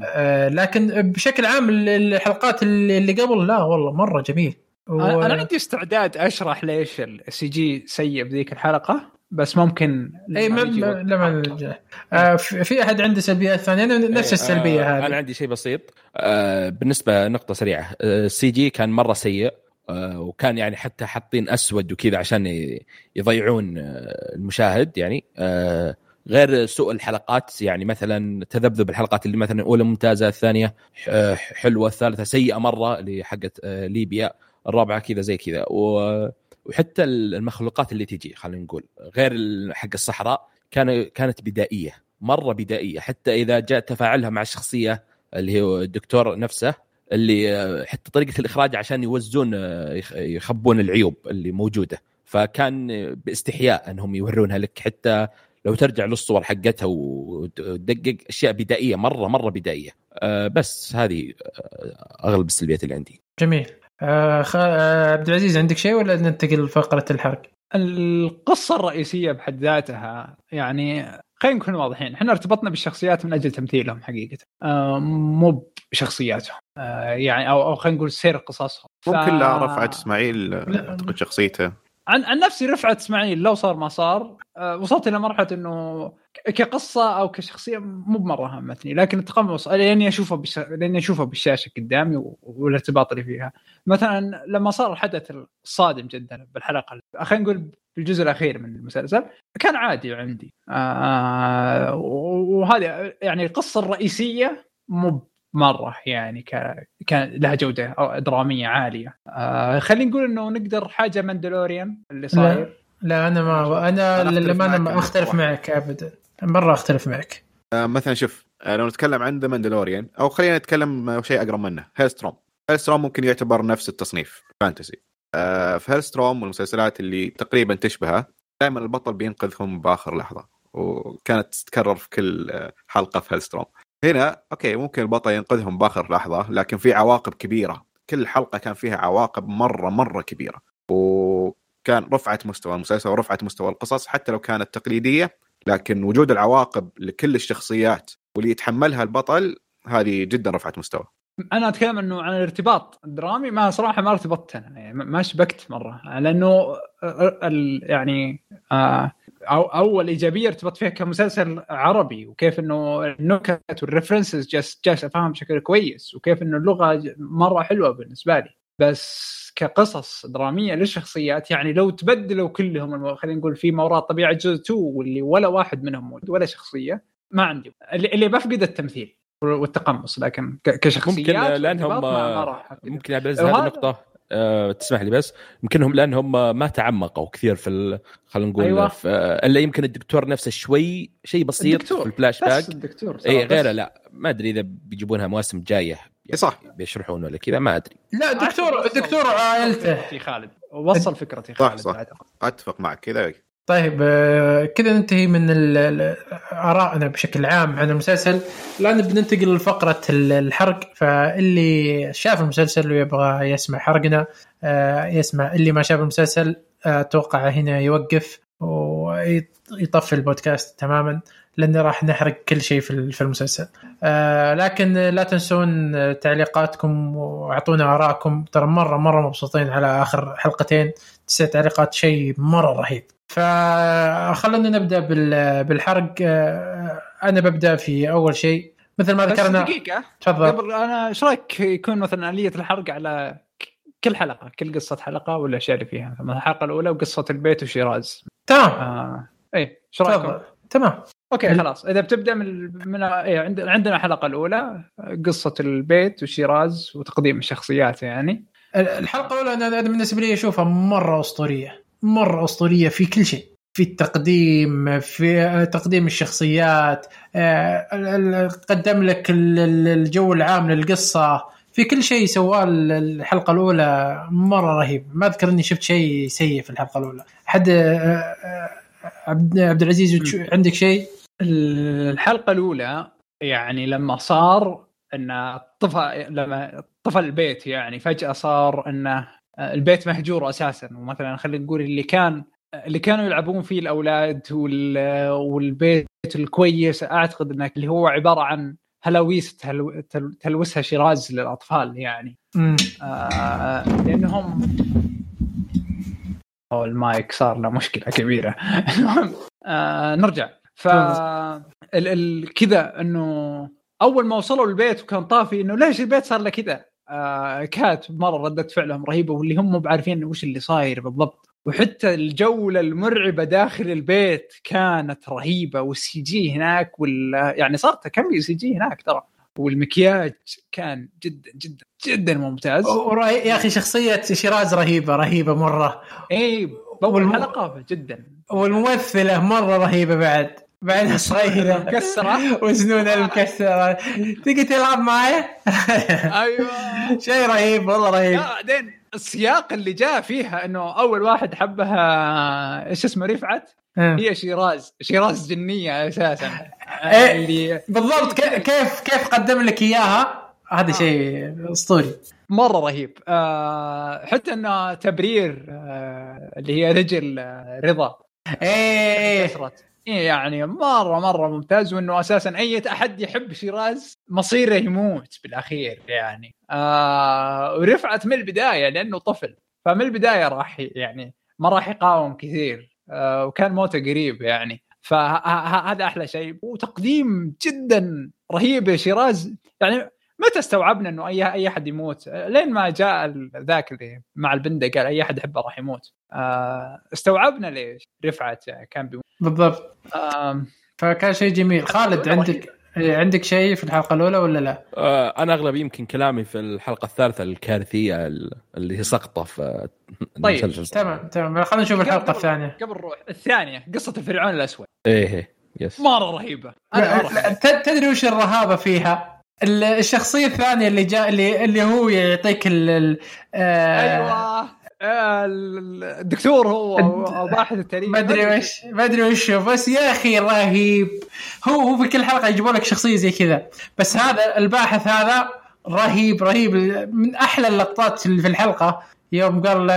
آه، لكن بشكل عام ال- الحلقات اللي اللي قبل لا والله مرة جميل. و- أنا أنا عندي استعداد أشرح ليش ال CG سيء بذيك الحلقة بس ممكن إي ما. لما. آه، في في أحد عنده سلبيات ثانية؟ أنا نفس السلبية آه، هذه. أنا عندي شيء بسيط. آه، بالنسبة نقطه سريعة. آه، ال CG كان مرة سيء آه، وكان يعني حتى حاطين أسود وكذا عشان يضيعون آه، المشاهد يعني. آه، غير سوء الحلقات يعني مثلا تذبذب الحلقات اللي مثلا الاولى ممتازة الثانية حلوة الثالثة سيئة مرة اللي حقت آه، ليبيا الرابعة كذا زي كذا. وحتى المخلوقات اللي تجي خلينا نقول. غير حق الصحراء كان كانت بدائية مرة بدائية. حتى إذا جاء تفاعلها مع الشخصيه اللي هو الدكتور نفسه اللي آه، حتى طريقة الإخراج عشان يوزون آه، يخ- يخبون العيوب اللي موجودة. فكان باستحياء أنهم يورونها لك. حتى لو ترجع للصور حقتها وتدقق أشياء بدائية مرة مرة بدائية. آه، بس هذه آه، أغلب السلبيات اللي عندي. جميل. آه، خ... آه، عبد العزيز عندك شيء ولا ننتقل لفقرة الحرق؟ القصة الرئيسية بحد ذاتها يعني خلينا نكون واضحين. إحنا ارتبطنا بالشخصيات من أجل تمثيلهم حقيقة. آه مو بشخصياتهم. آه يعني أو أو خلينا نقول سير قصصهم. ممكن لا ف- رفعت إسماعيل. أعتقد شخصيته. عن عن نفسي رفعت اسماعيل لو صار ما صار آه، وصلت إلى مرحلة إنه كقصة أو كشخصية مو بمرة همتني لكن التقمص لأني اشوفه بش... لأني اشوفه بالشاشة قدامي. والارتباط اللي فيها مثلا لما صار الحدث الصادم جدا بالحلقة خلينا نقول بالجزء الأخير من المسلسل كان عادي عندي آه وهذه يعني القصة الرئيسية مو مرة يعني ك... كان لها جودة درامية عالية. آه خلينا نقول إنه نقدر حاجة ماندلوريان اللي صاير. لا أنا ما أنا للأمانة معك ما أختلف. معك ابدا. مرة أختلف معك. آه، مثلا شوف آه، لو نتكلم عن The Mandalorian أو خلينا نتكلم آه، شيء أقرب منه Helstrom Helstrom ممكن يعتبر نفس التصنيف fantasy آه، في Helstrom والمسلسلات اللي تقريبا تشبهها دائما البطل بينقذهم باخر لحظة وكانت تتكرر في كل آه، حلقة في Helstrom هنا okay ممكن البطل ينقذهم بآخر لحظة لكن في عواقب كبيرة. كل حلقة كان فيها عواقب مرة مرة كبيرة. وكان رفعت مستوى المسلسل ورفعت مستوى القصص حتى لو كانت تقليدية لكن وجود العواقب لكل الشخصيات واللي يتحملها البطل هذه جدا رفعت مستوى. أنا أتكلم إنه عن الارتباط الدرامي ما صراحة ما ارتبطت أنا يعني ما- شبكت مرة لأنه يعني آه، أو أول إيجابية ارتبطت فيها كمسلسل عربي وكيف إنه النكت وال references جالس جالس افهم بشكل كويس وكيف إنه اللغة مرة حلوة بالنسبة لي. بس كقصص درامية للشخصيات يعني لو تبدلوا كلهم خلينا نقول في ما وراء الطبيعه جزء 2 واللي ولا واحد منهم موجود ولا شخصية ما عندي. اللي, اللي بفقد التمثيل والتقمص لكن كشخصيات ممكن لأنهم. ممكن عبد العزيز هذه النقطة. أه تسمح لي بس يمكنهم لانهم ما تعمقوا كثير في ال- خلينا نقول أيوة. في إلا يمكن الدكتور نفسه شوي شيء بسيط الدكتور. في الفلاش باك بس الدكتور اي. غيره بس- لا ما أدري إذا بيجيبونها مواسم جاية إي صح. بيشرحون ولا كذا ما أدري لا الدكتور وصل- الدكتور عائلته خالد وصل فكرتي صح، خالد صح. بعد. أتفق معك كذا طيب آه، كذا ننتهي من آرائنا بشكل عام عن المسلسل. الان بننتقل لفقرة ال- الحرق فاللي شاف المسلسل ويبغى يسمع حرقنا آه، يسمع اللي ما شاف المسلسل آه، أتوقع هنا يوقف ويطفي البودكاست تماما لأن راح نحرق كل شيء في ال- في المسلسل. لكن لا تنسون تعليقاتكم وأعطونا آرائكم. ترى مره مرة مبسوطين على آخر حلقتين. تسع تعليقات شيء مرة رهيب. فخلونا نبدأ بال- بالحرق. آه، أنا ببدأ في أول شيء. مثل ما ذكرنا دقيقة. تفضل. قبل أنا إيش رأيك يكون مثلا آلية الحرق على كل حلقة كل قصة حلقة والاشياء اللي فيها؟ مثلا الحلقة الأولى وقصة البيت وشيراز. تمام. آه. اي إيش رأيكم؟ تمام. okay خلاص. إذا بتبدأ من من إيه عندنا عندنا الحلقة الأولى قصة البيت وشيراز وتقديم الشخصيات يعني. الحلقة الأولى أنا بالنسبة لي أشوفها مرة أسطورية. مرة أسطورية في كل شيء. في التقديم في تقديم الشخصيات آه، قدم لك ال- ال- الجو العام للقصة. في كل شيء سواه ال- الحلقة الأولى مرة رهيب. ما أذكر إني شفت شيء سيء في الحلقة الأولى. حد آه، آه، عبد عبد العزيز عندك شيء؟ الحلقة الأولى يعني لما صار إن طفى لما طفى البيت يعني فجأة صار إنه البيت مهجور أساسا. ومثلا خلينا نقول اللي كان اللي كانوا يلعبون فيه الأولاد وال... والبيت الكويس أعتقد إنه اللي هو عبارة عن هلاويس تلو... تل... تلوسها شيراز للأطفال يعني. آه لأنهم أو المايك صار له مشكلة كبيرة. آه نرجع. ف ال... ال... كذا إنه أول ما وصلوا البيت وكان طافي إنه ليش البيت صار له كذا؟ آه كانت مرة ردة فعلهم رهيبة واللي هم مو بعارفين وش اللي صاير بالضبط. وحتى الجولة المرعبة داخل البيت كانت رهيبة وال CG هناك وال يعني صارت كم CG هناك ترى. والمكياج كان جدا جدا جدا ممتاز. يا أخي شخصية شيراز رهيبة رهيبة مرة. اي باول والم- حلقة جدا. والممثلة مرة رهيبة بعد. بعدها صغيره مكسرة. وسنونها المكسرة. تيجي تلعب معي؟ أيوه. شيء رهيب والله رهيب. لا بعدين السياق اللي جاء فيها إنه أول واحد حبها إيش اسمه رفعت؟ آه. هي شيراز. شيراز جنية أساسا. إيه. اللي بالضبط. كيف كيف قدم لك إياها؟ هذا شيء أسطوري. مرة رهيب. آه حتى انه تبرير آه اللي هي رجل آه رضا. إيه. يعني مرة مرة ممتاز وإنه أساسا أي أحد يحب شيراز مصيره يموت بالأخير يعني. آه ورفعت من البداية لأنه طفل فمن البداية راح يعني ما راح يقاوم كثير. آه، وكان موته قريب يعني. فهذا أحلى شيء. وتقديم جدا رهيب شيراز يعني متى استوعبنا إنه اي أي أحد يموت؟ لين ما جاء ذاك اللي مع البنده قال أي أحد يحبه راح يموت. آه، استوعبنا ليش رفعت كان بيموت. بالضبط. فكان شيء جميل. خالد عندك إيه، عندك شيء في الحلقة الأولى ولا لا؟ آه، أنا أغلب يمكن كلامي في الحلقة الثالثة الكارثية اللي هي سقطة في طيب، المسلسل. تمام تمام. خلينا نشوف الحلقة الثانية. قبل نروح الثانية قصة الفرعون الأسود. إيه إيه، يس. مرة رهيبة. ت- تدري وش الرهابة فيها؟ ال- الشخصية الثانية اللي جاء اللي اللي هو يعطيك ال آه، أيوه. آه، ال- الدكتور هو باحث التاريخ ما أدري وش ما أدري وش بس يا أخي رهيب. هو هو في كل حلقة يجيبوا لك شخصية زي كذا. بس هذا الباحث هذا رهيب رهيب. من أحلى اللقطات في الحلقة. يوم قال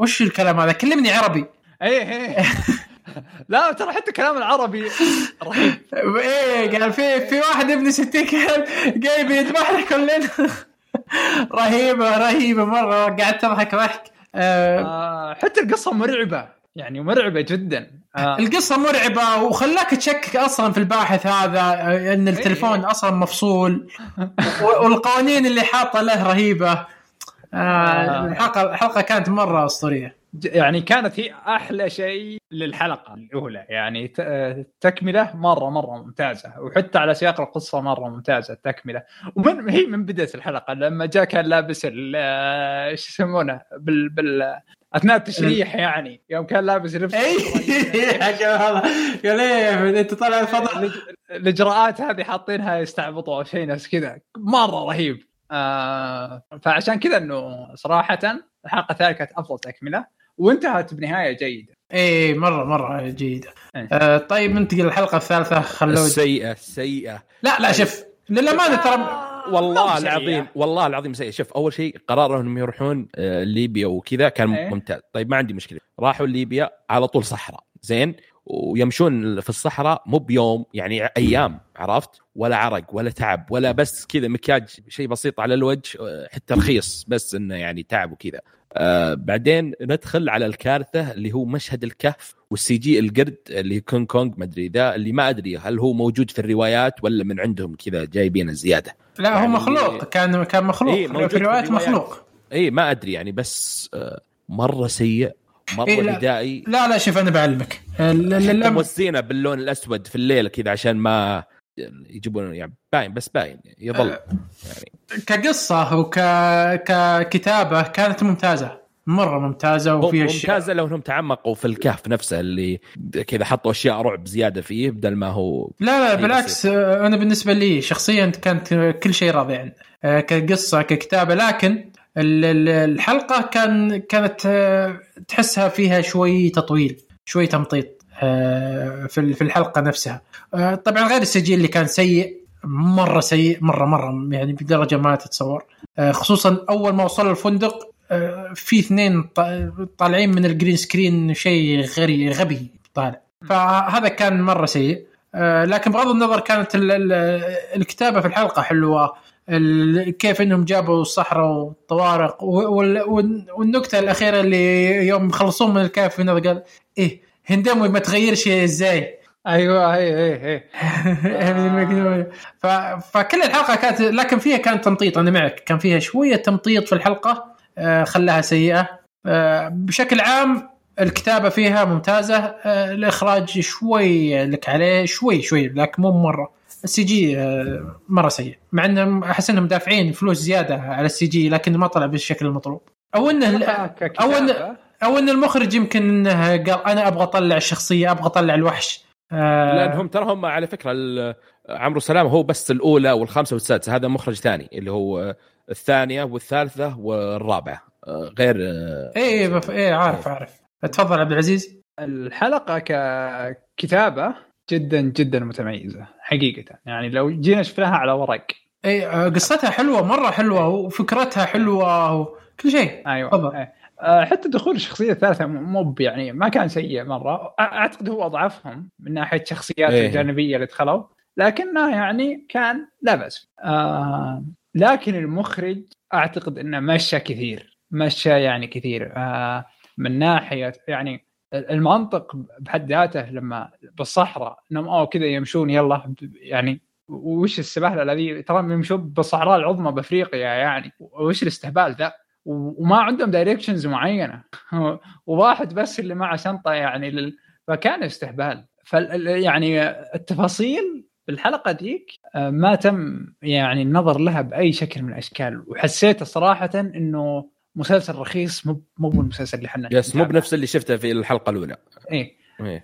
وش الكلام هذا؟ كلمني عربي. إيه إيه. لا ترى حتى كلام العربي رهيب. إيه قال في في واحد ابن 60 كلب جاي بيذبحنا كلنا رهيبة رهيبة مرة. قعدت اضحك ضحك. آه، آه حتى القصة مرعبة. يعني مرعبة جدا. آه. القصة مرعبة وخلاك تشكك أصلا في الباحث هذا آه، إن التلفون إيه. أصلا مفصول. والقوانين اللي حاطة له رهيبة. آه، آه. الحلقة الحلقة كانت مرة أسطورية. يعني كانت هي أحلى شيء للحلقة الأولى. يعني تكملة مرة مرة ممتازة وحتى على سياق القصة مرة ممتازة التكملة. ومن هي من بداية الحلقة لما جاء كان لابس ال- إيش يسمونه بال بال أثناء التشريح يعني. يوم كان لابس لبس اي حاجة قال إيه أنت طالع الفضاء. الإجراءات هذه حاطينها يستعبطوا أو شيء نفس كذا. مرة رهيب. آه فعشان كذا إنه صراحة الحلقة الثالثه كانت أفضل تكملة. وانتهت بنهاية جيدة. اي مرة مرة جيدة. إيه. آه، طيب ننتقل للحلقة الثالثة. خلود السيئة السيئة. لا لا شوف للامانه ترى آه، والله العظيم سيئة. والله العظيم سيء شوف أول شيء قرارهم إنهم يروحون آه، ليبيا وكذا كان إيه. ممتاز. طيب ما عندي مشكلة. راحوا ليبيا على طول صحراء زين؟ ويمشون في الصحراء مو بيوم يعني أيام عرفت؟ ولا عرق ولا تعب ولا بس كذا مكياج شيء بسيط على الوجه آه، حتى رخيص بس إنه يعني تعب وكذا. آه بعدين ندخل على الكارثة اللي هو مشهد الكهف وال CG القرد اللي King Kong ما أدري ذا اللي ما أدري هل هو موجود في الروايات ولا من عندهم كذا جايبينه زياده لا هو يعني- مخلوق كان كان مخلوق. إيه، موجود في الروايات. مخلوق. اي ما أدري يعني بس آه، مرة سيء مرة إيه، لا. بدائي لا لا شوف أنا بعلمك. موزينه باللون الأسود في الليل كذا عشان ما يجيبون يعني باين بس باين يظل. أه. يعني. كقصة وك ككتابة كانت ممتازة مرة ممتازة وفيها أشياء ممتازة لو انهم تعمقوا في الكهف نفسه اللي كذا حطوا أشياء رعب زيادة فيه بدل ما هو لا لا بالعكس آه، أنا بالنسبة لي شخصيا كانت كل شيء راضي عنه آه، كقصة ككتابة لكن ال- ال- الحلقة كان كانت آه، تحسها فيها شوي تطويل شوي تمطيط. آه، في ال- في الحلقة نفسها. آه، طبعا غير ال CG اللي كان سيء مرة سيء مره مرة يعني بدرجة ما تتصور. آه، خصوصا أول ما وصلوا الفندق آه، في اثنين طالعين من ال green screen شيء غري غبي طالع. فهذا كان مرة سيء. آه، لكن بغض النظر كانت ال- ال- الكتابة في الحلقة حلوة. كيف إنهم جابوا الصحراء والطوارق وال- وال- والنكتة الأخيرة اللي يوم يخلصون من الكهف قال إيه هندموي ما تغيرش إزاي أيوه اي اي اي. فكل الحلقة كانت لكن فيها كان تمطيط أنا معك. كان فيها شوية تمطيط في الحلقة آه، خلاها سيئة. آه، بشكل عام الكتابة فيها ممتازة. آه، الإخراج شوي لك عليه شوي شوي لكن مو مرة. ال CG مرة سيء. مع انهم أحس إنهم دافعين فلوس زيادة على ال CG لكن ما طلع بالشكل المطلوب. أو انه أو ان أو إن المخرج يمكن إنه قال أنا أبغى أطلع الشخصية أبغى أطلع الوحش. آه، لانهم ترى هم على فكرة عمرو سلامة هو بس الأولى والخامسة والسادسة هذا مخرج ثاني اللي هو الثانية والثالثة والرابعة. آه، غير إيه بف... إيه عارف عارف. تفضل عبد العزيز. الحلقة ككتابة جدا جدا متميزة حقيقة. يعني لو جينا شفناها على ورق. إيه آه، قصتها حلوة مرة حلوة وفكرتها حلوة وكل شيء. أيوه. تفضل. آه، حتى دخول الشخصية الثالثة مو يعني ما كان سيء مرة. أعتقد هو أضعفهم من ناحية الشخصيات إيه. الجانبية اللي دخلوا لكنه يعني كان لا بأس. آه لكن المخرج أعتقد إنه مشى كثير مشى يعني كثير. آه من ناحية يعني المنطق بحد ذاته لما بالصحراء إنهم أوه كذا يمشون يلا يعني وش السماجة ذي ترى يمشون بالصحراء العظمى بأفريقيا يعني. وش الاستهبال ذا؟ وما عندهم directions معينة. وواحد بس اللي معه شنطة يعني لل... فكان استهبال. ف يعني التفاصيل بالحلقة ديك آه، ما تم يعني النظر لها بأي شكل من الأشكال. وحسيت صراحة إنه مسلسل رخيص مو مو بالمسلسل اللي إحنا yes مو بنفس اللي شفته في الحلقة الأولى. إيه, إيه.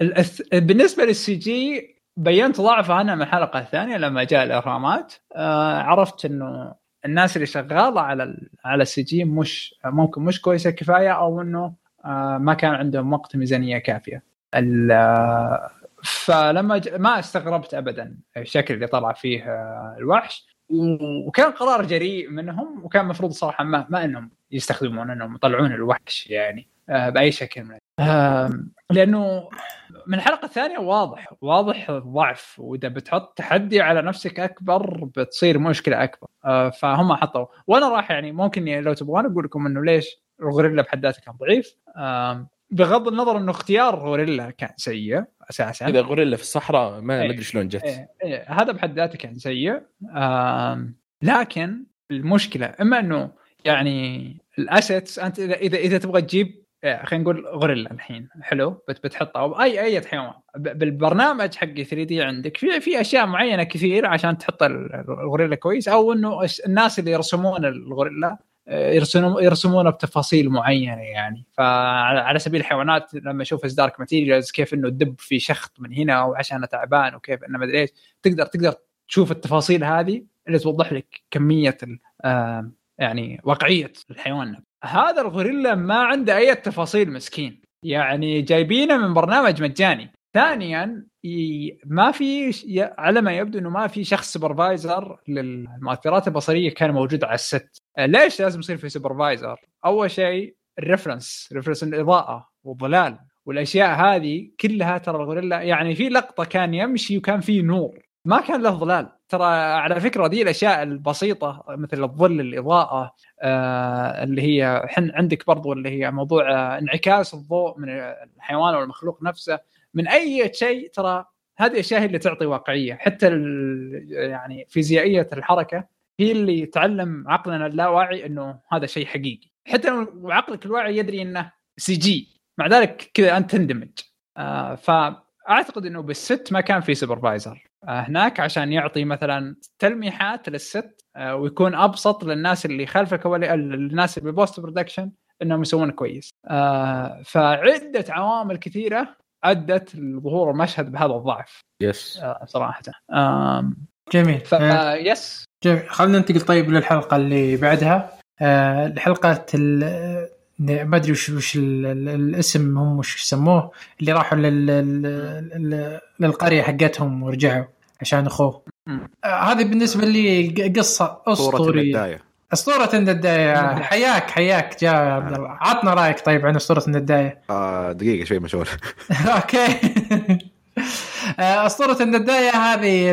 بالنسبة لل CG بينت ضعفه أنا من الحلقة الثانية لما جاء الإهرامات. آه عرفت إنه الناس اللي شغالة على على ال CG مش ممكن مش كويسة كفاية أو إنه آه ما كان عندهم وقت ميزانية كافية. فلما ج... ما استغربت ابدا الشكل اللي طلع فيه آه، الوحش. وكان قرار جريء منهم وكان المفروض صراحة ما, ما إنهم يستخدمون إنهم يطلعون الوحش يعني آه، بأي شكل من لأنه من الحلقة الثانية واضح واضح الضعف وإذا بتحط تحدي على نفسك أكبر بتصير مشكلة أكبر آه، فهم حطوا وأنا راح يعني ممكن لو تبغون أقول لكم إنه ليش الغوريلا بحد ذاته كان ضعيف بغض النظر إنه اختيار غوريلا كان سيء أساسا إذا غوريلا في الصحراء ما إيه. ادري شلون جت إيه. إيه. هذا بحد ذاته كان سيء لكن المشكلة إما إنه يعني الأسيتس أنت اذا إذا, إذا تبغى تجيب خلينا نقول غوريلا الحين. حلو؟ بتحطها. أو اي أي حيوان بالبرنامج حق 3 دي عندك في في أشياء معينة كثير عشان تحط الغوريلا كويس أو إنه الناس اللي يرسمون الغوريلا يرسمون يرسمونه بتفاصيل معينة يعني. فعلى سبيل الحيوانات لما أشوف دارك ماتيريالز كيف إنه الدب في شخط من هنا وعشان تعبان وكيف إنه مدري إيش تقدر تقدر تشوف التفاصيل هذه اللي توضح لك كمية آه يعني واقعيه الحيوان هذا الغوريلا ما عنده أي تفاصيل مسكين. يعني جايبينه من برنامج مجاني. ثانيا ما في على ما يبدو إنه ما في شخص supervisor للمؤثرات البصرية كان موجود على ال set. ليش لازم يصير في supervisor أول شيء ال reference reference الإضاءة والظلال والأشياء هذه كلها ترى الغوريلا يعني في لقطة كان يمشي وكان في نور. ما كان له ظلال. ترى على فكرة دي الأشياء البسيطة مثل الظل الإضاءة آه اللي هي حن عندك برضو اللي هي موضوع آه انعكاس الضوء من الحيوان أو المخلوق نفسه. من أي شيء ترى هذه الأشياء اللي تعطي واقعية. حتى يعني فيزيائية الحركة هي اللي تعلم عقلنا اللاواعي إنه هذا شيء حقيقي. حتى لو عقلك الواعي يدري إنه CG مع ذلك كذا أنت تندمج. آه فأعتقد إنه بال set ما كان في supervisor هناك عشان يعطي مثلا تلميحات لل set آه ويكون أبسط للناس اللي خلفك الناس اللي بال post production إنهم يسوون كويس. آه فعدة عوامل كثيرة أدت لظهور المشهد بهذا الضعف. يس آه صراحة. جميل. ف... آه يس جميل. خلينا ننتقل طيب للحلقة اللي بعدها. آه الحلقة ال... ما أدري وش وش الاسم هم وش يسموه اللي راحوا لل... لل... للقرية حقتهم ورجعوا. عشان أخوه. آه هذه بالنسبة لي قصة أسطورية. أسطورة النداية. حياك حياك جاء عبد الله. عطنا رأيك طيب عن أسطورة النداية. آه دقيقة شوي مشغول. أوكي. آه، أسطورة النداية هذه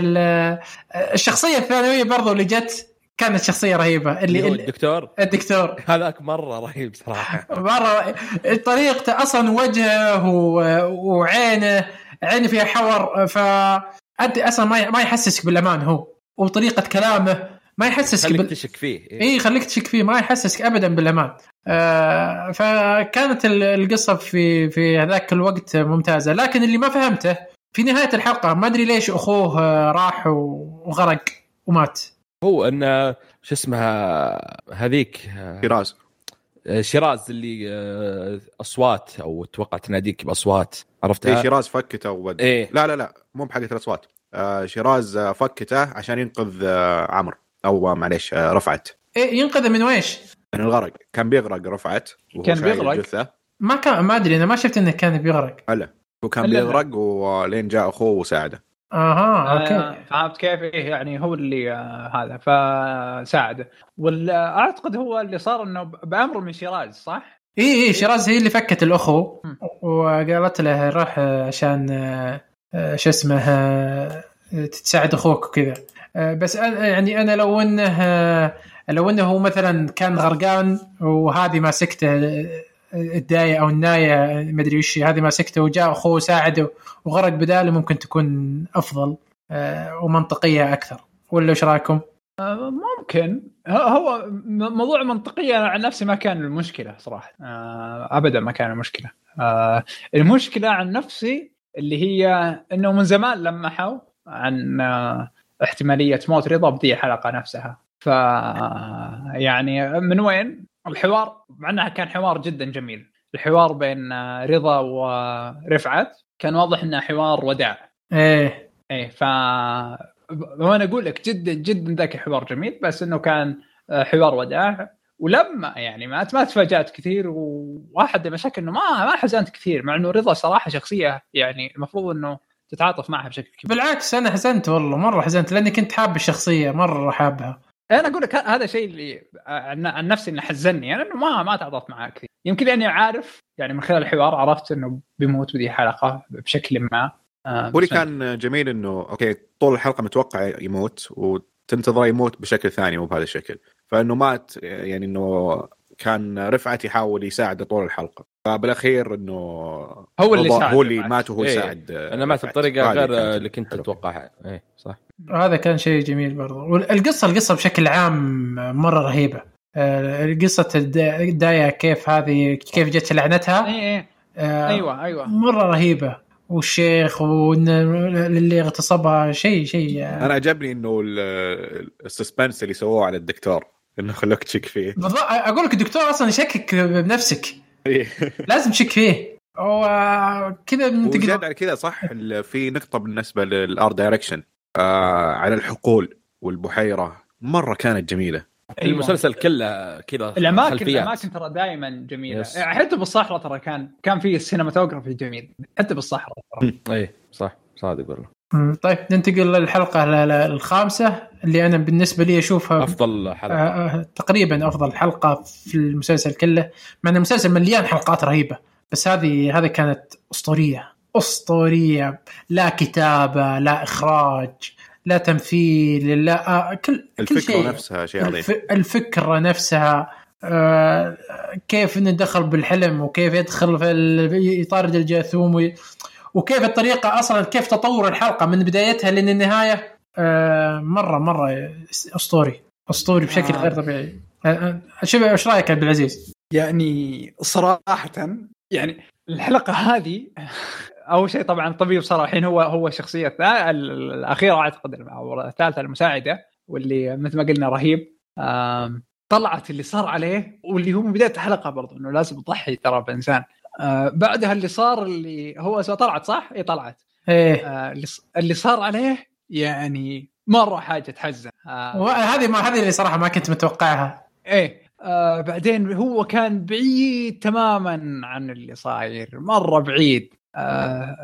الشخصية الثانوية برضو اللي جت كانت شخصية رهيبة. اللي, اللي الدكتور؟ الدكتور. هذاك مرة رهيب صراحة. مرة طريقته أصلا وجهه وعينه عينه فيها حور. ف أصلا ما يحسسك بالأمان هو وطريقة كلامه ما يحسسك خليك بال... تشك فيه اي إيه خليك تشك فيه ما يحسسك ابدا بالأمان. آه فكانت القصة في في هذاك الوقت ممتازة. لكن اللي ما فهمته في نهاية الحلقة ما أدري ليش أخوه راح وغرق ومات. هو أن شو اسمها هذيك شيراز. شيراز اللي آه، أصوات أو أتوقع تناديك بأصوات. عرفتها؟ اي شيراز فكته وبد. إيه؟ لا لا لا مو بحقة الاصوات آه شيراز فكته عشان ينقذ آه عمرو. أو معليش آه رفعت. إيه ينقذ من ويش؟ من الغرق. كان بيغرق رفعت. كان بيغرق؟ الجثة. ما كان ما أدري أنا ما شفت إنه كان بيغرق. لا هو كان بيغرق ولين جاء أخوه وساعده. أها okay. آه فهمت كيف إيه يعني هو اللي آه هذا فساعده. واعتقد هو اللي صار إنه بأمر من شيراز صح؟ إي إي شيراز هي اللي فكت الأخو. وقالت له روح عشان آه، آه، شو اسمه آه، تساعد أخوك وكذا. بس يعني أنا لو إنه لو إنه هو مثلا كان غرقان وهذه ماسكته الداية أو الناية مدري وش هذه ماسكته وجاء أخوه ساعده وغرق بداله ممكن تكون أفضل آه، ومنطقية أكثر. ولا إيش رأيكم؟ آه، ممكن. هو موضوع منطقية أنا عن نفسي ما كان المشكلة صراحة. آه، أبدا ما كان المشكلة. آه، المشكلة عن نفسي اللي هي أنه من زمان لمحوا عن احتمالية موت رضا بدي الحلقة نفسها. ف يعني من وين؟ الحوار مع إنها كان حوار جدا جميل. الحوار بين رضا ورفعت كان واضح إنه حوار وداع. إيه. إيه ف وأنا أقول لك جدا جدا ذاك الحوار جميل بس إنه كان آه، حوار وداع. ولما يعني ما ما تفاجأت كثير وواحد المشاكل إنه ما ما حزنت كثير مع إنه رضا صراحة شخصية يعني المفروض إنه تتعاطف معها بشكل كبير. بالعكس أنا حزنت والله مرة حزنت لأني كنت حاب الشخصية مرة حابها. أنا أقول لك هذا شيء اللي عن عن نفسي إنه حزني أنا إنه ما ما تعاطفت معاه كثير. يمكن لأني عارف يعني من خلال الحوار عرفت إنه بيموت بذي الحلقة بشكل ما. آه، واللي بس- كان جميل إنه okay طول الحلقة متوقع يموت وتنتظر يموت بشكل ثاني مو بهذا الشكل. فإنه مات يعني إنه كان رفعت يحاول يساعده طول الحلقة. فبالأخير إنه هو اللي ساعد هو اللي. مات وهو إيه. يساعد أنا مات. بطريقة غير اللي كنت حلوة. تتوقعها إيه صح. هذا كان شيء جميل برضو. والقصة القصة بشكل عام مرة رهيبة. آه، قصه الدايه كيف هذه كيف جت لعنتها. اي اي آه، أيوه أيوه. مرة رهيبة. والشيخ وإن اللي اغتصبها شيء شيء. آه، أنا عجبني إنه ال- ال suspense اللي سووه على الدكتور إنه خلوك تشك فيه. بالضبط. أقول لك الدكتور أصلا يشكك بنفسك. لازم تشك فيه. وكذا تقدر على كذا صح في نقطة بالنسبة لل art direction آه على الحقول والبحيرة مرة كانت أيوة. المسلسل كله كذا الاماكن خلفيات. الأماكن ترى دائما جميلة. yes. يعني حتى بالصحراء ترى كان كان في ال cinematography جميل. حتى بالصحراء إيه صح. صادق والله. طيب ننتقل للحلقة ل- ل- الخامسة اللي أنا بالنسبة لي أشوفها أفضل حلقة. آه، آه، تقريبا أفضل حلقة في المسلسل كله مع إن المسلسل مليان حلقات رهيبة بس هذه هذه كانت أسطورية. أسطورية. لا كتابة لا إخراج. لا تمثيل لا آه، كل كل الفكرة شيء نفسها شيء عظيم الف... الفكرة نفسها آه، كيف إنه دخل بالحلم وكيف يدخل في ال... يطارد الجاثوم وي... وكيف الطريقة أصلا كيف تطور الحلقة من بدايتها لين النهاية آه، مرة مرة أسطوري أسطوري بشكل آه. غير طبيعي آه، آه، شوف إيش رأيك يا عبد العزيز؟ يعني صراحة يعني الحلقة هذه أول شيء طبعا الطبيب صار الحين هو هو الشخصيه الأخيرة أعتقد أو الثالثة المساعدة واللي مثل ما قلنا رهيب. طلعت اللي صار عليه واللي هو من بداية الحلقة برضو إنه لازم تضحي ترى بإنسان. آه، بعدها اللي صار اللي هو طلعت صح؟ اي طلعت. إيه. آه، اللي صار عليه يعني مره حاجة تحزن. آه، وهذه ما هذه اللي صراحة ما كنت متوقعها. إيه. آه بعدين هو كان بعيد تماما عن اللي صاير مرة بعيد.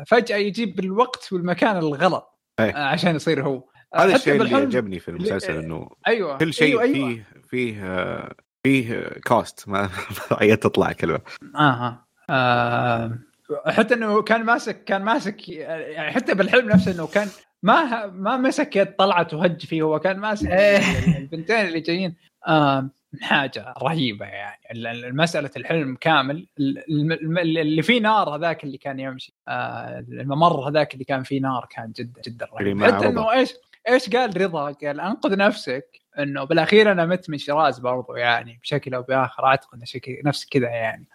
فجأة يجيب الوقت والمكان الغلط إيه. آه عشان يصير هو آه، هذا الشيء اللي عجبني في المسلسل. إنه أيوه كل شيء أيوة أيوة. فيه فيه آه، فيه كاست ما عيت تطلع كلمة آه. آه حتى إنه كان ماسك كان ماسك يعني حتى بالحلم نفسه إنه كان ما ما مسك يد طلعت وهج فيه هو كان ماسك إيه. البنتين اللي جايين آه حاجة رهيبة يعني. ال- ال- مسألة الحلم كامل. اللي فيه نار هذاك اللي كان يمشي. آه الممر هذاك اللي كان فيه نار كان جدا جدا رهيب. حتى. إنه إيش إيش قال رضا؟ قال أنقذ نفسك. إنه بالأخير أنا مت من شراز برضو يعني بشكل أو بآخر. أعتقد شكل نفس كذا يعني.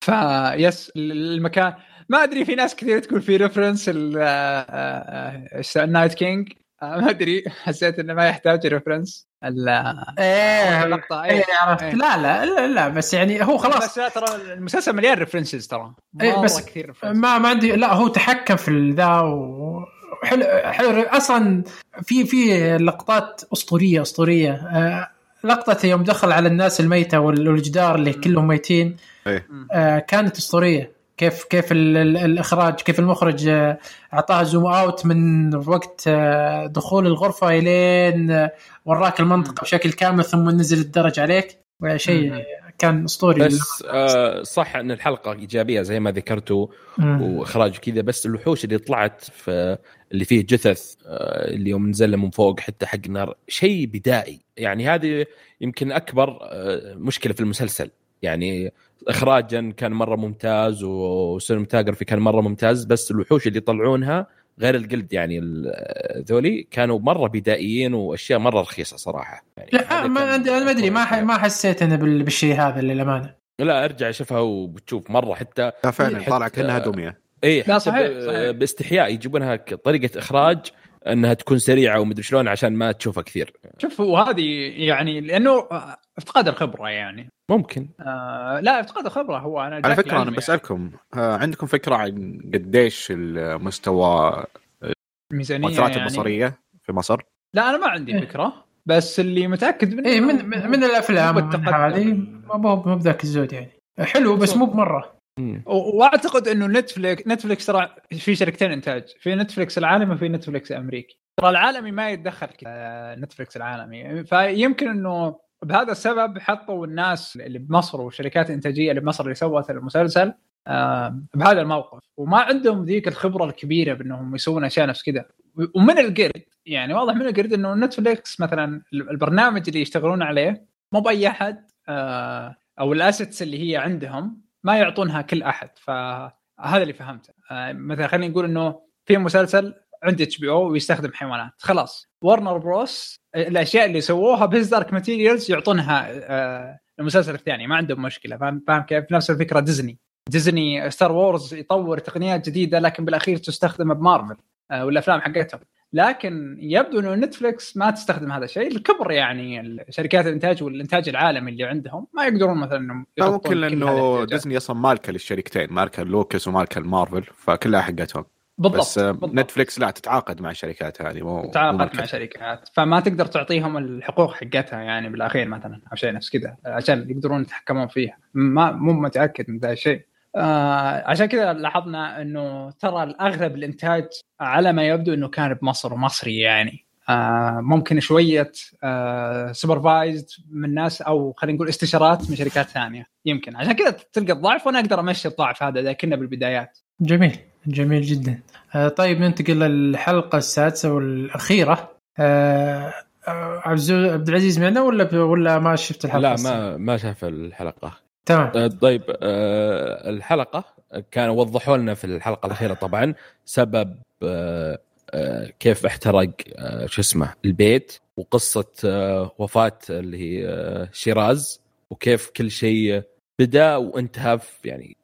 فيس المكان ما أدري في ناس كثير تقول في reference ال Night King ما أدري. حسيت إنه ما يحتاج reference إيه. اللقطه إيه. عرفت. إيه. لا لا لا, لا بس يعني هو خلاص. بس لا ترى المسلسل مليان references ترى. إيه، بس كثير. ما ما عندي لا هو تحكم في ذا و حلو حلو. أصلا في في لقطات اسطوريه أسطورية. آه، لقطة يوم دخل على الناس الميتة وال- والجدار اللي كلهم ميتين. مم. آه، كانت أسطورية. كيف كيف ال- ال- الإخراج كيف المخرج آه، اعطاها زوم أوت من وقت دخول الغرفة إلين وراك المنطقة بشكل كامل ثم نزل الدرج عليك. شيء. كان أسطوري. بس آه صح أن الحلقة إيجابية زي ما ذكرتوا. وإخراج كذا بس الوحوش اللي طلعت في اللي فيه جثث آه، اللي يوم نزل من فوق حتى حق نار شيء بدائي. يعني هذه يمكن أكبر آه، مشكلة في المسلسل. يعني اخراجا كان مرة ممتاز وسينماتوجرافي كان مرة ممتاز بس الوحوش اللي يطلعونها غير الجلد يعني ال- ذولي كانوا مرة بدائيين وأشياء مرة رخيصة صراحة. يعني لا ما أنا ما أدري ما ح- ما حسيت أنا بال- بالشيء هذا للأمانة. لا أرجع شوفها وبتشوف مرة حتى لا فعلا طالع كأنها دميه اي لا، صحيح، صحيح. باستحياء يجيبونها طريقة إخراج انها تكون سريعة ومدري شلون عشان ما تشوفها كثير شوف وهذه يعني لأنه افتقاد الخبرة يعني ممكن آه لا افتقاد الخبرة هو أنا على فكرة أنا بسألكم آه، عندكم فكرة عن قديش المستوى يعني. ميزانيه المؤثرات يعني البصرية في مصر؟ لا أنا ما عندي إيه. فكرة بس اللي متأكد منه اي من من, من الأفلام. هذه ما هو مو بذاك الزود يعني حلو بس مو بمرة واعتقد انه نتفليكس نتفليكس ترى في شركتين انتاج. في نتفليكس العالمي وفي نتفليكس الأمريكي. ترى العالمي ما يتدخل آه، نتفليكس العالمي. فيمكن انه بهذا السبب حطوا الناس اللي بمصر والشركات الانتاجيه اللي بمصر اللي سوت المسلسل آه، بهذا الموقف. وما عندهم ذيك الخبرة الكبيرة بأنهم يسوون أشياء نفس كذا. ومن القرد يعني واضح من القرد إنه نتفليكس مثلا البرنامج اللي يشتغلون عليه مو بأي أحد آه، أو ال assets اللي هي عندهم ما يعطونها كل أحد فهذا اللي فهمته. آه، مثلا خلينا نقول إنه في مسلسل عند HBO ويستخدم حيوانات. خلاص ورنر بروس الأشياء اللي سووها His Dark Materials يعطونها آه، المسلسل الثاني ما عندهم مشكلة. فاهم كيف؟ نفس الفكرة ديزني ديزني Star Wars يطور تقنيات جديدة لكن بالأخير تستخدم بمارفل آه، والأفلام حقتهم. لكن يبدو إنه نتفلكس ما تستخدم هذا الشيء الكبر يعني شركات الإنتاج والإنتاج العالمي اللي عندهم ما يقدرون مثلا إنهم ممكن لأنه. ديزني أصلا مالكة للشركتين مالكة لوكاس ومالكة المارفل فكلها حقتهم بالضبط بس آه، بالضبط. نتفلكس لا تتعاقد مع الشركات هذه مو مو تعاقد مالكة. مع شركات فما تقدر تعطيهم الحقوق حقتها يعني بالأخير مثلا أو شيء نفس كذا عشان يقدرون يتحكمون فيها ما مو متأكد من ذا الشيء آه عشان كذا لاحظنا إنه ترى الأغلب الإنتاج على ما يبدو إنه كان بمصر ومصري يعني. آه ممكن شوية آه سوبرفايزد من ناس أو خلينا نقول استشارات من شركات ثانية يمكن. عشان كذا تلقى الضعف وأنا أقدر أمشي الضعف هذا إذا كنا بالبدايات. جميل جميل جدا. آه طيب ننتقل للحلقة السادسة والأخيرة. آه آه، عبد العزيز معنا ولا ولا ما شفت الحلقة لا؟ ما ما شاف الحلقة. تمام. آه، طيب آه، الحلقة كانوا وضحوا لنا في الحلقة الأخيرة طبعا سبب آه، آه، كيف احترق آه، شو اسمه البيت وقصة آه، وفاة اللي هي شيراز وكيف كل شيء بدأ وانتهى في يعني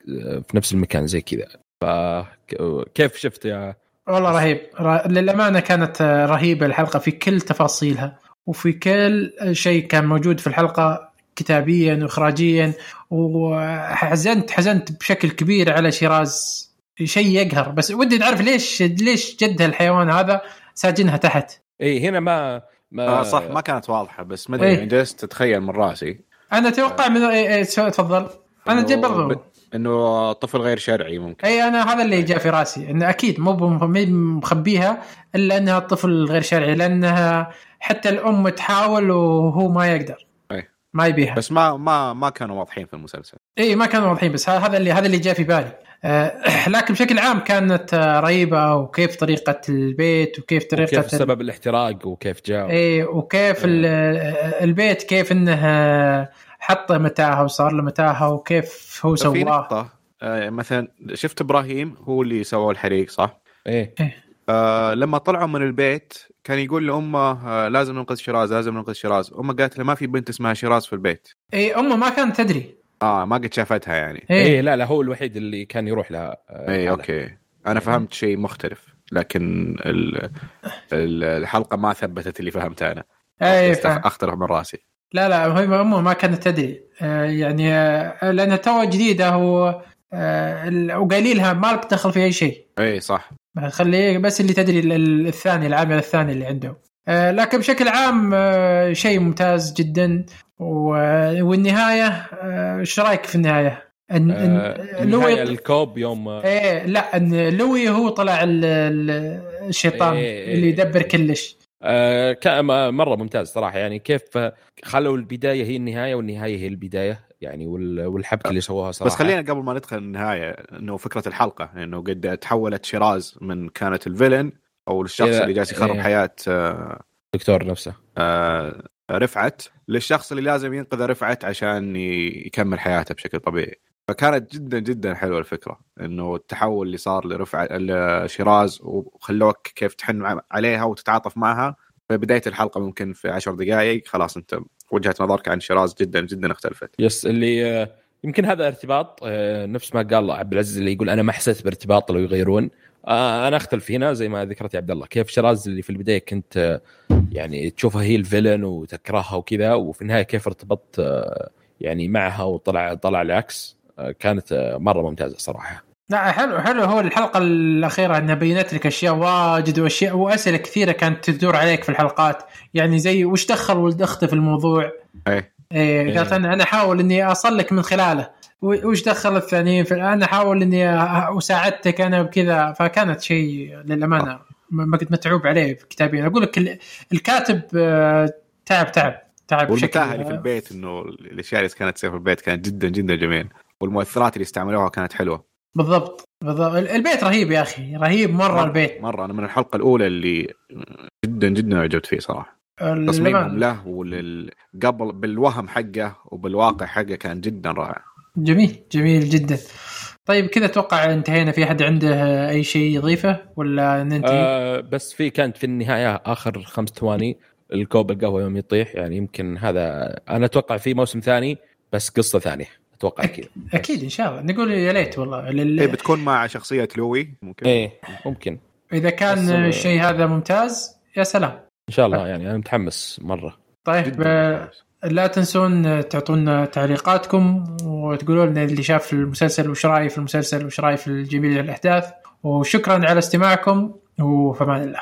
في نفس المكان زي كذا. فكيف شفت يا والله رهيب. للأمانة كانت رهيبة الحلقة في كل تفاصيلها وفي كل شيء كان موجود في الحلقة. كتابيا واخراجيا. وحزنت حزنت بشكل كبير على شيراز. شيء يقهر. بس ودي تعرف ليش ليش جدها الحيوان هذا ساجنها تحت؟ إي هنا ما ما آه صح ما كانت واضحة بس ما أدري إيه. جلست أتخيل من رأسي. أنا أتوقع من إيه إيه تفضل. أنا إنه جاي برضو. ب- إنه طفل غير شرعي ممكن. إي أنا هذا اللي جاء في رأسي انه أكيد مو مخبيها إلا أنها طفل غير شرعي لأنها حتى الأم تحاول وهو ما يقدر. ما يبيها. بس ما ما ما كانوا واضحين في المسلسل. اي ما كانوا واضحين بس هذا اللي هذا اللي جاء في بالي. آه، لكن بشكل عام كانت آه، رهيبة وكيف طريقة البيت وكيف طريقة كيف سبب الاحتراق وكيف جاء. اي وكيف ال- آه، البيت كيف إنه حط متاهه وصار له متاهه وكيف هو في سواه. نقطة آه مثلا شفت إبراهيم هو اللي سوى الحريق صح؟ إيه. آه لما طلعوا من البيت كان يقول لأمه آه لازم ننقذ شيراز لازم ننقذ شيراز. أمه قالت له ما في بنت اسمها شيراز في البيت. اي أمه ما كانت تدري. آه ما قد شافتها يعني. اي إيه لا لا هو الوحيد اللي كان يروح لها آه، اي. okay. أنا فهمت شيء مختلف لكن ال ال الحلقة ما ثبتت اللي فهمته أنا. اي. اختلف من رأسي. لا لا هي أمه ما كانت تدري. آه، يعني آه، لانها تو جديدة و آه، ال- وقايلين لها ما لك دخل في أي شيء. اي صح. خليه بس اللي تدري ال- ال- الثاني العامل الثاني اللي عنده. آه، لكن بشكل عام آه، شيء ممتاز جدا. و- والنهاية آه، إيش رأيك في النهاية؟ ان آه إن لوي الكوب يوم آه، إيه لا إن لوي هو طلع ال- ال- الشيطان إيه، إيه، اللي إيه. يدبر كلش. آه كان مرة ممتاز صراحة. يعني كيف آه، خلوا البداية هي النهاية والنهاية هي البداية. يعني وال- والحبكة اللي سووها صراحة. بس خلينا قبل ما ندخل النهاية إنه فكرة الحلقة إنه قد تحولت شيراز من كانت ال villain أو الشخص إلى- اللي جالس يخرب إيه. حياة آه، الدكتور نفسه. آه، رفعت للشخص اللي لازم ينقذ رفعت عشان يكمل حياته بشكل طبيعي. فكانت جدا جدا حلوة الفكرة إنه التحول اللي صار لرفعت لشيراز وخلوك كيف تحن عليها وتتعاطف معها. في بداية الحلقة ممكن في عشر دقائق خلاص أنت وجهة نظرك عن شيراز جدا جدا اختلفت. يس اللي آه، يمكن هذا ارتباط آه، نفس ما قال عبد العزيز اللي يقول أنا ما حسيت بارتباط لو يغيرون. آه، أنا أختلف هنا زي ما ذكرت يا عبد الله. كيف شراز اللي في البداية كنت يعني تشوفها هي الفيلن وتكرهها وكذا وفي النهاية كيف ارتبطت يعني معها وطلع طلع العكس كانت مرة ممتازة صراحة. لا حلو حلو. هو الحلقة الأخيرة إنها بينت لك أشياء واجد وأشياء وأسئلة كثيرة كانت تدور عليك في الحلقات. يعني زي وش دخل ولد أخته في الموضوع؟ إيه. إيه قالت إيه. أنا أنا أحاول إني اصلك من خلاله. وش دخل الثانيين في أنا أحاول إني أساعدتك أنا بكذا فكانت شيء للأمانة ما كنت متعوب عليه كتابيا أقول لك ال- الكاتب آه، تعب تعب تعب والمتاهة اللي في البيت إنه الأشياء اللي كانت تصير في البيت كانت جدا جدا جميل. والمؤثرات اللي استعملوها كانت حلوة. بالضبط. بالضبط. ال- البيت رهيب يا أخي. رهيب مرة البيت. مرة. أنا من الحلقة الأولى اللي جدا جدا عجبت فيه صراحة. تصميمهم. له ولل قبل بالوهم حقه وبالواقع حقه كان جدا رائع. جميل جميل جدا. طيب كذا أتوقع انتهينا. في أحد عنده أي شيء يضيفه ولا ننتهي؟ آه بس في كانت في النهاية آخر خمس ثواني الكوب القهوة يوم يطيح. يعني يمكن هذا أنا أتوقع في موسم ثاني بس قصة ثانية. أتوقع كذا. أكيد إن شاء الله. نقول يا ليت والله. لل... إيه بتكون مع شخصية لوي؟ ممكن. إيه ممكن. إذا كان الشيء هذا ممتاز يا سلام. إن شاء الله يعني أنا متحمس مرة. طيب آه،. لا تنسون تعطونا تعليقاتكم وتقولوا لنا اللي شاف المسلسل وش رأيه في المسلسل وش رأيه في الجميل الأحداث. وشكرا على استماعكم وفمان الله.